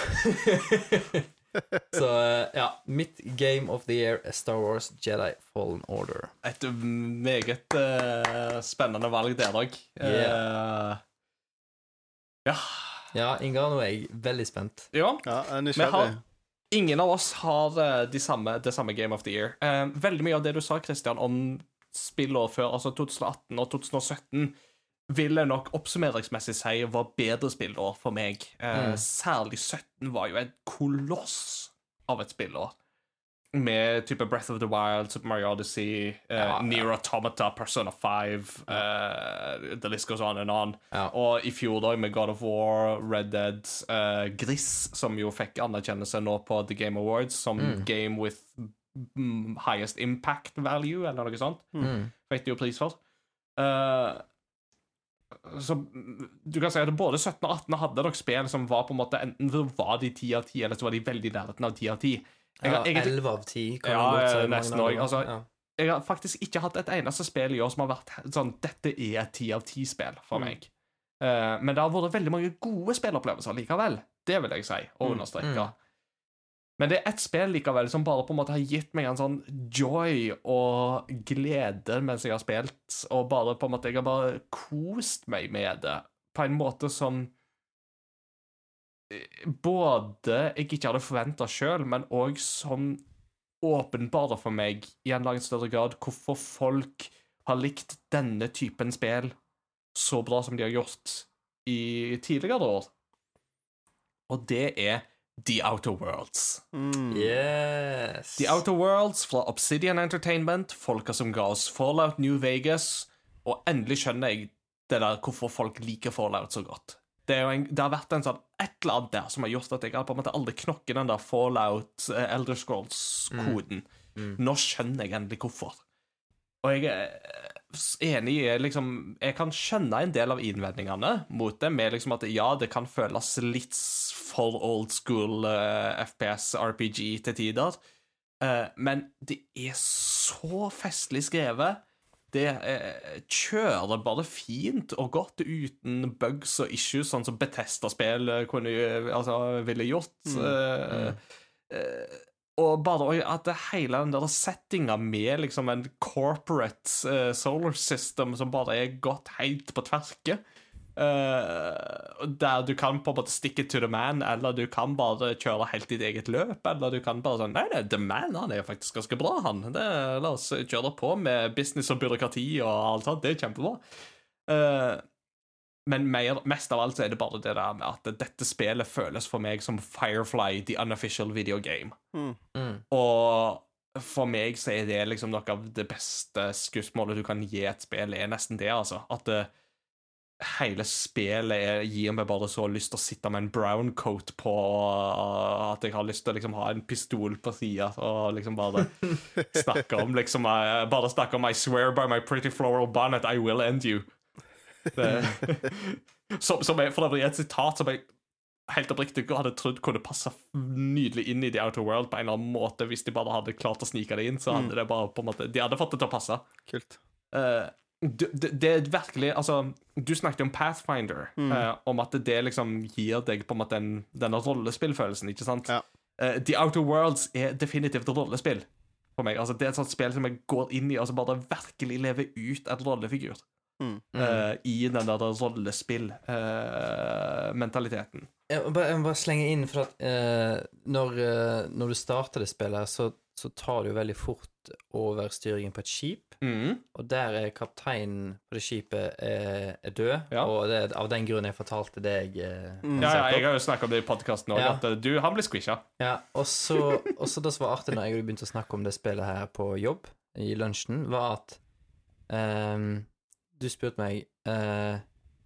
Så eh, ja, mitt game of the year er Star Wars Jedi Fallen Order. Et meget uh, spennende valg der òg. ja. Ja, Ingar, nå er jeg veldig spent. ja. Ja, Vi har Ingen av oss har de samme, det samme Game of the Year. Uh, veldig mye av det du sa, Christian, om spillår før, altså 2018 og 2017, vil jeg nok oppsummeringsmessig si var bedre spillår for meg. Eh, Mm. Særlig 17 var jo et koloss av et spillår. Med type Breath of the Wild, Super Mario Odyssey, uh, Ja, ja. Automata, Persona 5 eh, The list goes on and on. Ja. Og i fjor da, med God of War, Red Dead, eh, Gris, som jo fikk anerkjennelse nå på The Game Awards som Mm. Game with highest impact value, eller noe sånt. Mm. Fikk de jo pris for. Eh, så mm, du kan si at både 17 og 18 hadde nok spill som var på en måte enten så var de 10 av 10, eller så var de veldig i nærheten av 10 av 10. Jeg, Ja, jeg, 11 av 10, kan Ja, godt si. nesten òg. Altså, ja. jeg har faktisk ikke hatt et eneste spill i år som har vært sånn Dette er et 10 av 10-spill for Mm. meg. Eh, men det har vært veldig mange gode spillopplevelser likevel. Det vil jeg si, og understreke. mm. Men det er ett spill likevel som bare på en måte har gitt meg en sånn joy og glede mens jeg har spilt, og bare på en måte Jeg har bare kost meg med det på en måte som eh, både jeg ikke hadde forventa sjøl, men òg som åpenbarer for meg i en langt større grad hvorfor folk har likt denne typen spill så bra som de har gjort i tidligere år. Og det er The Outer Worlds. Mm. Yes. The Outer Worlds fra Obsidian Entertainment, folka som ga oss Fallout New Vegas, og endelig skjønner jeg det der hvorfor folk liker Fallout så godt. Det, er jo en, det har vært en sånn et eller annet der som har gjort at jeg har på en måte aldri knokket den der Fallout uh, Elder Scrolls-koden. Nå skjønner jeg endelig hvorfor. Og jeg er enig i liksom Jeg kan skjønne en del av innvendingene mot det, med liksom at ja, det kan føles litt for old school uh, FPS RPG til tider, Eh, men det er så festlig skrevet. Det eh, kjører bare fint og godt uten bugs og issues, sånn som Betesta-spill eh, altså, ville gjort. Mm. eh, og bare at det hele den der settinga med liksom en corporate uh, solar system som bare er gått helt på tverke. uh, der du kan på en måte stick it to the man, eller du kan bare kjøre helt ditt eget løp, eller du kan bare sånn Nei, nei, the man han er faktisk ganske bra, han. Det, la oss kjøre på med business og byråkrati og alt sånt. Det er kjempebra. Eh, men mer, mest av alt så er det bare det der med at dette spillet føles for meg som Firefly, the unofficial video game. Mm. Og for meg så er det liksom noe av det beste skussmålet du kan gi et spill, er nesten det, altså. At det, hele spillet er, gir meg bare så lyst til å sitte med en brown coat på, og at jeg har lyst til å liksom ha en pistol på sida og liksom bare snakke om liksom eh, Bare snakke om I swear by my pretty floral bonnet, I will end you. Som, som er for øvrig et sitat som jeg helt oppriktig hadde trodd kunne passe nydelig inn i The Outer World på en eller annen måte. Hvis de bare hadde klart å snike det inn, så hadde det bare på en måte De hadde fått det til å passe. Kult. Uh, det, det, er virkelig Altså, du snakket om Pathfinder, eh, om at det liksom gir deg på en måte den, denne rollespillfølelsen, ikke sant? Ja. Eh, The Outer Worlds er definitivt rollespill for meg. Altså, det er et sånt spill som jeg går inn i og så bare virkelig lever ut en rollefigur. Mm. Uh, I den der rollespill-mentaliteten. Jeg må bare, jeg må bare slenge inn, for at uh, når, eh, når du starter det spillet, her, så, så tar du veldig fort over styringen på et skip. mm. Og der er kapteinen på det skipet er, er død, Ja. og det er av den grunn jeg fortalte deg eh, Ja, ja, jeg har jo snakket om det i podkasten òg, Ja. at eh, du, han blir squisha. Ja, og så, og så det som var artig når jeg begynte å snakke om det spillet her på jobb, i lunsjen, var at ehm, du spurte meg eh,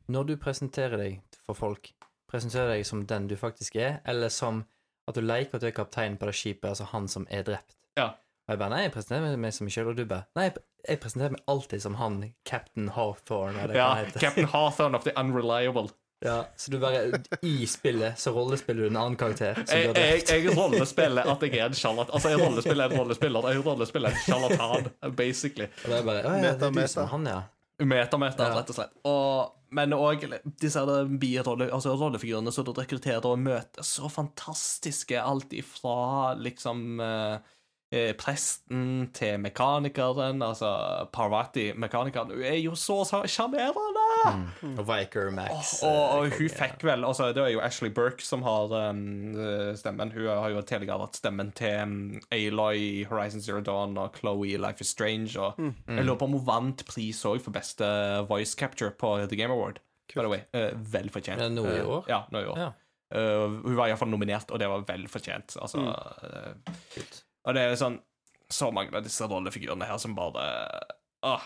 Når du presenterer deg for folk, presenterer deg som den du faktisk er, eller som at du leker at du er kapteinen på det skipet, altså han som er drept? Ja. Og jeg bare Nei, jeg presenterer meg som meg sjøl, og du bare Nei, jeg presenterer meg alltid som han Captain Hawthorne, eller hva Ja, heter. Captain Hawthorne of the Unreliable. Ja, så du bare I spillet så rollespiller du en annen karakter som Jeg, du har jeg, drept. jeg rollespiller at jeg er en sjarlatan. Altså, jeg rollespiller en rollespiller. Jeg rollespiller en sjarlatan, basically. Og det er bare ja, ja, det er du meta. som han, ja. Metameter, Ja. rett og slett. Og, men òg disse her birolle, altså som du rekrutterer og møter, så fantastiske. Alt ifra liksom eh, eh, presten til mekanikeren, altså Parvati, mekanikeren. Hun er jo så så sjarmerende! Og Viker Max. Og, og og hun fikk vel altså, Det er jo Ashley Burke som har um, stemmen. Hun har jo tidligere hatt stemmen til um, Aloy i Horizon Zero Dawn og Chloe Life is Strange. Og Jeg lurer på om hun vant pris òg for beste voice capture på The Game Award. By the way. uh, vel fortjent. Ja, nå i Eh, år? ja, nå i år. Ja. Uh, hun var iallfall nominert, og det var vel fortjent. Altså, mm. uh, og det er sånn Så mange av disse rollefigurene her som bare Åh,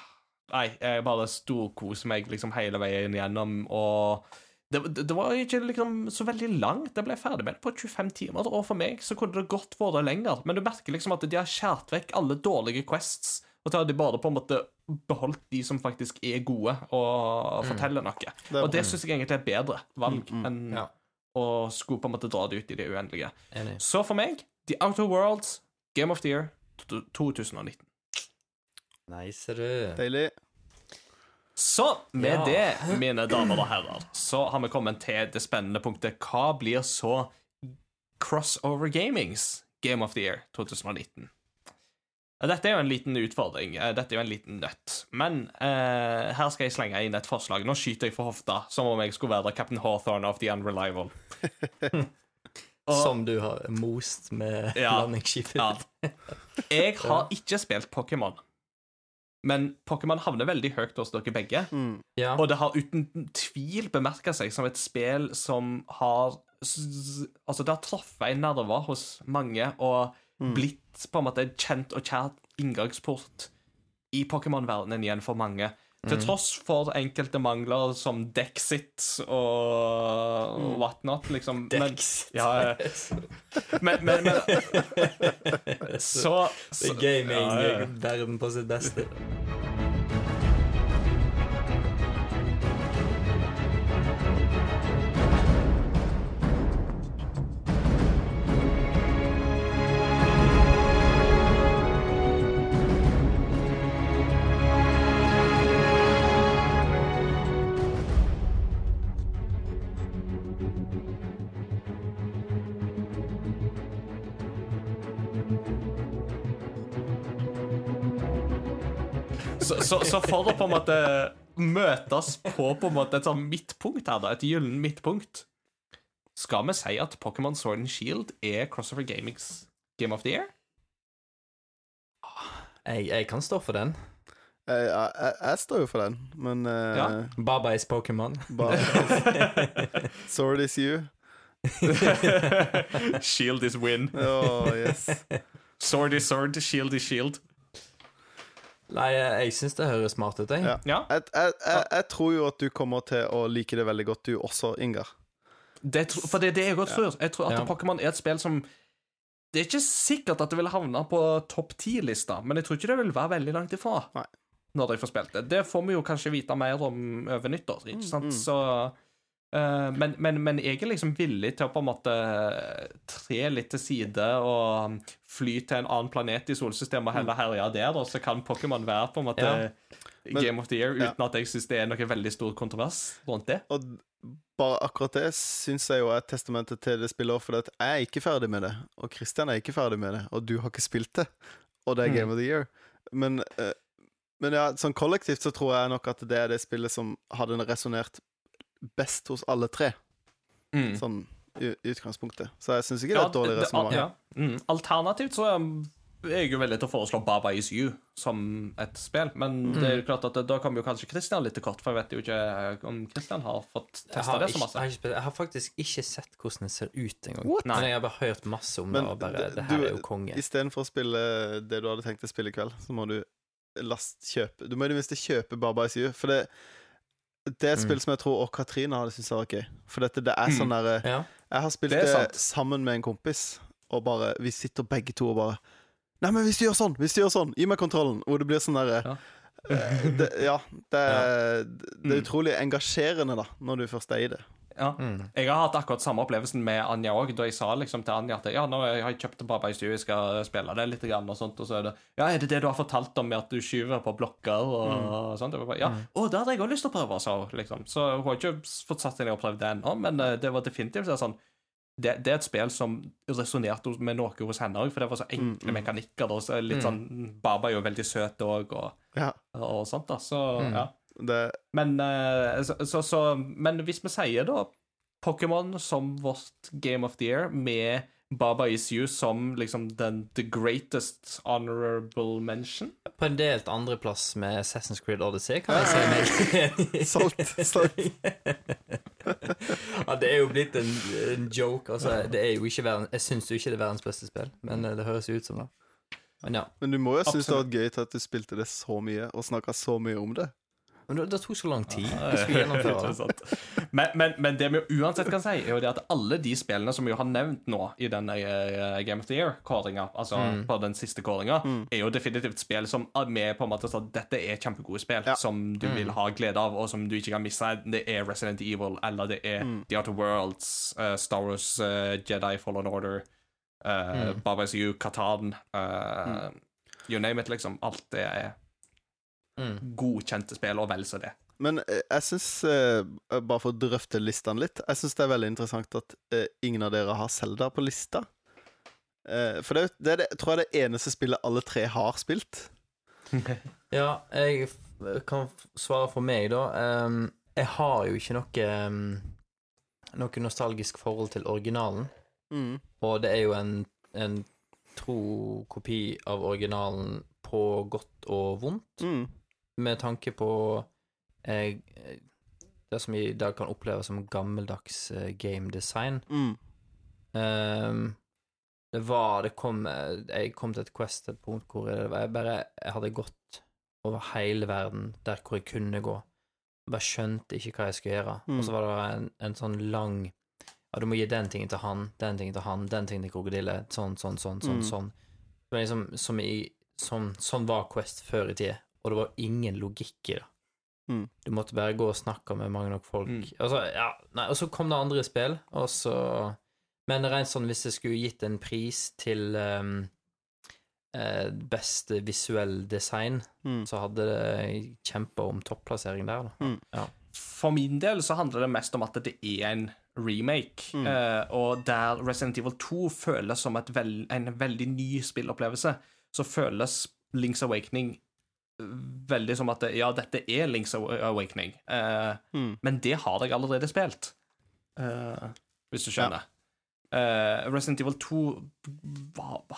Nei, jeg bare storkoser meg liksom hele veien gjennom, og det, det, det var ikke liksom så veldig langt. Jeg ble ferdig med det på 25 timer, og for meg så kunne det godt vært lenger. Men du merker liksom at de har skjært vekk alle dårlige quests, og så har de bare på en måte beholdt de som faktisk er gode, og forteller noe. Og det syns jeg egentlig er bedre valg enn Ja. å skulle på en måte dra det ut i det uendelige. Enig. Så for meg, The Outer Worlds, Game of the Year 2019. Nice, du. Deilig. Så med Ja. det, mine damer og herrer, så har vi kommet til det spennende punktet. Hva blir så Crossover Gamings Game of the Year 2019? Dette er jo en liten utfordring. Eh, Dette er jo en liten nøtt. Men eh, her skal jeg slenge inn et forslag. Nå skyter jeg for hofta, som om jeg skulle være Captain Hawthorne of the Unreliable. Og- Som du har most med Ja. landingsskipet Ja. Jeg har ikke spilt Pokémon, men Pokémon havner veldig høyt hos dere begge. Ja. Og det har uten tvil bemerka seg som et spill som har Altså, det har truffet en nerve hos mange og blitt på en måte kjent og kjært inngangsport i Pokémon-verdenen igjen for mange. Til tross for enkelte mangler som Dexit og, og whatnot, liksom. Men, ja, men, men, men Så, så er gaming-verden Ja, ja. på sitt beste. Så, så, for å på en måte møtes på på en måte et sånn midtpunkt her, da, et gyllen midtpunkt, skal vi si at Pokémon Sword and Shield er Crossover Gamings Game of the Year? Jeg, jeg kan stå for den. Jeg, jeg, jeg står jo for den, men uh, Ja. Baba is Pokémon. Sword is you. shield is win. Oh, yes. Sword is sword, shield is shield. Nei, jeg, syns det høres smart ut, jeg. Ja. Ja, Jeg, jeg, jeg, jeg tror jo at du kommer til å like det veldig godt, du også, Ingar. det, tro- for det er det jeg godt tror. Jeg tror at Ja. Pokémon er et spill som Det er ikke sikkert at det vil havne på topp ti-lista, men jeg tror ikke det vil være veldig langt ifra. Nei. Når de får spilt det. Det får vi jo kanskje vite mer om over nyttår, ikke sant? mm. Så eh, men, men, men jeg er liksom villig til å på en måte tre litt til side og fly til en annen planet i solsystemet og heller herje der, da, så kan Pokémon være på en måte Ja. Men- Game of the Year, ja. uten at jeg syns det er noe veldig stor kontrovers rundt det. Og bare akkurat det syns jeg jo er testamentet til det spillet for jeg er ikke ferdig med det. Og Christian er ikke ferdig med det, og du har ikke spilt det. Og det er Mm. Game of the Year. Men, eh, men ja, sånn kollektivt så tror jeg nok at det er det spillet som hadde resonnert best hos alle tre, Mm. sånn i, utgangspunktet. Så jeg syns ikke det er et dårlig resonnement. ja. Mm. Alternativt så er jeg jo villig til å foreslå Baba Is You som et spill, men det er jo klart at da kommer jo kanskje Christian litt til kort, for jeg vet jo ikke om Christian har fått testa det ikke, så jeg, har ikke, spilt- jeg har faktisk ikke sett hvordan det ser ut engang. Men jeg har bare hørt masse om Men det, og bare det- Det her du- er jo konge. Istedenfor å spille det du hadde tenkt å spille i kveld, så må du last kjøpe Du må i det minste kjøpe Baba Is You, for det det er et Mm. spill som jeg tror også Katrine hadde syntes var gøy. For dette, det er sånn derre Ja. Jeg har spilt Det det, sammen med en kompis, og bare Vi sitter begge to og bare Nei, men hvis du gjør sånn, hvis du gjør sånn, gi meg kontrollen. Hvor det blir sånn derre Ja. eh, det, Ja. Det er, det er Mm. utrolig engasjerende, da, når du først er i det. Ja. Mm. Jeg har hatt akkurat samme opplevelsen med Anja òg, da jeg sa liksom til Anja at ja, nå har jeg kjøpt Baba i You, jeg skal spille det litt, og sånt, og så er det Ja, er det det du har fortalt om med at du skyver på blokker og sånt? Jeg var bare, ja, å, det hadde jeg òg lyst til å prøve, sa hun, liksom. Så hun har ikke fått satt seg ned og prøvd det ennå, men eh, det var definitivt sånn det, det er et spill som resonnerte med noe hos henne òg, for det var så enkle Mm, mm. mekanikker. Da, så litt sånn, Baba er jo veldig søt òg, og, Ja, og sånt. da, Så Mm. ja. Det Men, eh, så, så, så, men hvis vi sier da Pokémon som vårt Game of the Year, med Baba Is You som liksom den the greatest honorable mention På en delt andreplass med Assassin's Creed Odyssey, kan jeg si meg. Solgt, solgt. ja, det er jo blitt en, en joke. Altså, det er jo ikke verden, jeg syns jo ikke det er verdens beste spill, men eh, det høres jo ut som det. Men ja. Men du må jo synes det var Absolutt. gøy til at du spilte det så mye, og snakka så mye om det. Men det, det tok så lang tid. Vi. Men, men, men det vi uansett kan si, er jo det at alle de spillene som vi har nevnt nå i denne eh, Game of the Year-kåringa, altså Mm. på den siste kåringa, Mm. er jo definitivt spill som er med på en måte sånn Dette er kjempegode spill Ja. som du Mm. vil ha glede av, og som du ikke kan miste. Det er Resident Evil, eller det er Mm. The Outer Worlds, uh, Star Wars uh, Jedi Fallen Order, uh, Mm. Baba Siu, Katan uh, You name it, liksom. Alt det er mm. godkjente spill, og vel så det. Men eh, jeg syns, uh, bare for å drøfte listene litt, jeg syns det er veldig interessant at uh, ingen av dere har Selda på lista. For det, det, det, tror jeg er det eneste spillet alle tre har spilt. ja, jeg kan svare for meg, da. Um, jeg har jo ikke noe um, Noe nostalgisk forhold til originalen. Mm. Og det er jo en, en tro kopi av originalen på godt og vondt, mm. Med tanke på eh, det som i dag kan oppleve som gammeldags eh, game design. Mm. Um, det var Det kom Jeg kom til et Quest, et punkt hvor jeg, jeg bare Jeg hadde gått over hele verden der hvor jeg kunne gå. Jeg bare skjønte ikke hva jeg skulle gjøre. Mm. Og så var det en, en, sånn lang Ja, du må gi den tingen til han, den tingen til han, den tingen til krokodille, sånn, sånn, sånn, sånn. Mm. sånn. Liksom som i som, Sånn var Quest før i tida, og det var ingen logikk i det. Mm. Du måtte bare gå og snakke med mange nok folk. Mm. Altså, ja, nei, og så kom det andre spill, og så Men rent sånn hvis jeg skulle gitt en pris til um, eh, beste visuell design, mm. så hadde det kjempa om topplassering der. Mm. Ja. For min del så handler det mest om at det er en remake, mm. eh, og der Resident Evil 2 føles som veld, en veldig ny spillopplevelse, så føles Links Awakening veldig som at ja, dette er Links Awakening, uh, mm. men det har jeg allerede spilt, uh, hvis du skjønner. Ja. Uh, Resident Evil 2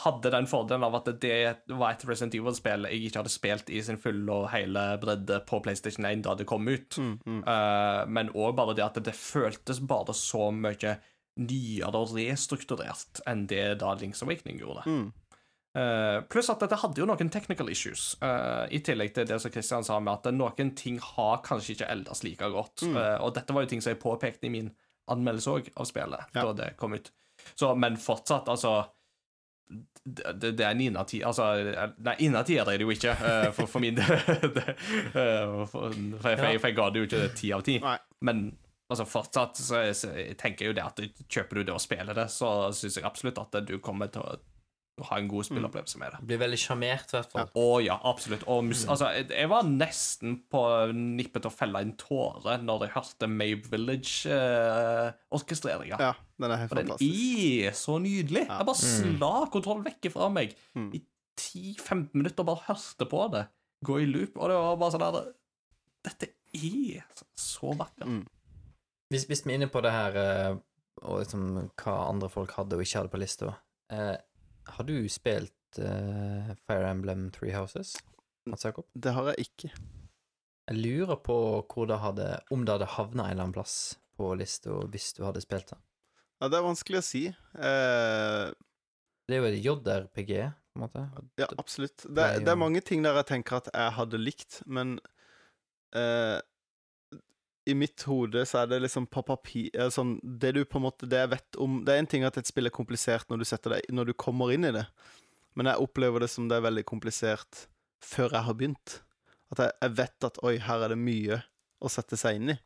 hadde den fordelen av at det var et Resident Evil-spill jeg ikke hadde spilt i sin fulle og hele bredde på PlayStation 1 da det kom ut. Mm, mm. Men òg bare det at det føltes bare så mye nyere og restrukturert enn det da Links Awakening gjorde. Mm. Uh, pluss at dette hadde jo noen technical issues, i tillegg til det som Christian sa med at noen ting har kanskje ikke eldes like godt. Mm. og dette var jo ting som jeg påpekte i min anmeldelse òg av spillet ja. da det kom ut. Så, men fortsatt, altså det, det, er en innertid Altså, nei, innertid er det jo ikke, uh, for, for, min del. uh, for, for, jeg, for jeg ga det jo ikke ti av ti. Men altså, fortsatt så, så jeg tenker jo det at kjøper du det og spiller det, så syns jeg absolutt at du kommer til å ha en god spilleopplevelse spillopplevelse med det. Blir veldig sjarmert, i hvert fall. Å ja, absolutt. Og mm. altså, jeg var nesten på nippet til å felle en tåre når jeg hørte Mave Village-orkestreringa. Eh, ja, den er helt Og fantastisk. den er så nydelig. Ja. Jeg bare mm. sla kontroll vekk fra meg mm. i 10-15 minutter og bare hørte på det gå i loop, og det var bare sånn der Dette er så vakkert. Mm. Hvis, hvis, vi er inne på det her, eh, og liksom hva andre folk hadde og ikke hadde på lista eh, har du spilt uh, Fire Emblem Three Houses? Mats Jakob? Det har jeg ikke. Jeg lurer på hvor det hadde, om det hadde havna en eller annen plass på lista hvis du hadde spilt det. Ja, det er vanskelig å si. Uh, det er jo et JRPG, på en måte. Ja, absolutt. Det, det, er mange ting der jeg tenker at jeg hadde likt, men uh, i mitt hode så er det liksom på papir sånn, Det du på en måte Det jeg vet om Det er en ting at et spill er komplisert når du deg Når du kommer inn i det, men jeg opplever det som det er veldig komplisert før jeg har begynt. At jeg, jeg vet at oi, her er det mye å sette seg inn i,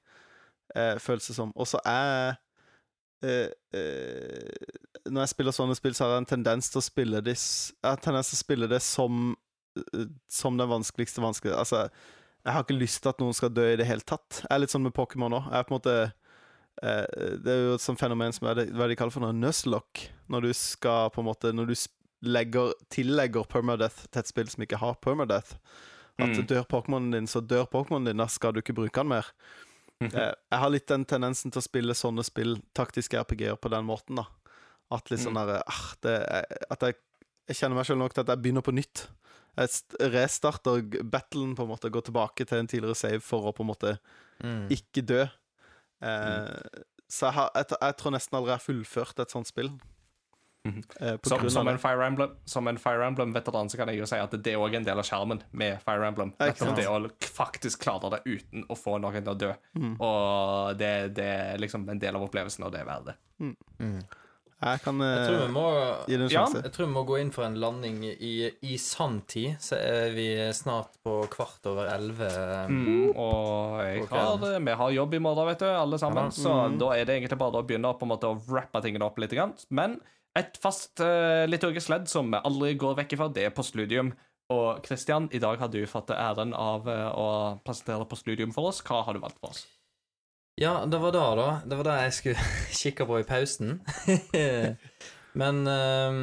eh, føles det som. Og så er eh, eh, Når jeg spiller sånne spill, så har jeg en tendens til å spille det Jeg har tendens til å spille det som eh, Som den vanskeligste vanskelige Altså jeg har ikke lyst til at noen skal dø i det hele tatt. Jeg er litt sånn med Pokémon òg. Eh, Det er jo et sånt fenomen som er det, hva de kaller for noe nuzlock. Når du skal på en måte Når du legger, tillegger permadeath til et spill som ikke har permadeath. At mm. dør Pokémonen din, så dør Pokémonen din. Da skal du ikke bruke den mer. Mm -hmm. jeg har litt den tendensen til å spille sånne spill, taktiske RPG-er, på den måten. da At litt sånn mm. der, ah, det, At jeg, jeg kjenner meg selv nok til at jeg begynner på nytt restarter battlen, på en måte, går tilbake til en tidligere save for å på en måte mm. ikke dø. Eh, mm. Så jeg, har, jeg, jeg, tror nesten aldri jeg har fullført et sånt spill. Mm eh, som, som, en Fire Emblem, som en Fire Emblem-veteran så kan jeg jo si at det er òg en del av skjermen med Fire Emblem. Det å faktisk klare det uten å få noen til å dø. Mm. Og det, det, er liksom en del av opplevelsen, og det er verdt det. Mm. Jeg kan jeg tror, vi må, gi det en sjanse. Ja, jeg tror vi må gå inn for en landing i, i sanntid. Så er vi snart på kvart over elleve. Mm, og har, vi har jobb i morgen, vet du, alle sammen. Ja. Så mm. da er det egentlig bare å begynne på en måte å rappe tingene opp litt. Men et fast uh, liturgisk ledd som vi aldri går vekk ifra, det er postludium. Og Christian, i dag har du fått æren av eh, å presentere Postludium for oss. Hva har du valgt for oss? Ja, det var da, da. Det var det jeg skulle kikke på i pausen. Men um,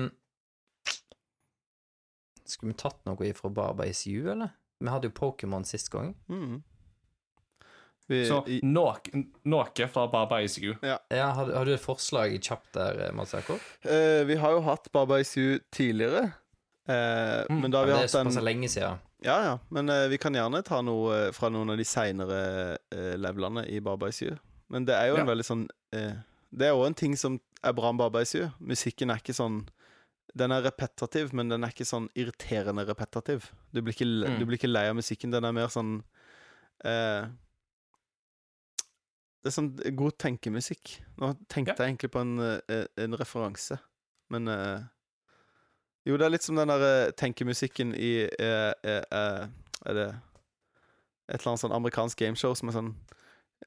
Skulle vi tatt noe ifra Barbeis U, eller? Vi hadde jo Pokémon sist gang. Mm. Vi, Så i, noe, noe fra Barba Is You. Ja, har, har du et forslag kjapt der, Mads Jakob? Uh, vi har jo hatt Baba Isu tidligere. Uh, Mm. Men da har vi det er hatt den såpass lenge siden. Ja, ja. Men uh, vi kan gjerne ta noe eh, fra noen av de seinere uh, levelene i Baba Isu. Men det er jo en veldig sånn uh, Det er òg en ting som er bra med Baba Isu. Musikken er ikke sånn Den er repetativ, men den er ikke sånn irriterende repetativ. Du blir ikke, Mm. du blir ikke lei av musikken. Den er mer sånn uh, Det er sånn god tenkemusikk. Nå tenkte Ja. jeg egentlig på en, eh, en referanse, men eh, Jo, det er litt som den der eh, tenkemusikken i eh, eh, eh, Er det et eller annet sånn amerikansk gameshow som er sånn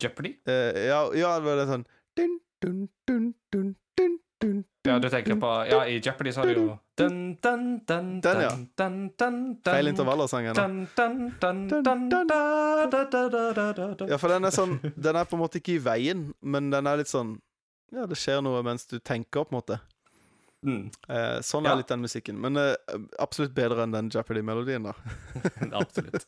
Jeopardy? eh, Ja, ja det var det sånn dun, dun, dun, dun, dun, dun, Ja, du tenker på Ja, i Jeopardy så har du jo dun, dun, dun, Den, ja. Feil intervaller, sang jeg nå. Dun, dun, dun, Dun, dun, dun. da, da, da, da, da, da, da. Ja, for den er sånn Den er på en måte ikke i veien, men den er litt sånn Ja, det skjer noe mens du tenker, på en måte. Mm, Eh, sånn Ja. er litt den musikken. Men eh, absolutt bedre enn den Jeopardy-melodien, da. absolutt.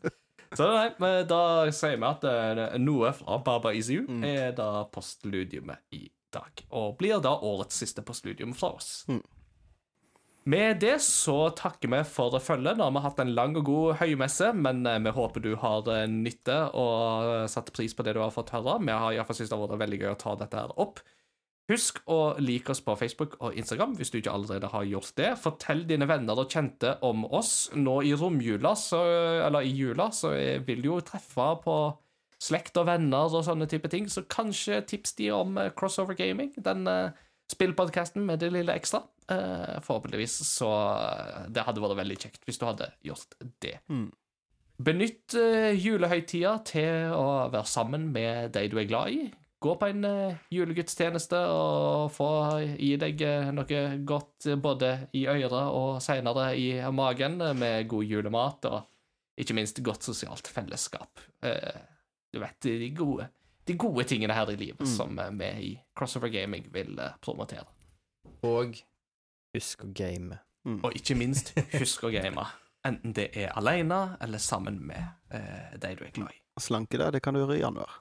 Så nei, men da sier vi at eh, noe fra Baba Is You Mm. er da postludiumet i dag. Og blir da årets siste postludium fra oss. Mm. Med det så takker vi for følget. Nå har vi hatt en lang og god høymesse, men eh, vi håper du har eh, nytte og satt pris på det du har fått høre. Vi har iallfall syntes det har vært veldig gøy å ta dette her opp. Husk å like oss på Facebook og Instagram hvis du ikke allerede har gjort det. Fortell dine venner og kjente om oss. Nå i romjula, så, eller i jula, så vil du jo treffe på slekt og venner og sånne type ting, så kanskje tips de om eh, Crossover Gaming, den uh, spillpodkasten med det lille ekstra. Eh, forhåpentligvis, så eh, det hadde vært veldig kjekt hvis du hadde gjort det. Mm. Benytt julehøytida til å være sammen med de du er glad i. Gå på en uh, julegudstjeneste og få i deg eh, noe godt eh, både i øret og seinere i magen, eh, med god julemat og ikke minst godt sosialt fellesskap. Eh, du vet, de gode, de gode tingene her i livet Mm. som eh, vi i Crossover Gaming vil eh, promotere. Og husk å game. Mm. Og ikke minst, husk å game. Enten det er alene eller sammen med eh, de du er glad i. Slanke deg, det kan du gjøre i januar.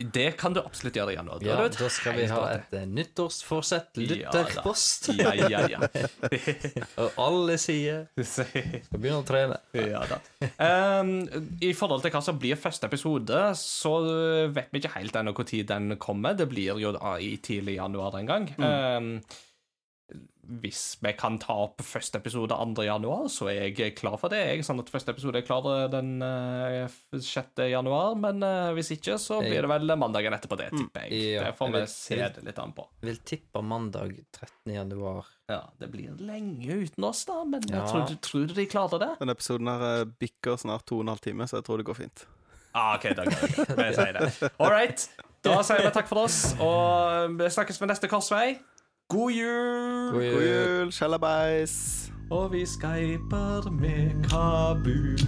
Det kan du absolutt gjøre i januar. Ja, da skal vi ha et eh, nyttårsforsett. Lytterpost. Ja, Ja, ja, ja. Og alle sier skal begynne å trene. ja da. Um, I forhold til hva som blir første episode, så vet vi ikke helt ennå når den kommer. Det blir jo i tidlig januar en gang. Um, hvis vi kan ta opp første episode 2. januar, så er jeg klar for det. Jeg, sånn at første episode er klar den uh, 6. januar, men eh, hvis ikke, så blir det vel mandagen etterpå det, tipper jeg. Ja, det får vi se det litt an på. Vil tippe mandag 13. januar. Ja, Det blir lenge uten oss, da, men Ja. tror, du, tror du de klarer det? Denne episoden her eh, bikker snart to og en halv time, så jeg tror det går fint. Ah, OK, da går jeg Vi sier det. All right. Da sier vi takk for oss, og vi snakkes ved neste korsvei. God jul! God jul, shalabais! Og vi skyper med Kabul.